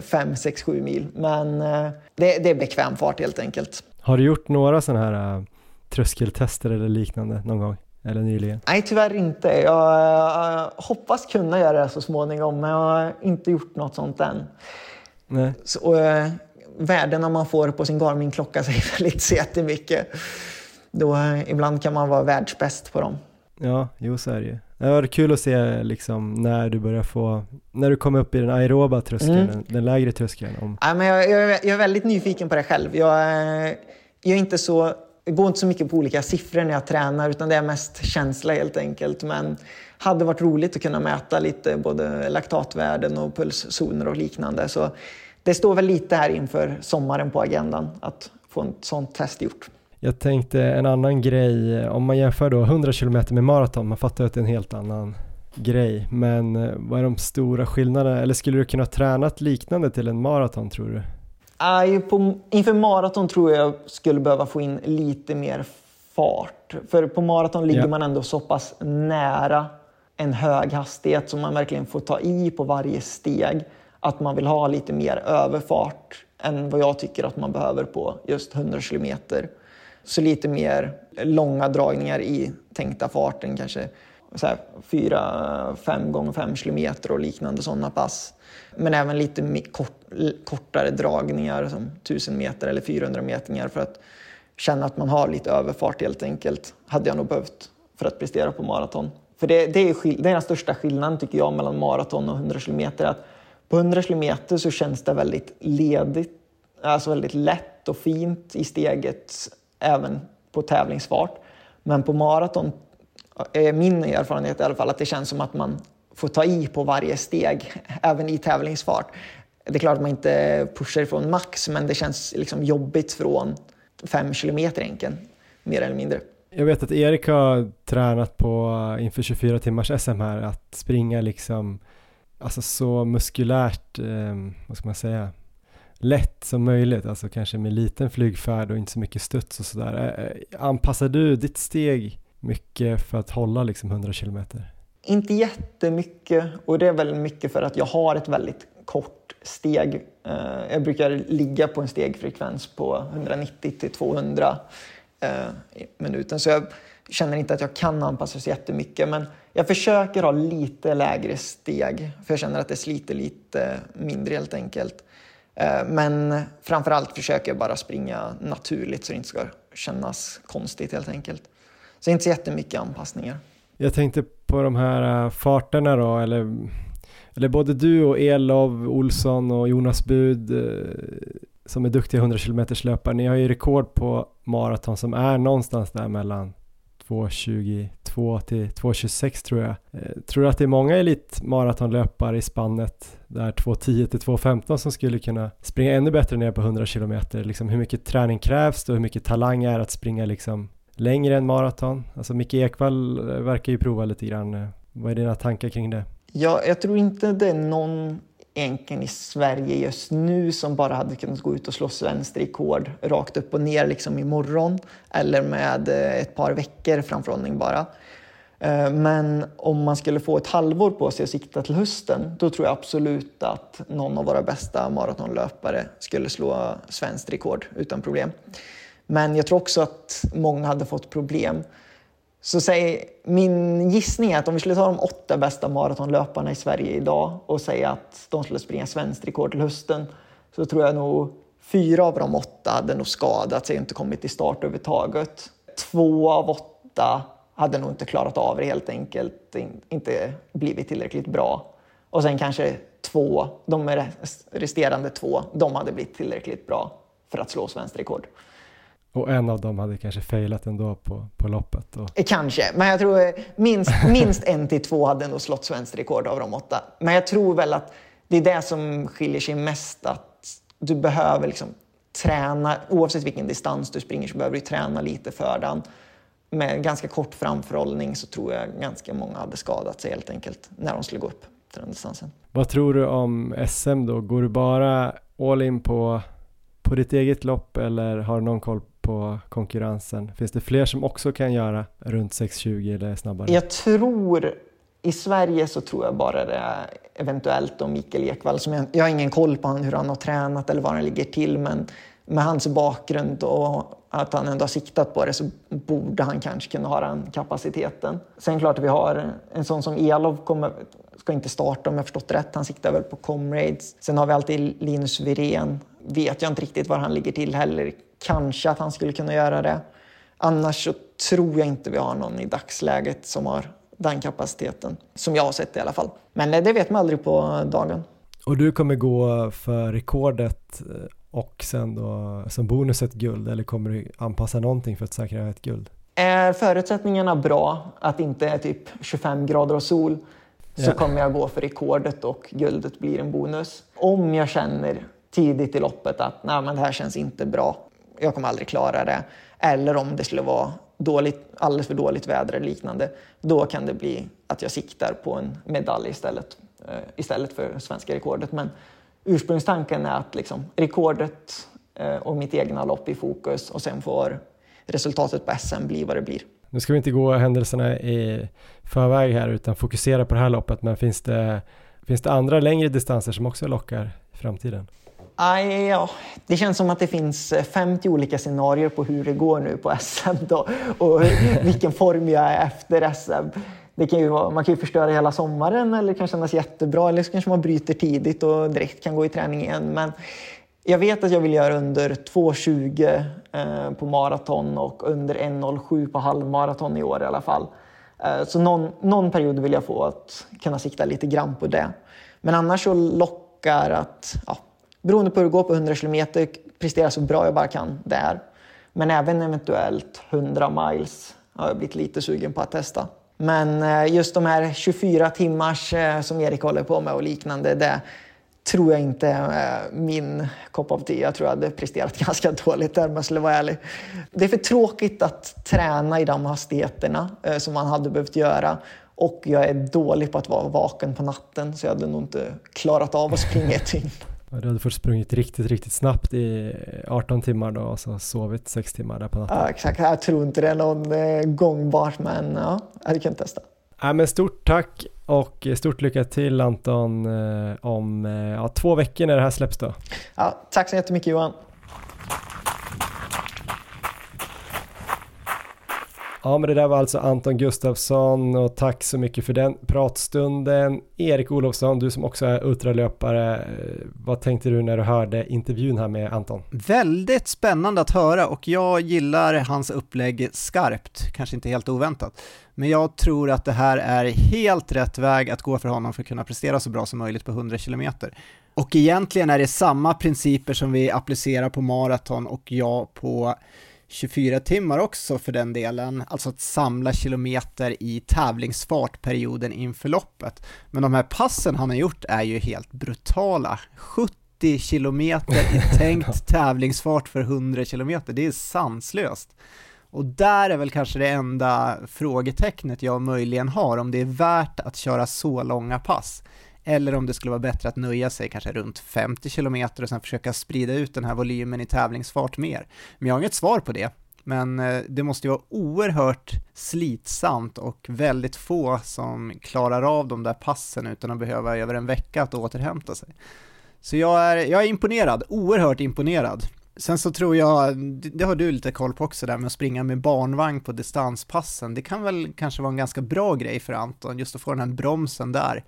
5, 6, 7 mil. Men eh, det, det är bekväm fart helt enkelt. Har du gjort några sådana här eh, tröskeltester eller liknande någon gång? Eller nyligen? Nej, tyvärr inte. Jag hoppas kunna göra det så småningom, men jag har inte gjort något sånt än. Nej. Så, uh, värdena man får på sin Garmin-klocka [LAUGHS] säger väl inte så jättemycket. Då, uh, ibland kan man vara världsbäst på dem. Ja, jo så är det ju. Det var kul att se liksom när du börjar få, när du kommer upp i den aeroba tröskeln, mm. den, den, lägre tröskeln. Om... Ja, men jag, jag, jag, är väldigt nyfiken på det själv. Jag, jag, är inte så, jag går inte så mycket på olika siffror när jag tränar utan det är mest känsla helt enkelt. Men hade varit roligt att kunna mäta lite både laktatvärden och pulszoner och liknande. Så det står väl lite här inför sommaren på agendan att få ett sånt test gjort. Jag tänkte en annan grej, om man jämför då 100 km med maraton, man fattar att det är en helt annan grej, men eh, vad är de stora skillnaderna? Eller skulle du kunna träna ett liknande till en maraton tror du? Aj, på, inför maraton tror jag skulle behöva få in lite mer fart. För på maraton ligger ja. man ändå så pass nära en hög hastighet som man verkligen får ta i på varje steg. Att man vill ha lite mer överfart än vad jag tycker att man behöver på just 100 kilometer. Så lite mer långa dragningar i tänkta farten, kanske 4-5 gånger 5 kilometer och liknande sådana pass. Men även lite kort, kortare dragningar som 1000 meter eller 400 meter för att känna att man har lite överfart helt enkelt, hade jag nog behövt för att prestera på maraton. För det, det, är, det är den största skillnaden tycker jag mellan maraton och 100 kilometer. Att på 100 kilometer så känns det väldigt ledigt, alltså väldigt lätt och fint i steget även på tävlingsfart. Men på maraton är min erfarenhet i alla fall att det känns som att man får ta i på varje steg, även i tävlingsfart. Det är klart att man inte pushar ifrån max, men det känns liksom jobbigt från fem kilometer enkelt, mer eller mindre. Jag vet att Erik har tränat på eh, inför 24 timmars SM här att springa liksom alltså så muskulärt, eh, vad ska man säga, lätt som möjligt, alltså kanske med liten flygfärd och inte så mycket studs och sådär. Eh, eh, anpassar du ditt steg mycket för att hålla liksom 100 kilometer? Inte jättemycket och det är väl mycket för att jag har ett väldigt kort steg. Eh, jag brukar ligga på en stegfrekvens på 190 till 200 eh, i minuten så jag känner inte att jag kan anpassa så jättemycket men jag försöker ha lite lägre steg för jag känner att det sliter lite mindre helt enkelt. Eh, men framförallt försöker jag bara springa naturligt så det inte ska kännas konstigt helt enkelt. Så inte så jättemycket anpassningar. Jag tänkte på de här eh, farterna då, eller, eller både du och Elov, Olsson och Jonas Bud eh, som är duktiga 100 km löpare, ni har ju rekord på maraton som är någonstans där mellan 2.22 till 2.26 tror jag. Eh, tror du att det är många elitmaratonlöpare i spannet där 2.10 till 2.15 som skulle kunna springa ännu bättre ner på 100 km? Liksom hur mycket träning krävs det och hur mycket talang är att springa liksom längre än maraton? Alltså Micke Ekvall eh, verkar ju prova lite grann. Eh, vad är dina tankar kring det? Ja, jag tror inte det är någon egentligen i Sverige just nu som bara hade kunnat gå ut och slå svenskt rekord rakt upp och ner liksom imorgon eller med eh, ett par veckor framförhållning bara. Men om man skulle få ett halvår på sig att sikta till hösten, då tror jag absolut att någon av våra bästa maratonlöpare skulle slå svenskt rekord utan problem. Men jag tror också att många hade fått problem så säg, min gissning är att om vi skulle ta de åtta bästa maratonlöparna i Sverige idag och säga att de skulle springa svenskt rekord till hösten så tror jag nog fyra av de åtta hade nog skadat sig och inte kommit till start överhuvudtaget. Två av åtta hade nog inte klarat av det helt enkelt, inte blivit tillräckligt bra. Och sen kanske två, de resterande två, de hade blivit tillräckligt bra för att slå svenskt rekord. Och en av dem hade kanske failat ändå på, på loppet. Och... Eh, kanske, men jag tror eh, minst, [LAUGHS] minst en till två hade nog slått svenskt rekord av de åtta. Men jag tror väl att det är det som skiljer sig mest. Att du behöver liksom träna, oavsett vilken distans du springer så behöver du träna lite för den. Med ganska kort framförhållning så tror jag ganska många hade skadat sig helt enkelt när de skulle gå upp till den distansen. Vad tror du om SM då? Går du bara all in på, på ditt eget lopp eller har du någon koll på konkurrensen? Finns det fler som också kan göra runt 6.20 eller snabbare? Jag tror, i Sverige så tror jag bara det är eventuellt om Mikael Ekvall. Som jag, jag har ingen koll på hur han har tränat eller var han ligger till men med hans bakgrund och att han ändå har siktat på det så borde han kanske kunna ha den kapaciteten. Sen klart att vi har en sån som Elov kommer, ska inte starta om jag förstått rätt. Han siktar väl på Comrades. Sen har vi alltid Linus Wirén. Vet jag inte riktigt var han ligger till heller kanske att han skulle kunna göra det. Annars så tror jag inte vi har någon i dagsläget som har den kapaciteten, som jag har sett i alla fall. Men det vet man aldrig på dagen. Och du kommer gå för rekordet eh, och sen då som bonus ett guld eller kommer du anpassa någonting för att säkra ett guld? Är förutsättningarna bra, att det inte är typ 25 grader och sol, så yeah. kommer jag gå för rekordet och guldet blir en bonus. Om jag känner tidigt i loppet att Nej, men det här känns inte bra, jag kommer aldrig klara det. Eller om det skulle vara dåligt, alldeles för dåligt väder eller liknande, då kan det bli att jag siktar på en medalj istället, eh, istället för svenska rekordet. Men ursprungstanken är att liksom, rekordet eh, och mitt egna lopp i fokus och sen får resultatet på SM bli vad det blir. Nu ska vi inte gå händelserna i förväg här utan fokusera på det här loppet, men finns det, finns det andra längre distanser som också lockar i framtiden? Aj, ja, det känns som att det finns 50 eh, olika scenarier på hur det går nu på SM då, och [LAUGHS] vilken form jag är efter SM. Det kan ju vara, man kan ju förstöra hela sommaren eller det kan kännas jättebra eller så kanske man bryter tidigt och direkt kan gå i träning igen. Men Jag vet att jag vill göra under 2.20 eh, på maraton och under 1.07 på halvmaraton i år i alla fall. Eh, så någon, någon period vill jag få att kunna sikta lite grann på det. Men annars så lockar att, ja, beroende på hur det går på 100 km, prestera så bra jag bara kan där. Men även eventuellt 100 miles har jag blivit lite sugen på att testa. Men eh, just de här 24 timmars eh, som Erik håller på med och liknande, det tror jag inte är min kopp av te. Jag tror jag hade presterat [LAUGHS] ganska dåligt där om jag skulle vara ärlig. Det är för tråkigt att träna i de hastigheterna som man hade behövt göra. Och jag är dålig på att vara vaken på natten så jag hade nog inte klarat av att springa ett dygn. Du hade först sprungit riktigt, riktigt snabbt i 18 timmar då och så sovit 6 timmar där på natten. Ja, exakt. Jag tror inte det är någon eh, gångbart, men ja, jag kunnat testa. Ja, men stort tack och stort lycka till Anton eh, om eh, ja, två veckor när det här släpps då. Ja, tack så jättemycket Johan. Ja, men det där var alltså Anton Gustafsson och tack så mycket för den pratstunden. Erik Olofsson, du som också är ultralöpare, eh, vad tänkte du när du hörde intervjun här med Anton? Väldigt spännande att höra och jag gillar hans upplägg skarpt, kanske inte helt oväntat. Men jag tror att det här är helt rätt väg att gå för honom för att kunna prestera så bra som möjligt på 100 km. Och egentligen är det samma principer som vi applicerar på maraton och jag på 24 timmar också för den delen, alltså att samla kilometer i tävlingsfart perioden inför loppet. Men de här passen han har gjort är ju helt brutala. 70 kilometer i [LAUGHS] tänkt tävlingsfart för 100 kilometer, det är sanslöst. Och där är väl kanske det enda frågetecknet jag möjligen har, om det är värt att köra så långa pass eller om det skulle vara bättre att nöja sig kanske runt 50 km och sen försöka sprida ut den här volymen i tävlingsfart mer. Men jag har inget svar på det. Men eh, det måste ju vara oerhört slitsamt och väldigt få som klarar av de där passen utan att behöva över en vecka att återhämta sig. Så jag är, jag är imponerad, oerhört imponerad. Sen så tror jag, det har du lite koll på också där med att springa med barnvagn på distanspassen. Det kan väl kanske vara en ganska bra grej för Anton, just att få den här bromsen där.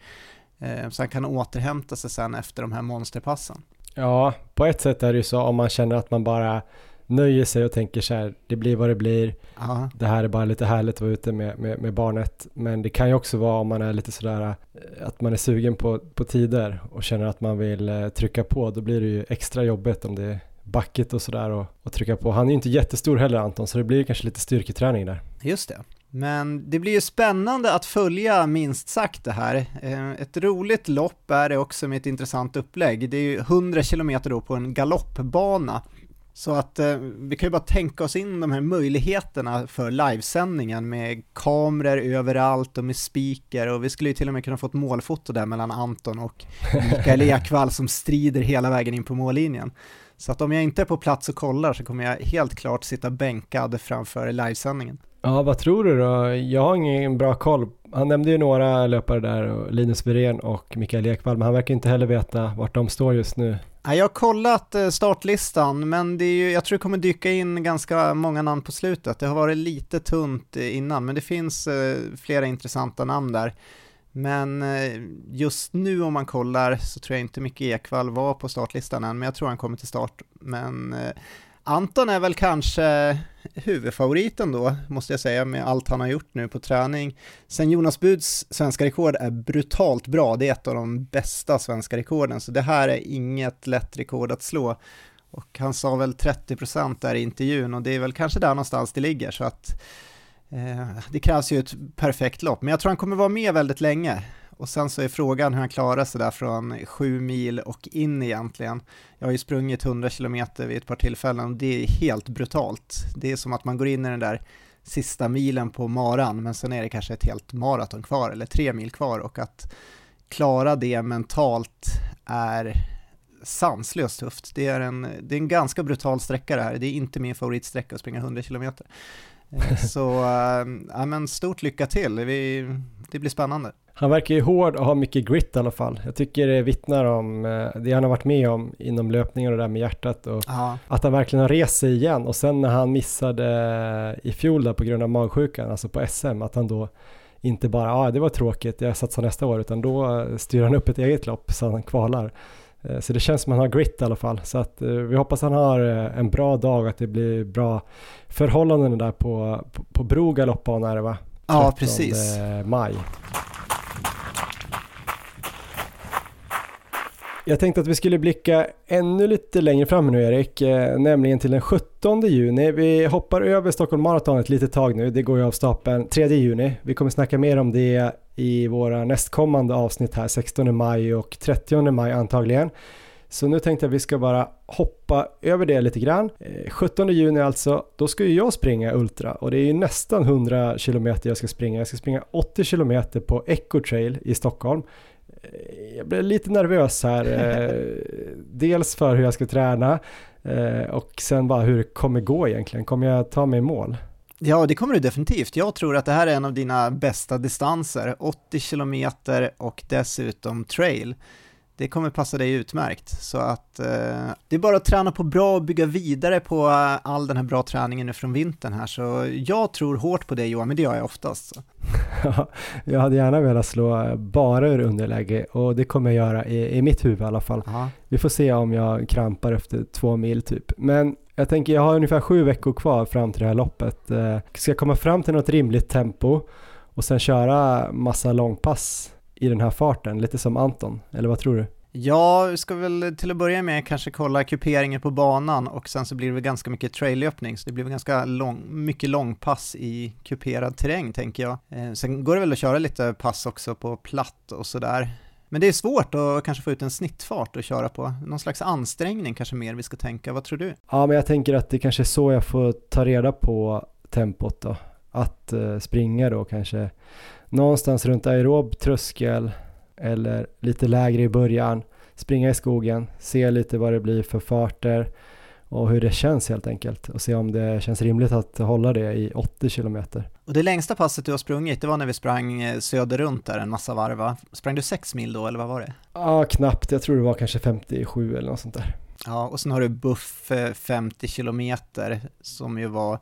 Eh, så han kan återhämta sig sen efter de här monsterpassen. Ja, på ett sätt är det ju så om man känner att man bara nöjer sig och tänker så här, det blir vad det blir. Aha. Det här är bara lite härligt att vara ute med, med, med, barnet. Men det kan ju också vara om man är lite sådär, eh, att man är sugen på, på tider och känner att man vill eh, trycka på. Då blir det ju extra jobbigt om det är backigt och sådär och, och trycka på. Han är ju inte jättestor heller Anton, så det blir kanske lite styrketräning där. Just det. Men det blir ju spännande att följa minst sagt det här. Eh, ett roligt lopp är det också med ett intressant upplägg. Det är ju 100 km då på en galoppbana. Så att eh, vi kan ju bara tänka oss in de här möjligheterna för livesändningen med kameror överallt och med speaker och vi skulle ju till och med kunna få ett målfoto där mellan Anton och Mikael [LAUGHS] Ekvall som strider hela vägen in på mållinjen. Så att om jag inte är på plats och kollar så kommer jag helt klart sitta bänkad framför livesändningen. Ja, vad tror du då? Jag har ingen bra koll. Han nämnde ju några löpare där, Linus Wirén och Mikael Ekvall, men han verkar inte heller veta vart de står just nu. Jag har kollat eh, startlistan, men det är ju, jag tror det kommer dyka in ganska många namn på slutet. Det har varit lite tunt eh, innan, men det finns eh, flera intressanta namn där. Men just nu om man kollar så tror jag inte Micke Ekvall var på startlistan än, men jag tror han kommer till start. Men Anton är väl kanske huvudfavoriten då, måste jag säga, med allt han har gjort nu på träning. Sen Jonas Buds svenska rekord är brutalt bra, det är ett av de bästa svenska rekorden, så det här är inget lätt rekord att slå. Och han sa väl 30% där i intervjun och det är väl kanske där någonstans det ligger, så att eh, det krävs ju ett perfekt lopp, men jag tror han kommer vara med väldigt länge. Och sen så är frågan hur han klarar sig där från sju mil och in egentligen. Jag har ju sprungit 100 km vid ett par tillfällen och det är helt brutalt. Det är som att man går in i den där sista milen på maran, men sen är det kanske ett helt maraton kvar eller tre mil kvar och att klara det mentalt är sanslöst tufft. Det är en, det är en ganska brutal sträcka det här. Det är inte min favoritsträcka att springa 100 km. [LAUGHS] Eh, så, äh, ja men stort lycka till. Vi, det blir spännande. Han verkar ju hård och har mycket grit i alla fall. Jag tycker det vittnar om eh, det han har varit med om inom löpningen och det där med hjärtat och Aha. att han verkligen har rest sig igen och sen när han missade eh, i fjol där på grund av magsjukan, alltså på SM, att han då inte bara, ja ah, det var tråkigt, jag satsar nästa år, utan då styr han upp ett eget lopp så han kvalar. Eh, så det känns som att han har grit i alla fall. Så att vi hoppas han har en bra dag och att det blir bra förhållanden där på, på, på Bro galoppbana är det va? Ja, precis. maj. Jag tänkte att vi skulle blicka ännu lite längre fram nu Erik, eh, nämligen till den 17 juni. Vi hoppar över Stockholm Marathon ett litet tag nu, det går ju av stapeln 3 juni. Vi kommer snacka mer om det i våra nästkommande avsnitt här, 16 maj och 30 maj antagligen. Så nu tänkte jag att vi ska bara hoppa över det lite grann. Eh, 17 juni alltså, då ska ju jag springa Ultra och det är ju nästan 100 km jag ska springa. Jag ska springa 80 km på Echo Trail i Stockholm. Eh, jag blir lite nervös här. Eh, [LAUGHS] dels för hur jag ska träna och sen bara hur det kommer gå egentligen. Kommer jag ta mig i mål? Ja, det kommer du definitivt. Jag tror att det här är en av dina bästa distanser. 80 km och dessutom trail det kommer passa dig utmärkt. Så att eh, det är bara att träna på bra och bygga vidare på all den här bra träningen nu från vintern här. Så jag tror hårt på dig Johan, men det gör jag oftast. [LAUGHS] Ja, jag hade gärna velat slå bara ur underläge och det kommer jag göra i, i mitt huvud i alla fall. Aha. Vi får se om jag krampar efter två mil typ. Men jag tänker jag har ungefär sju veckor kvar fram till det här loppet. Eh, ska jag komma fram till något rimligt tempo och sen köra massa långpass i den här farten, lite som Anton, eller vad tror du? Ja, vi ska väl till att börja med kanske kolla kuperingen på banan och sen så blir det väl ganska mycket traillöpning, så det blir väl ganska lång, mycket långpass i kuperad terräng tänker jag. Eh, sen går det väl att köra lite pass också på platt och sådär. Men det är svårt att kanske få ut en snittfart och köra på. Någon slags ansträngning kanske mer vi ska tänka, vad tror du? Ja, men jag tänker att det kanske är så jag får ta reda på tempot då. Att uh, springa då kanske någonstans runt aerob tröskel eller lite lägre i början, springa i skogen, se lite vad det blir för farter och hur det känns helt enkelt och se om det känns rimligt att hålla det i 80 kilometer. Och det längsta passet du har sprungit, det var när vi sprang eh, söder runt där en massa varv va? Sprang du 6 mil då eller vad var det? Ja, knappt. Jag tror det var kanske 57 eller något sånt där. Ja, och sen har du buff 50 kilometer som ju var Eh,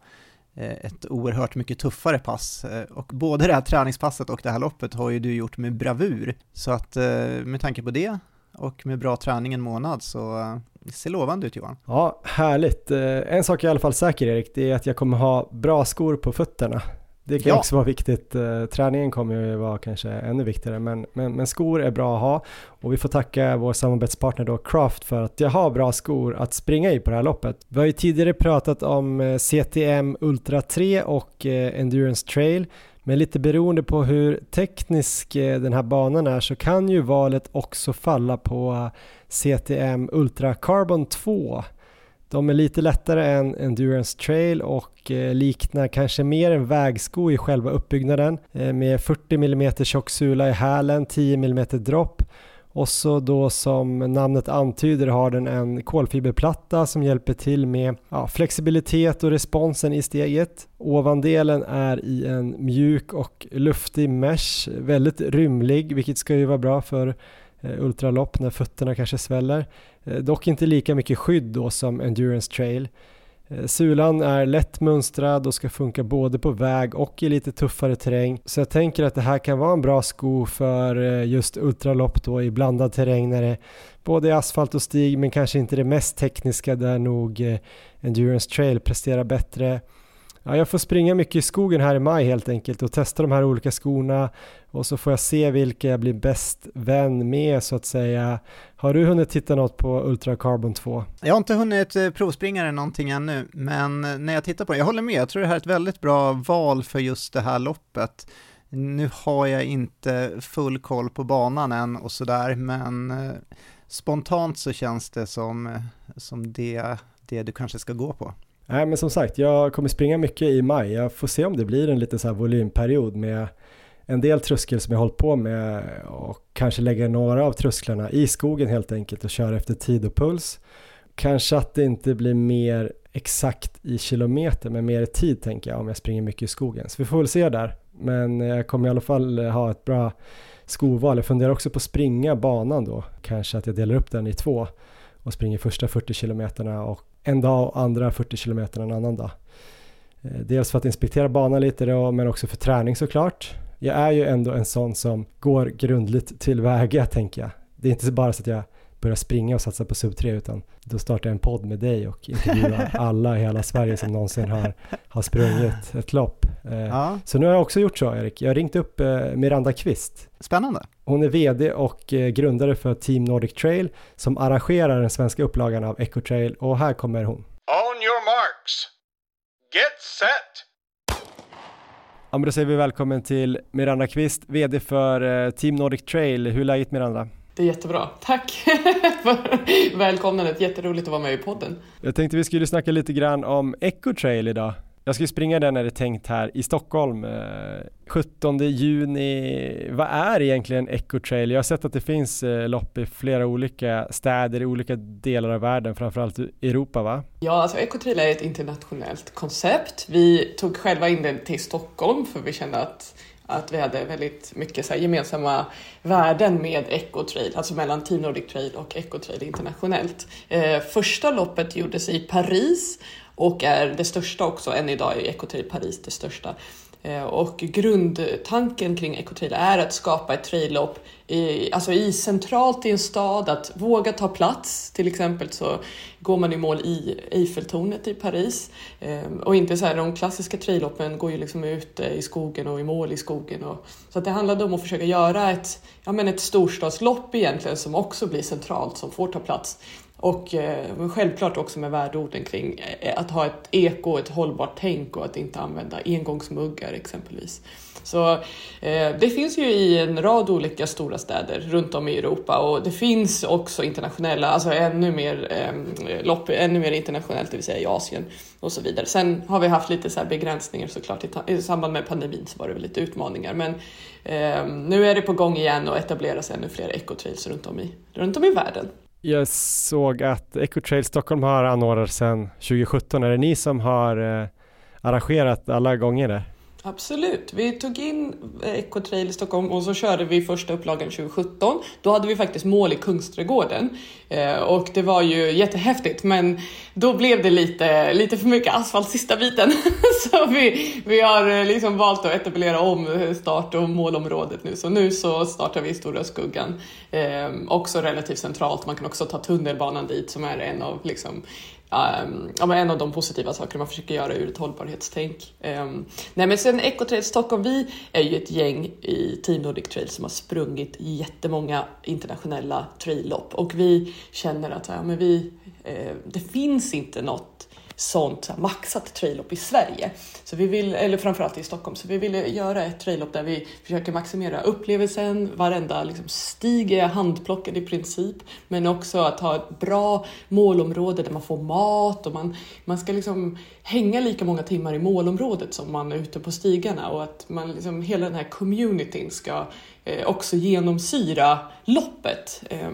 Eh, ett oerhört mycket tuffare pass eh, och både det här träningspasset och det här loppet har ju du gjort med bravur. Så att eh, med tanke på det och med bra träning en månad så det ser lovande ut Johan. Ja, härligt. En sak är i alla fall säker Erik, det är att jag kommer ha bra skor på fötterna. Det kan ja. också vara viktigt. Eh, träningen kommer ju vara kanske ännu viktigare, men, men, men, skor är bra att ha och vi får tacka vår samarbetspartner då Craft för att jag har bra skor att springa i på det här loppet. Vi har ju tidigare pratat om eh, CTM Ultra 3 och eh, Endurance Trail, men lite beroende på hur teknisk den här banan är så kan ju valet också falla på CTM Ultra Carbon 2 de är lite lättare än Endurance Trail och eh, liknar kanske mer en vägsko i själva uppbyggnaden eh, med 40 mm tjock sula i hälen, 10 mm dropp och så då som namnet antyder har den en kolfiberplatta som hjälper till med ja, flexibilitet och responsen i steget. Ovandelen är i en mjuk och luftig mesh, väldigt rymlig vilket ska ju vara bra för Eh, ultralopp när fötterna kanske sväller. Eh, dock inte lika mycket skydd då som Endurance Trail. Eh, sulan är lätt mönstrad och ska funka både på väg och i lite tuffare terräng. Så jag tänker att det här kan vara en bra sko för just ultralopp då i blandad terräng när det både är asfalt och stig men kanske inte det mest tekniska där nog Endurance Trail presterar bättre. Ja, jag får springa mycket i skogen här i maj helt enkelt och testa de här olika skorna och så får jag se vilka jag blir bäst vän med så att säga. Har du hunnit titta något på Ultra Carbon 2? Jag har inte hunnit eh, provspringa det någonting ännu, men eh, när jag tittar på det, jag håller med, jag tror det här är ett väldigt bra val för just det här loppet. Nu har jag inte full koll på banan än och sådär, men eh, spontant så känns det som, som det, det du kanske ska gå på. Nej men som sagt, jag kommer springa mycket i maj. Jag får se om det blir en liten så här volymperiod med en del tröskel som jag hållit på med och kanske lägga några av trösklarna i skogen helt enkelt och köra efter tid och puls. Kanske att det inte blir mer exakt i kilometer men mer i tid tänker jag om jag springer mycket i skogen. Så vi får väl se där. Men jag kommer i alla fall eh, ha ett bra skoval. Jag funderar också på att springa banan då. Kanske att jag delar upp den i två och springer första 40 kilometerna och en dag och andra 40 kilometer en annan dag. Eh, dels för att inspektera banan lite då, men också för träning såklart. Jag är ju ändå en sån som går grundligt tillväga tänker jag. Det är inte bara så att jag börja springa och satsa på sub 3 utan då startar jag en podd med dig och intervjuar [LAUGHS] alla i hela Sverige som någonsin har, har sprungit ett lopp. Eh, Ja, Så nu har jag också gjort så Erik. Jag har ringt upp eh, Miranda Kvist. spännande. Hon är VD och eh, grundare för Team Nordic Trail som arrangerar den svenska upplagan av Eco Trail och här kommer hon. On your marks. Get set. Ja, men då säger vi välkommen till Miranda Kvist, VD för eh, Team Nordic Trail. Hur är läget Miranda? Det är jättebra. Tack [LAUGHS] för välkomnandet. Jätteroligt att vara med i podden. Jag tänkte vi skulle snacka lite grann om Eco Trail idag. Jag ska springa den är det tänkt här i Stockholm eh, 17 juni. Vad är egentligen Eco Trail? Jag har sett att det finns eh, lopp i flera olika städer i olika delar av världen, framförallt Europa va? Ja, alltså Ecotrail är ett internationellt koncept. Vi tog själva in den till Stockholm för vi kände att att vi hade väldigt mycket så här gemensamma värden med Ecotrail, alltså mellan Team Nordic Trail och Ecotrail internationellt. Eh, första loppet gjordes i Paris och är det största också, än idag är Ecotrail Paris det största. Eh, och grundtanken kring Ecotrail är att skapa ett traillopp i, alltså i centralt i en stad, att våga ta plats. Till exempel så går man i mål i Eiffeltornet i Paris. Ehm, och inte så här, de klassiska trailloppen går ju liksom ut eh, i skogen och i mål i skogen. Och, så att det handlade om att försöka göra ett, ja, men ett storstadslopp egentligen som också blir centralt, som får ta plats. Och eh, självklart också med värdeorden kring eh, att ha ett eko, ett hållbart tänk och att inte använda engångsmuggar exempelvis. Så eh, det finns ju i en rad olika stora städer runt om i Europa och det finns också internationella, alltså ännu mer eh, lopp, ännu mer internationellt, det vill säga i Asien och så vidare. Sen har vi haft lite så här begränsningar såklart i, ta- i samband med pandemin så var det väl lite utmaningar men eh, nu är det på gång igen och etableras ännu fler ekotrails runt om i, runt om i världen. Jag såg att EcoTrail Stockholm har anordnat sedan 2017. Är det ni som har eh, arrangerat alla gånger där? Absolut. Vi tog in eh, Ecotrail i Stockholm och så körde vi första upplagan 2017. Då hade vi faktiskt mål i Kungsträdgården eh, och det var ju jättehäftigt men då blev det lite, lite för mycket asfalt sista biten. [LAUGHS] så vi, vi har eh, liksom valt att etablera om start och målområdet nu. Så nu så startar vi i Stora Skuggan. Också relativt centralt. Man kan också ta tunnelbanan dit som är en av liksom, Um, ja, men en av de positiva saker man försöker göra ur ett hållbarhetstänk. Um, nej men sen Ecotrail Stockholm, vi är ju ett gäng i Team Nordic Trail som har sprungit jättemånga internationella traillopp och vi känner att ja, men vi, eh, det finns inte något sånt så här, maxat traillopp i Sverige. Så vi vill, eller framförallt i Stockholm, så vi ville göra ett traillopp där vi försöker maximera upplevelsen, varenda liksom, stig är handplockad i princip, men också att ha ett bra målområde där man får mat och man, man ska liksom hänga lika många timmar i målområdet som man är ute på stigarna och att man liksom, hela den här communityn ska eh, också genomsyra loppet. Eh,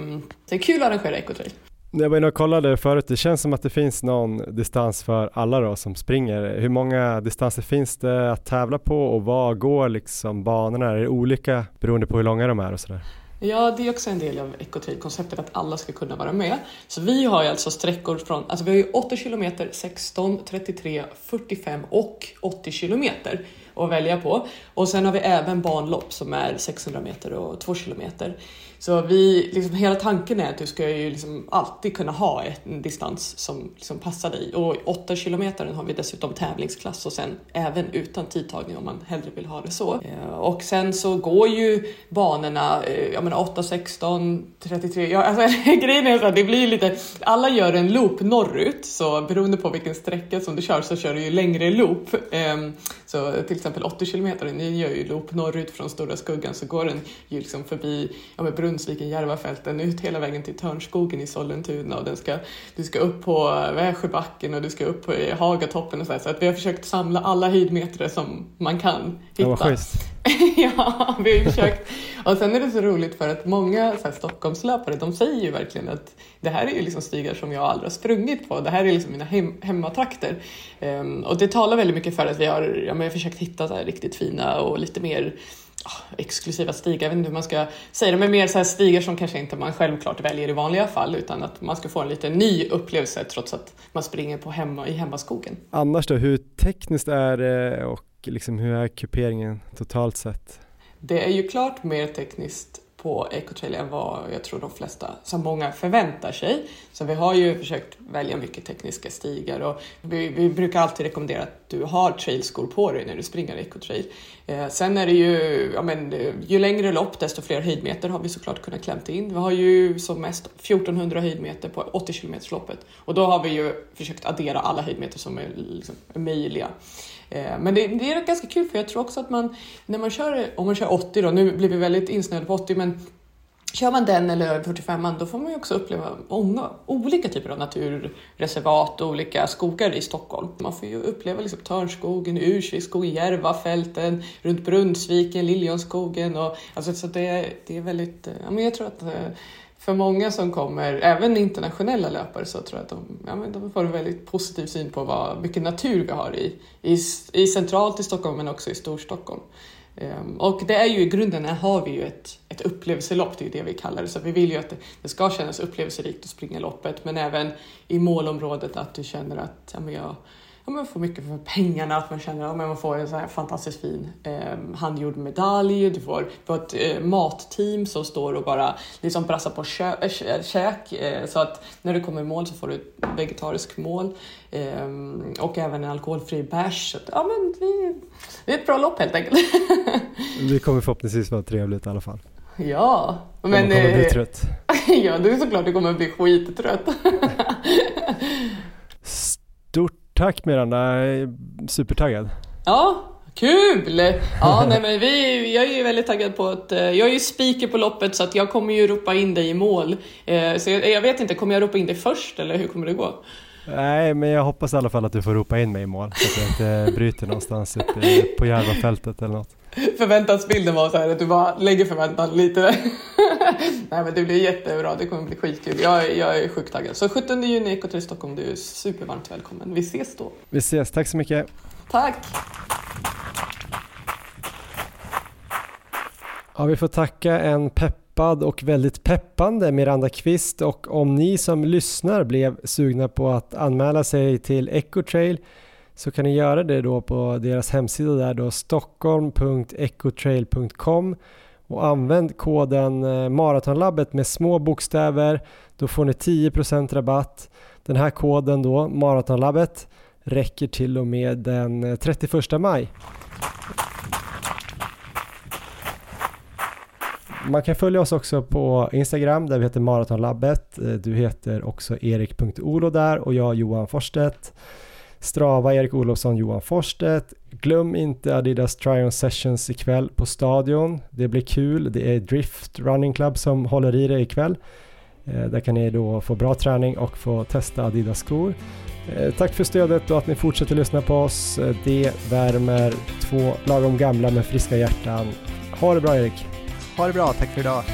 det är kul att arrangera ekotrail. Jag var inne och kollade förut, det känns som att det finns någon distans för alla då som springer. Hur många distanser finns det att tävla på och var går liksom banorna? Är det olika beroende på hur långa de är och sådär? Ja, det är också en del av ekotrail-konceptet att alla ska kunna vara med. Så vi har ju alltså sträckor från, alltså vi har ju 8 kilometer, 16, 33, 45 och 80 kilometer att välja på. Och sen har vi även banlopp som är 600 meter och 2 kilometer. Så vi, liksom, hela tanken är att du ska ju liksom alltid kunna ha en distans som liksom passar dig. Och 8 kilometer har vi dessutom tävlingsklass och sen även utan tidtagning om man hellre vill ha det så. Eh, och sen så går ju banorna, eh, jag menar 8, 16, 33, ja, alltså, [LAUGHS] grejen är så att det blir lite, alla gör en loop norrut så beroende på vilken sträcka som du kör så kör du ju längre loop. Ehm, så till exempel 80 kilometer, ni gör ju loop norrut från Stora Skuggan så går den ju liksom förbi ja, men Brunnsviken, Järvafälten, ut hela vägen till Törnskogen i Sollentuna och den ska, du ska upp på Väsjöbacken och du ska upp på Hagatoppen och så, här, så att vi har försökt samla alla höjdmeter som man kan Ja, vad hitta. schysst. [LAUGHS] ja, vi har försökt. Och sen är det så roligt för att många så här, Stockholmslöpare, de säger ju verkligen att det här är ju liksom stigar som jag aldrig har sprungit på. Det här är liksom mina hem, hemmatrakter. Ehm, och det talar väldigt mycket för att vi har, ja, men jag har försökt hitta så här riktigt fina och lite mer exklusiva stigar, jag vet inte hur man ska säga det, men mer så här stigar som kanske inte man självklart väljer i vanliga fall utan att man ska få en lite ny upplevelse trots att man springer på hemma, i hemmaskogen. Annars då, hur tekniskt är det och liksom hur är kuperingen totalt sett? Det är ju klart mer tekniskt på Ecotrail än vad jag tror de flesta, som många förväntar sig. Så vi har ju försökt välja mycket tekniska stigar och vi, vi brukar alltid rekommendera att du har trailskor på dig när du springer Ecotrail. Eh, sen är det ju, ja men, ju längre lopp desto fler höjdmeter har vi såklart kunnat klämt in. Vi har ju som mest 1400 höjdmeter på 80 km loppet och då har vi ju försökt addera alla höjdmeter som är liksom, möjliga. Eh, men det, det, är ganska kul för jag tror också att man, när man kör, om man kör 80 då, nu blir vi väldigt insnöade på 80 men Kör man den eller 45 då får man ju också uppleva många olika typer av naturreservat och olika skogar i Stockholm. Man får ju uppleva liksom Törnskogen, Ursviksskogen, Järvafälten, runt Brunnsviken, Liljonskogen och alltså så det, det är väldigt, eh, ja men jag tror att eh, för många som kommer, även internationella löpare, så tror jag att de, ja, men de får en väldigt positiv syn på vad mycket natur vi har i, i, i centralt i Stockholm men också i Storstockholm. Um, och det är ju i grunden, här har vi ju ett, ett upplevelselopp, det är ju det vi kallar det, så vi vill ju att det, det ska kännas upplevelserikt att springa loppet, men även i målområdet att du känner att ja, men jag, ja, man får mycket för pengarna, att man känner att ja, man får en så här fantastiskt fin eh, handgjord medalj, du får, får ett eh, matteam som står och bara liksom brassar på kö, äh, käk, eh, så att när du kommer i mål så får du ett vegetariskt mål ehm, och även en alkoholfri bärs. Ja, men vi, det är ett bra lopp helt enkelt. [LAUGHS] det kommer förhoppningsvis vara trevligt i alla fall. Ja, men... Man kommer bli trött. [LAUGHS] ja, det är såklart du kommer bli skittrött. [LAUGHS] Stort Tack Miranda, supertaggad. Ja, kul! Ja, nej, men vi, jag är ju väldigt taggad på att, eh, jag är ju speaker på loppet så att jag kommer ju ropa in dig i mål. Eh, så jag, jag vet inte, kommer jag ropa in dig först eller hur kommer det gå? Nej, men jag hoppas i alla fall att du får ropa in mig i mål så att jag inte [LAUGHS] bryter någonstans uppe på Järvafältet eller något. Förväntansbilden var så här att du bara lägger förväntan lite. [LAUGHS] Nej men det blir jättebra, det kommer bli skitkul. Jag, jag är sjukt taggad. Så 17 juni Eko till Stockholm, du är supervarmt välkommen. Vi ses då. Vi ses, tack så mycket. Tack. Ja, vi får tacka en peppad och väldigt peppande Miranda Kvist och om ni som lyssnar blev sugna på att anmäla sig till Ecotrail så kan ni göra det då på deras hemsida där då stockholm.ecotrail.com och använd koden eh, Maratonlabbet med små bokstäver. Då får ni 10% rabatt. Den här koden då, Maratonlabbet, räcker till och med den eh, 31 maj. Man kan följa oss också på Instagram där vi heter Maratonlabbet. Eh, du heter också erik.olo där och jag Johan Forstedt. Strava, Erik Olofsson, Johan Forsstedt. Glöm inte Adidas Tryon Sessions ikväll på Stadion. Det blir kul. Det är Drift Running Club som håller i det ikväll. Eh, där kan ni då få bra träning och få testa Adidas skor. Eh, tack för stödet och att ni fortsätter lyssna på oss. Det värmer två lagom gamla med friska hjärtan. Ha det bra Erik! Ha det bra, tack för idag!